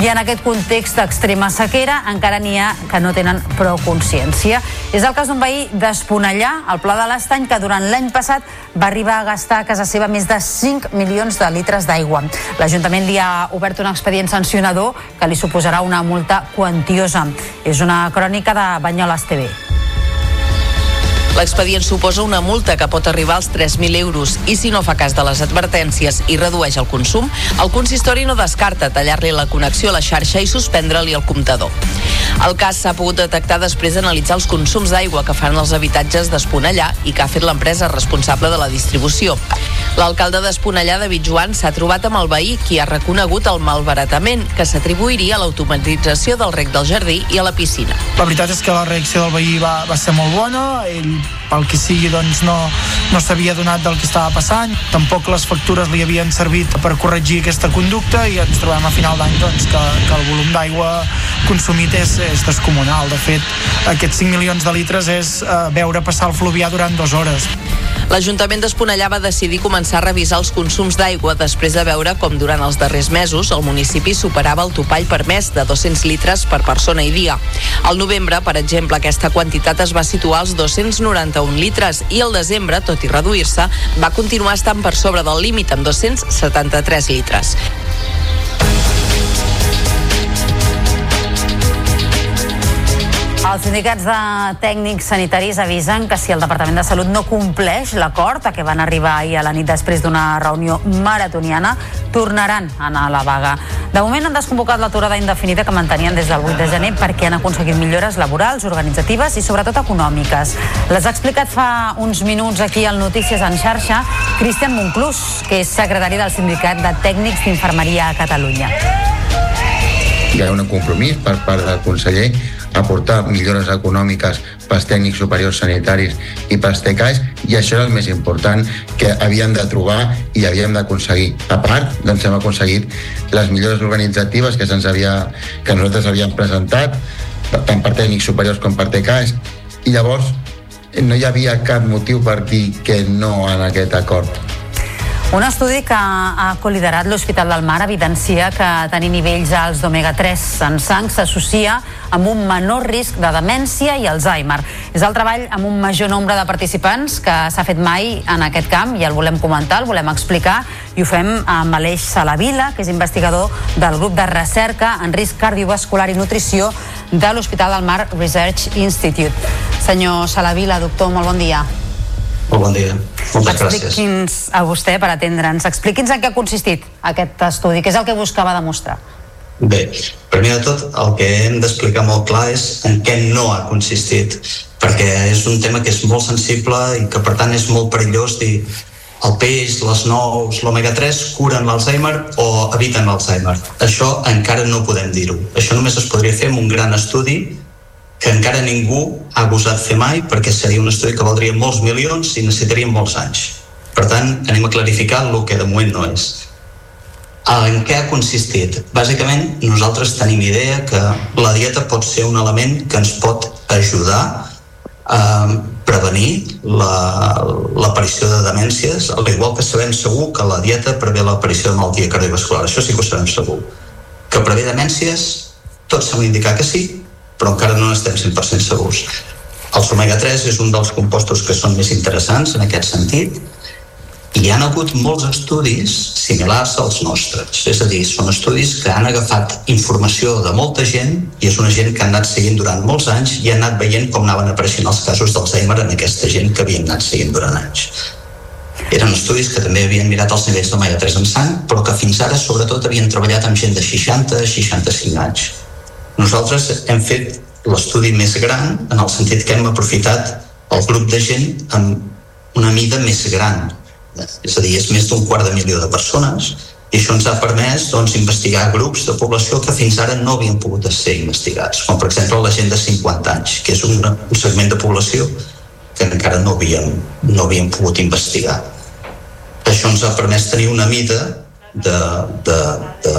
I en aquest context d'extrema sequera encara n'hi ha que no tenen prou consciència. És el cas d'un veí d'Esponellà, al Pla de l'Estany, que durant l'any passat va arribar a gastar a casa seva més de 5 milions de litres d'aigua. L'Ajuntament li ha obert un expedient sancionador que li suposarà una multa quantiosa. És una crònica de Banyoles TV. L'expedient suposa una multa que pot arribar als 3.000 euros i si no fa cas de les advertències i redueix el consum, el consistori no descarta tallar-li la connexió a la xarxa i suspendre-li el comptador. El cas s'ha pogut detectar després d'analitzar els consums d'aigua que fan els habitatges d'Esponellà i que ha fet l'empresa responsable de la distribució. L'alcalde d'Esponellà, David Joan, s'ha trobat amb el veí qui ha reconegut el malbaratament que s'atribuiria a l'automatització del rec del jardí i a la piscina. La veritat és que la reacció del veí va, va ser molt bona, ell pel que sigui doncs no, no s'havia donat del que estava passant. Tampoc les factures li havien servit per corregir aquesta conducta i ens trobem a final d'any doncs, que, que el volum d'aigua consumit és, és descomunal. De fet aquests 5 milions de litres és eh, veure passar el fluvià durant dues hores L'Ajuntament d'Esponellà va decidir començar a revisar els consums d'aigua després de veure com durant els darrers mesos el municipi superava el topall permès de 200 litres per persona i dia. Al novembre, per exemple, aquesta quantitat es va situar als 291 litres i al desembre, tot i reduir-se, va continuar estant per sobre del límit amb 273 litres. Els sindicats de tècnics sanitaris avisen que si el Departament de Salut no compleix l'acord a què van arribar ahir a la nit després d'una reunió maratoniana, tornaran a anar a la vaga. De moment han desconvocat l'aturada indefinida que mantenien des del 8 de gener perquè han aconseguit millores laborals, organitzatives i sobretot econòmiques. Les ha explicat fa uns minuts aquí al Notícies en xarxa Cristian Monclús, que és secretari del Sindicat de Tècnics d'Infermeria a Catalunya. Hi ha un compromís per part del conseller aportar millores econòmiques pels tècnics superiors sanitaris i pels TECAIs i això és el més important que havíem de trobar i havíem d'aconseguir. A part, doncs hem aconseguit les millores organitzatives que, se'ns havia, que nosaltres havíem presentat tant per tècnics superiors com per TECAIs i llavors no hi havia cap motiu per dir que no en aquest acord. Un estudi que ha col·liderat l'Hospital del Mar evidencia que tenir nivells alts d'omega-3 en sang s'associa amb un menor risc de demència i Alzheimer. És el treball amb un major nombre de participants que s'ha fet mai en aquest camp i el volem comentar, el volem explicar i ho fem amb Aleix Salavila, que és investigador del grup de recerca en risc cardiovascular i nutrició de l'Hospital del Mar Research Institute. Senyor Salavila, doctor, molt bon dia. Molt bon dia. Moltes gràcies. Expliqui'ns a vostè per atendre'ns. Expliqui'ns en què ha consistit aquest estudi, què és el que buscava demostrar. Bé, primer de tot, el que hem d'explicar molt clar és en què no ha consistit, perquè és un tema que és molt sensible i que per tant és molt perillós dir el peix, les nous, l'omega-3 curen l'Alzheimer o eviten l'Alzheimer. Això encara no podem dir-ho. Això només es podria fer amb un gran estudi que encara ningú ha gosat fer mai perquè seria un estudi que valdria molts milions i necessitaria molts anys. Per tant, anem a clarificar el que de moment no és. En què ha consistit? Bàsicament, nosaltres tenim idea que la dieta pot ser un element que ens pot ajudar a prevenir l'aparició la, de demències, al igual que sabem segur que la dieta prevé l'aparició de malaltia cardiovascular. Això sí que ho sabem segur. Que prevé demències, tot sembla indicar que sí, però encara no estem 100% segurs. Els omega-3 és un dels compostos que són més interessants en aquest sentit i hi ha hagut molts estudis similars als nostres. És a dir, són estudis que han agafat informació de molta gent i és una gent que han anat seguint durant molts anys i han anat veient com anaven apareixent els casos d'Alzheimer en aquesta gent que havien anat seguint durant anys. Eren estudis que també havien mirat els nivells d'omega-3 en sang, però que fins ara sobretot havien treballat amb gent de 60-65 anys nosaltres hem fet l'estudi més gran en el sentit que hem aprofitat el grup de gent amb una mida més gran. És a dir, és més d'un quart de milió de persones i això ens ha permès doncs, investigar grups de població que fins ara no havien pogut ser investigats, com per exemple la gent de 50 anys, que és un, un segment de població que encara no havíem, no havíem pogut investigar. Això ens ha permès tenir una mida de, de, de,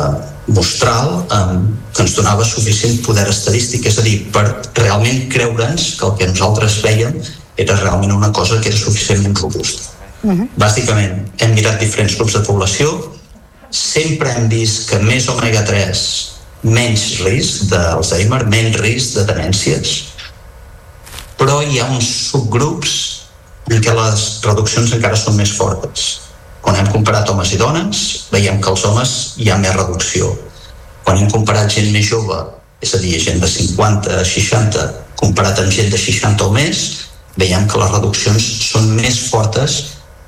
mostral eh, que ens donava suficient poder estadístic, és a dir, per realment creure'ns que el que nosaltres veiem era realment una cosa que era suficientment robusta. Uh -huh. Bàsicament, hem mirat diferents grups de població, sempre hem vist que més omega-3 menys risc d'Alzheimer, menys risc de demències, però hi ha uns subgrups en què les reduccions encara són més fortes quan hem comparat homes i dones, veiem que els homes hi ha més reducció. Quan hem comparat gent més jove, és a dir, gent de 50 a 60, comparat amb gent de 60 o més, veiem que les reduccions són més fortes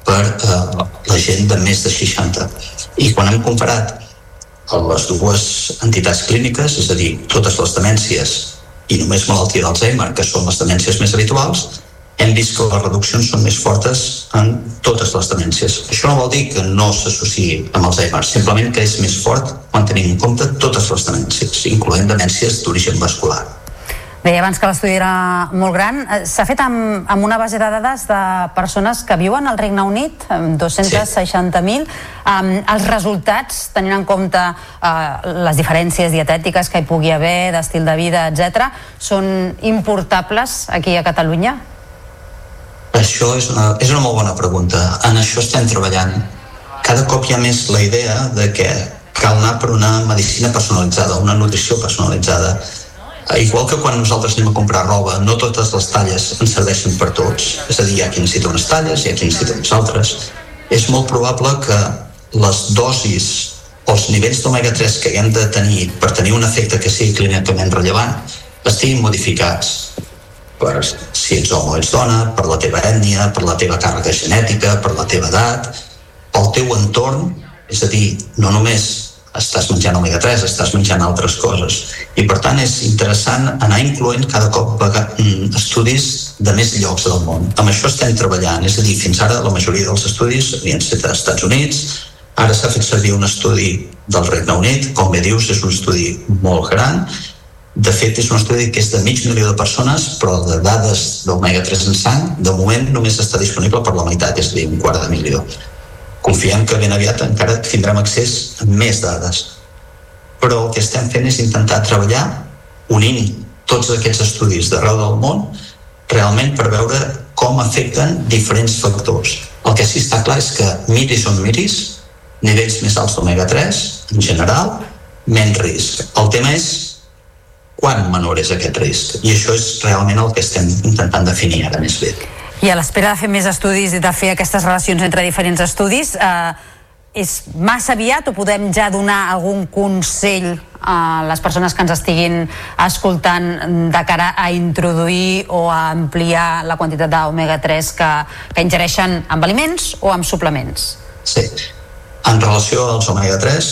per eh, la gent de més de 60. I quan hem comparat les dues entitats clíniques, és a dir, totes les demències i només malaltia d'Alzheimer, que són les demències més habituals, hem vist que les reduccions són més fortes en totes les demències. Això no vol dir que no s'associï amb Alzheimer, simplement que és més fort quan tenim en compte totes les demències, incloent demències d'origen vascular. Deia abans que l'estudi era molt gran. Eh, s'ha fet amb, amb una base de dades de persones que viuen al Regne Unit, 260.000. Sí. Um, els resultats, tenint en compte uh, les diferències dietètiques que hi pugui haver, d'estil de vida, etc, són importables aquí a Catalunya? Això és una, és una molt bona pregunta. En això estem treballant. Cada cop hi ha més la idea de que cal anar per una medicina personalitzada, una nutrició personalitzada. Igual que quan nosaltres anem a comprar roba, no totes les talles ens serveixen per tots. És a dir, hi ha qui necessita unes talles, hi ha qui necessita unes altres. És molt probable que les dosis o els nivells d'omega-3 que haguem de tenir per tenir un efecte que sigui clínicament rellevant estiguin modificats per si ets home o ets dona, per la teva ètnia, per la teva càrrega genètica, per la teva edat, pel teu entorn, és a dir, no només estàs menjant omega-3, estàs menjant altres coses. I per tant és interessant anar incloent cada cop mm, estudis de més llocs del món. Amb això estem treballant, és a dir, fins ara la majoria dels estudis havien estat als Estats Units, ara s'ha fet servir un estudi del Regne Unit, com bé dius, és un estudi molt gran, de fet és un estudi que és de mig milió de persones, però de dades d'omega-3 en sang, de moment només està disponible per la meitat, és a dir, un quart de milió confiem que ben aviat encara tindrem accés a més dades. Però el que estem fent és intentar treballar unint tots aquests estudis d'arreu del món realment per veure com afecten diferents factors. El que sí està clar és que miris on miris, nivells més alts d'omega-3, en general, menys risc. El tema és quan menor és aquest risc. I això és realment el que estem intentant definir ara més bé. I a l'espera de fer més estudis i de fer aquestes relacions entre diferents estudis, eh, és massa aviat o podem ja donar algun consell a les persones que ens estiguin escoltant de cara a introduir o a ampliar la quantitat d'omega-3 que, que ingereixen amb aliments o amb suplements? Sí. En relació als omega-3,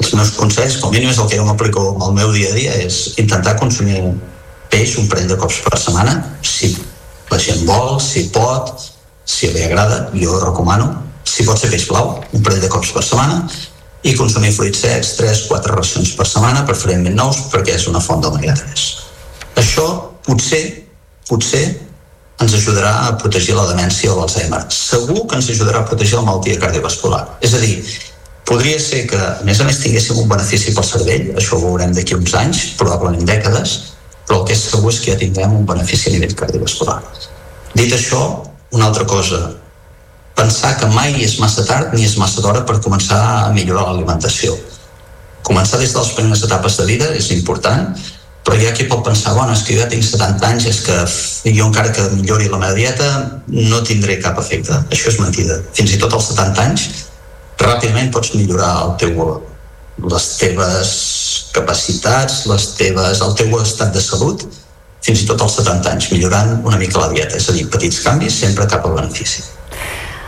els meus consells, com mínim és el que jo m'aplico al meu dia a dia, és intentar consumir peix un parell de cops per setmana, si la gent vol, si pot, si li agrada, jo ho recomano. Si pot ser peix blau, un parell de cops per setmana, i consumir fruits secs 3-4 racions per setmana, preferentment nous, perquè és una font d'omega-3. Això potser, potser ens ajudarà a protegir la demència o l'Alzheimer. Segur que ens ajudarà a protegir la malaltia cardiovascular. És a dir, podria ser que, a més a més, tinguéssim un benefici pel cervell, això ho veurem d'aquí uns anys, probablement dècades, però el que és segur és que ja tindrem un benefici a nivell cardiovascular. Dit això, una altra cosa, pensar que mai és massa tard ni és massa d'hora per començar a millorar l'alimentació. Començar des de les primeres etapes de vida és important, però hi ha qui pot pensar, bueno, és que jo ja tinc 70 anys, és que jo encara que millori la meva dieta no tindré cap efecte. Això és mentida. Fins i tot als 70 anys ràpidament pots millorar el teu les teves capacitats, les teves, el teu estat de salut, fins i tot als 70 anys, millorant una mica la dieta. És a dir, petits canvis sempre cap al benefici.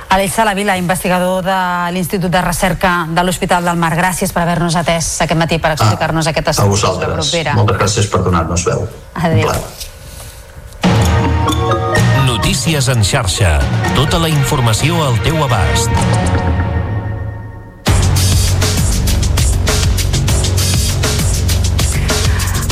Aleix Salavila, investigador de l'Institut de Recerca de l'Hospital del Mar. Gràcies per haver-nos atès aquest matí per explicar-nos ah, aquest assumpte. A vosaltres. Moltes gràcies per donar-nos veu. Adéu. Notícies en xarxa. Tota la informació al teu abast.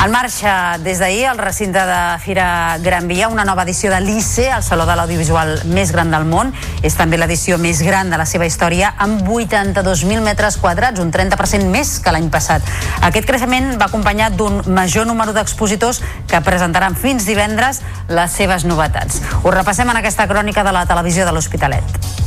En marxa des d'ahir al recinte de Fira Gran Via una nova edició de l'ICE, el Saló de l'Audiovisual més gran del món. És també l'edició més gran de la seva història amb 82.000 metres quadrats, un 30% més que l'any passat. Aquest creixement va acompanyat d'un major número d'expositors que presentaran fins divendres les seves novetats. Ho repassem en aquesta crònica de la televisió de l'Hospitalet.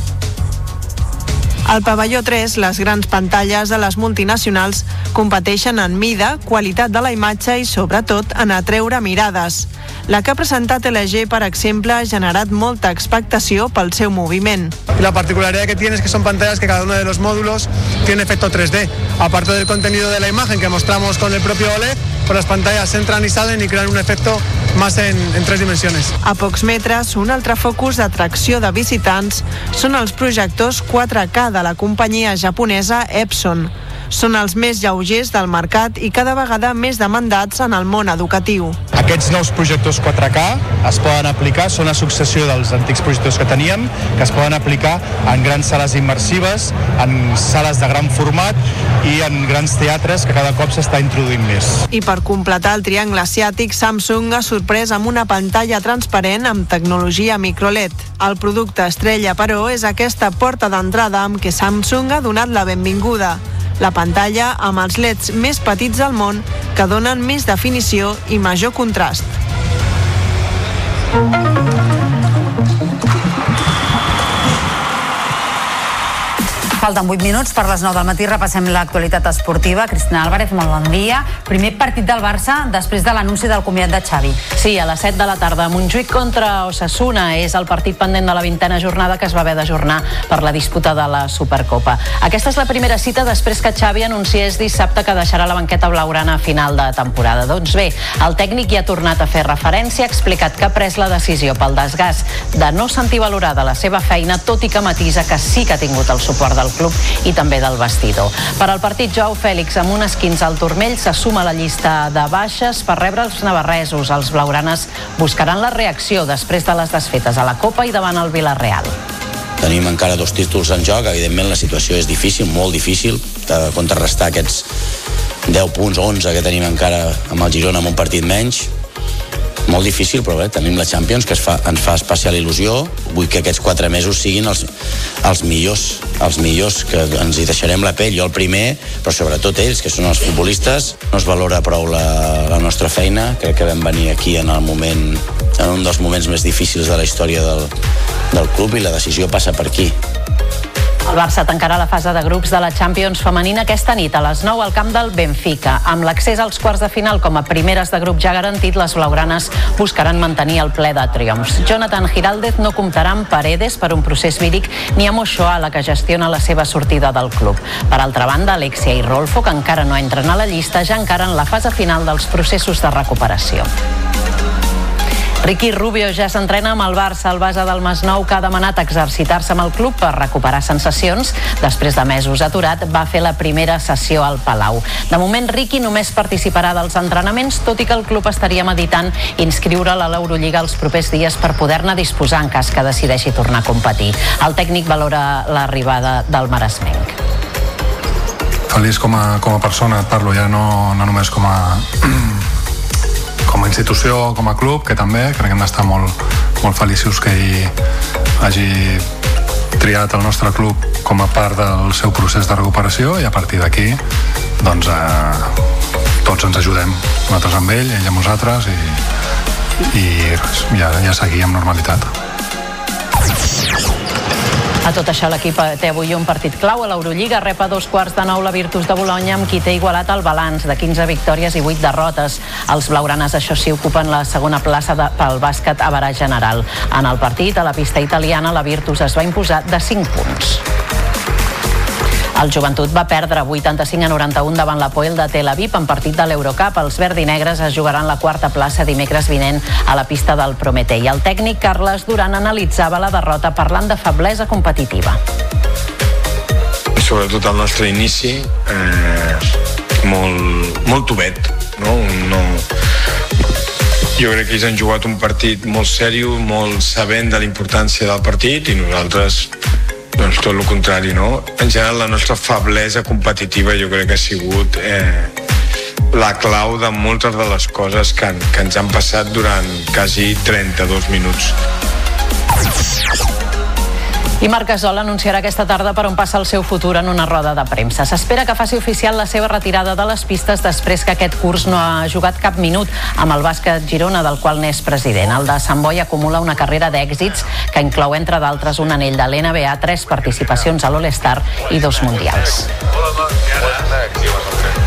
Al pavelló 3, les grans pantalles de les multinacionals competeixen en mida, qualitat de la imatge i, sobretot, en atreure mirades. La que ha presentat LG, per exemple, ha generat molta expectació pel seu moviment. La particularidad que tiene es que son pantallas que cada uno de los módulos tiene efecto 3D. Aparte del contenido de la imagen que mostramos con el propio OLED, pues las pantallas entran y salen y crean un efecto más en, en tres dimensiones. A pocs metres, un altre focus d'atracció de visitants són els projectors 4K de la companyia japonesa Epson. Són els més lleugers del mercat i cada vegada més demandats en el món educatiu. Aquests nous projectors 4K es poden aplicar, són a successió dels antics projectors que teníem, que es poden aplicar en grans sales immersives, en sales de gran format i en grans teatres que cada cop s'està introduint més. I per completar el triangle asiàtic, Samsung ha sorprès amb una pantalla transparent amb tecnologia microLED. El producte estrella, però, és aquesta porta d'entrada amb què Samsung ha donat la benvinguda. La pantalla amb els leds més petits del món que donen més definició i major contrast. Falten 8 minuts per les 9 del matí. Repassem l'actualitat esportiva. Cristina Álvarez, molt bon dia. Primer partit del Barça després de l'anunci del comiat de Xavi. Sí, a les 7 de la tarda. Montjuïc contra Osasuna és el partit pendent de la vintena jornada que es va haver d'ajornar per la disputa de la Supercopa. Aquesta és la primera cita després que Xavi anunciés dissabte que deixarà la banqueta blaugrana a final de temporada. Doncs bé, el tècnic hi ha tornat a fer referència, ha explicat que ha pres la decisió pel desgast de no sentir valorada la seva feina, tot i que matisa que sí que ha tingut el suport del club i també del vestidor. Per al partit Joao Fèlix, amb un esquins al turmell, se suma a la llista de baixes per rebre els navarresos. Els blaugranes buscaran la reacció després de les desfetes a la Copa i davant el Villarreal. Tenim encara dos títols en joc, evidentment la situació és difícil, molt difícil, de contrarrestar aquests 10 punts, 11 que tenim encara amb el Girona amb un partit menys, molt difícil, però bé, tenim la Champions, que es fa, ens fa especial il·lusió. Vull que aquests quatre mesos siguin els, els millors, els millors, que ens hi deixarem la pell. Jo el primer, però sobretot ells, que són els futbolistes. No es valora prou la, la nostra feina. Crec que vam venir aquí en el moment, en un dels moments més difícils de la història del, del club i la decisió passa per aquí. El Barça tancarà la fase de grups de la Champions femenina aquesta nit a les 9 al camp del Benfica. Amb l'accés als quarts de final com a primeres de grup ja garantit, les blaugranes buscaran mantenir el ple de triomfs. Jonathan Giraldez no comptarà amb Paredes per un procés víric ni amb Ochoa, la que gestiona la seva sortida del club. Per altra banda, Alexia i Rolfo, que encara no entren a la llista, ja encara en la fase final dels processos de recuperació. Ricky Rubio ja s'entrena amb el Barça, el base del Masnou, que ha demanat exercitar-se amb el club per recuperar sensacions. Després de mesos aturat, va fer la primera sessió al Palau. De moment, Ricky només participarà dels entrenaments, tot i que el club estaria meditant inscriure'l a l'Eurolliga els propers dies per poder-ne disposar en cas que decideixi tornar a competir. El tècnic valora l'arribada del Maresmenc. Feliç com a, com a persona, et parlo ja no, no només com a com a institució, com a club, que també crec que hem d'estar molt, molt feliços que hi hagi triat el nostre club com a part del seu procés de recuperació i a partir d'aquí doncs eh, tots ens ajudem nosaltres amb ell, ell amb nosaltres i, i res, ja, ja seguir amb normalitat a tot això, l'equip té avui un partit clau a l'Eurolliga. Rep a dos quarts de nou la Virtus de Bologna, amb qui té igualat el balanç de 15 victòries i 8 derrotes. Els blaugranes, això sí, ocupen la segona plaça de, pel bàsquet a barà general. En el partit, a la pista italiana, la Virtus es va imposar de 5 punts. El Joventut va perdre 85 a 91 davant la Poel de Tel Aviv en partit de l'Eurocup. Els verdinegres es jugaran la quarta plaça dimecres vinent a la pista del Prometei. El tècnic Carles Duran analitzava la derrota parlant de feblesa competitiva. Sobretot el nostre inici, eh, molt, molt tubet, no? no, jo crec que ells han jugat un partit molt seriós, molt sabent de la importància del partit i nosaltres doncs tot el contrari, no? En general, la nostra feblesa competitiva jo crec que ha sigut eh, la clau de moltes de les coses que, que ens han passat durant quasi 32 minuts. I Marc Gasol anunciarà aquesta tarda per on passa el seu futur en una roda de premsa. S'espera que faci oficial la seva retirada de les pistes després que aquest curs no ha jugat cap minut amb el bàsquet Girona, del qual n'és president. El de Sant Boi acumula una carrera d'èxits que inclou, entre d'altres, un anell de l'NBA, tres participacions a l'All-Star i dos mundials.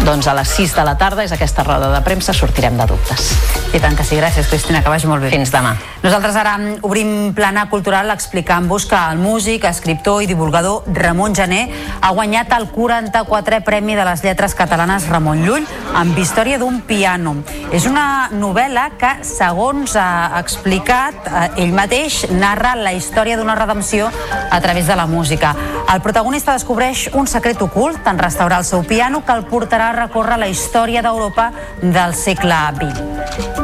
Doncs a les 6 de la tarda és aquesta roda de premsa, sortirem de dubtes. I tant que sí, gràcies Cristina, que vagi molt bé. Fins demà. Nosaltres ara obrim plana cultural explicant-vos que el músic, escriptor i divulgador Ramon Gené ha guanyat el 44è Premi de les Lletres Catalanes Ramon Llull amb Història d'un piano. És una novel·la que, segons ha explicat eh, ell mateix, narra la història d'una redempció a través de la música. El protagonista descobreix un secret ocult en restaurar el seu piano que el portarà recórrer la història d'Europa del segle XX.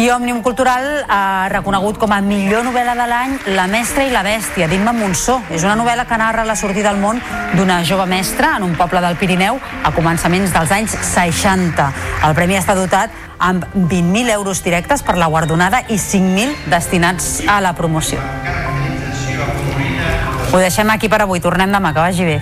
I Òmnium Cultural ha reconegut com a millor novel·la de l'any La mestra i la bèstia, d'Imma Monsó. És una novel·la que narra la sortida al món d'una jove mestra en un poble del Pirineu a començaments dels anys 60. El premi està dotat amb 20.000 euros directes per la guardonada i 5.000 destinats a la promoció. Ho deixem aquí per avui. Tornem demà. Que vagi bé.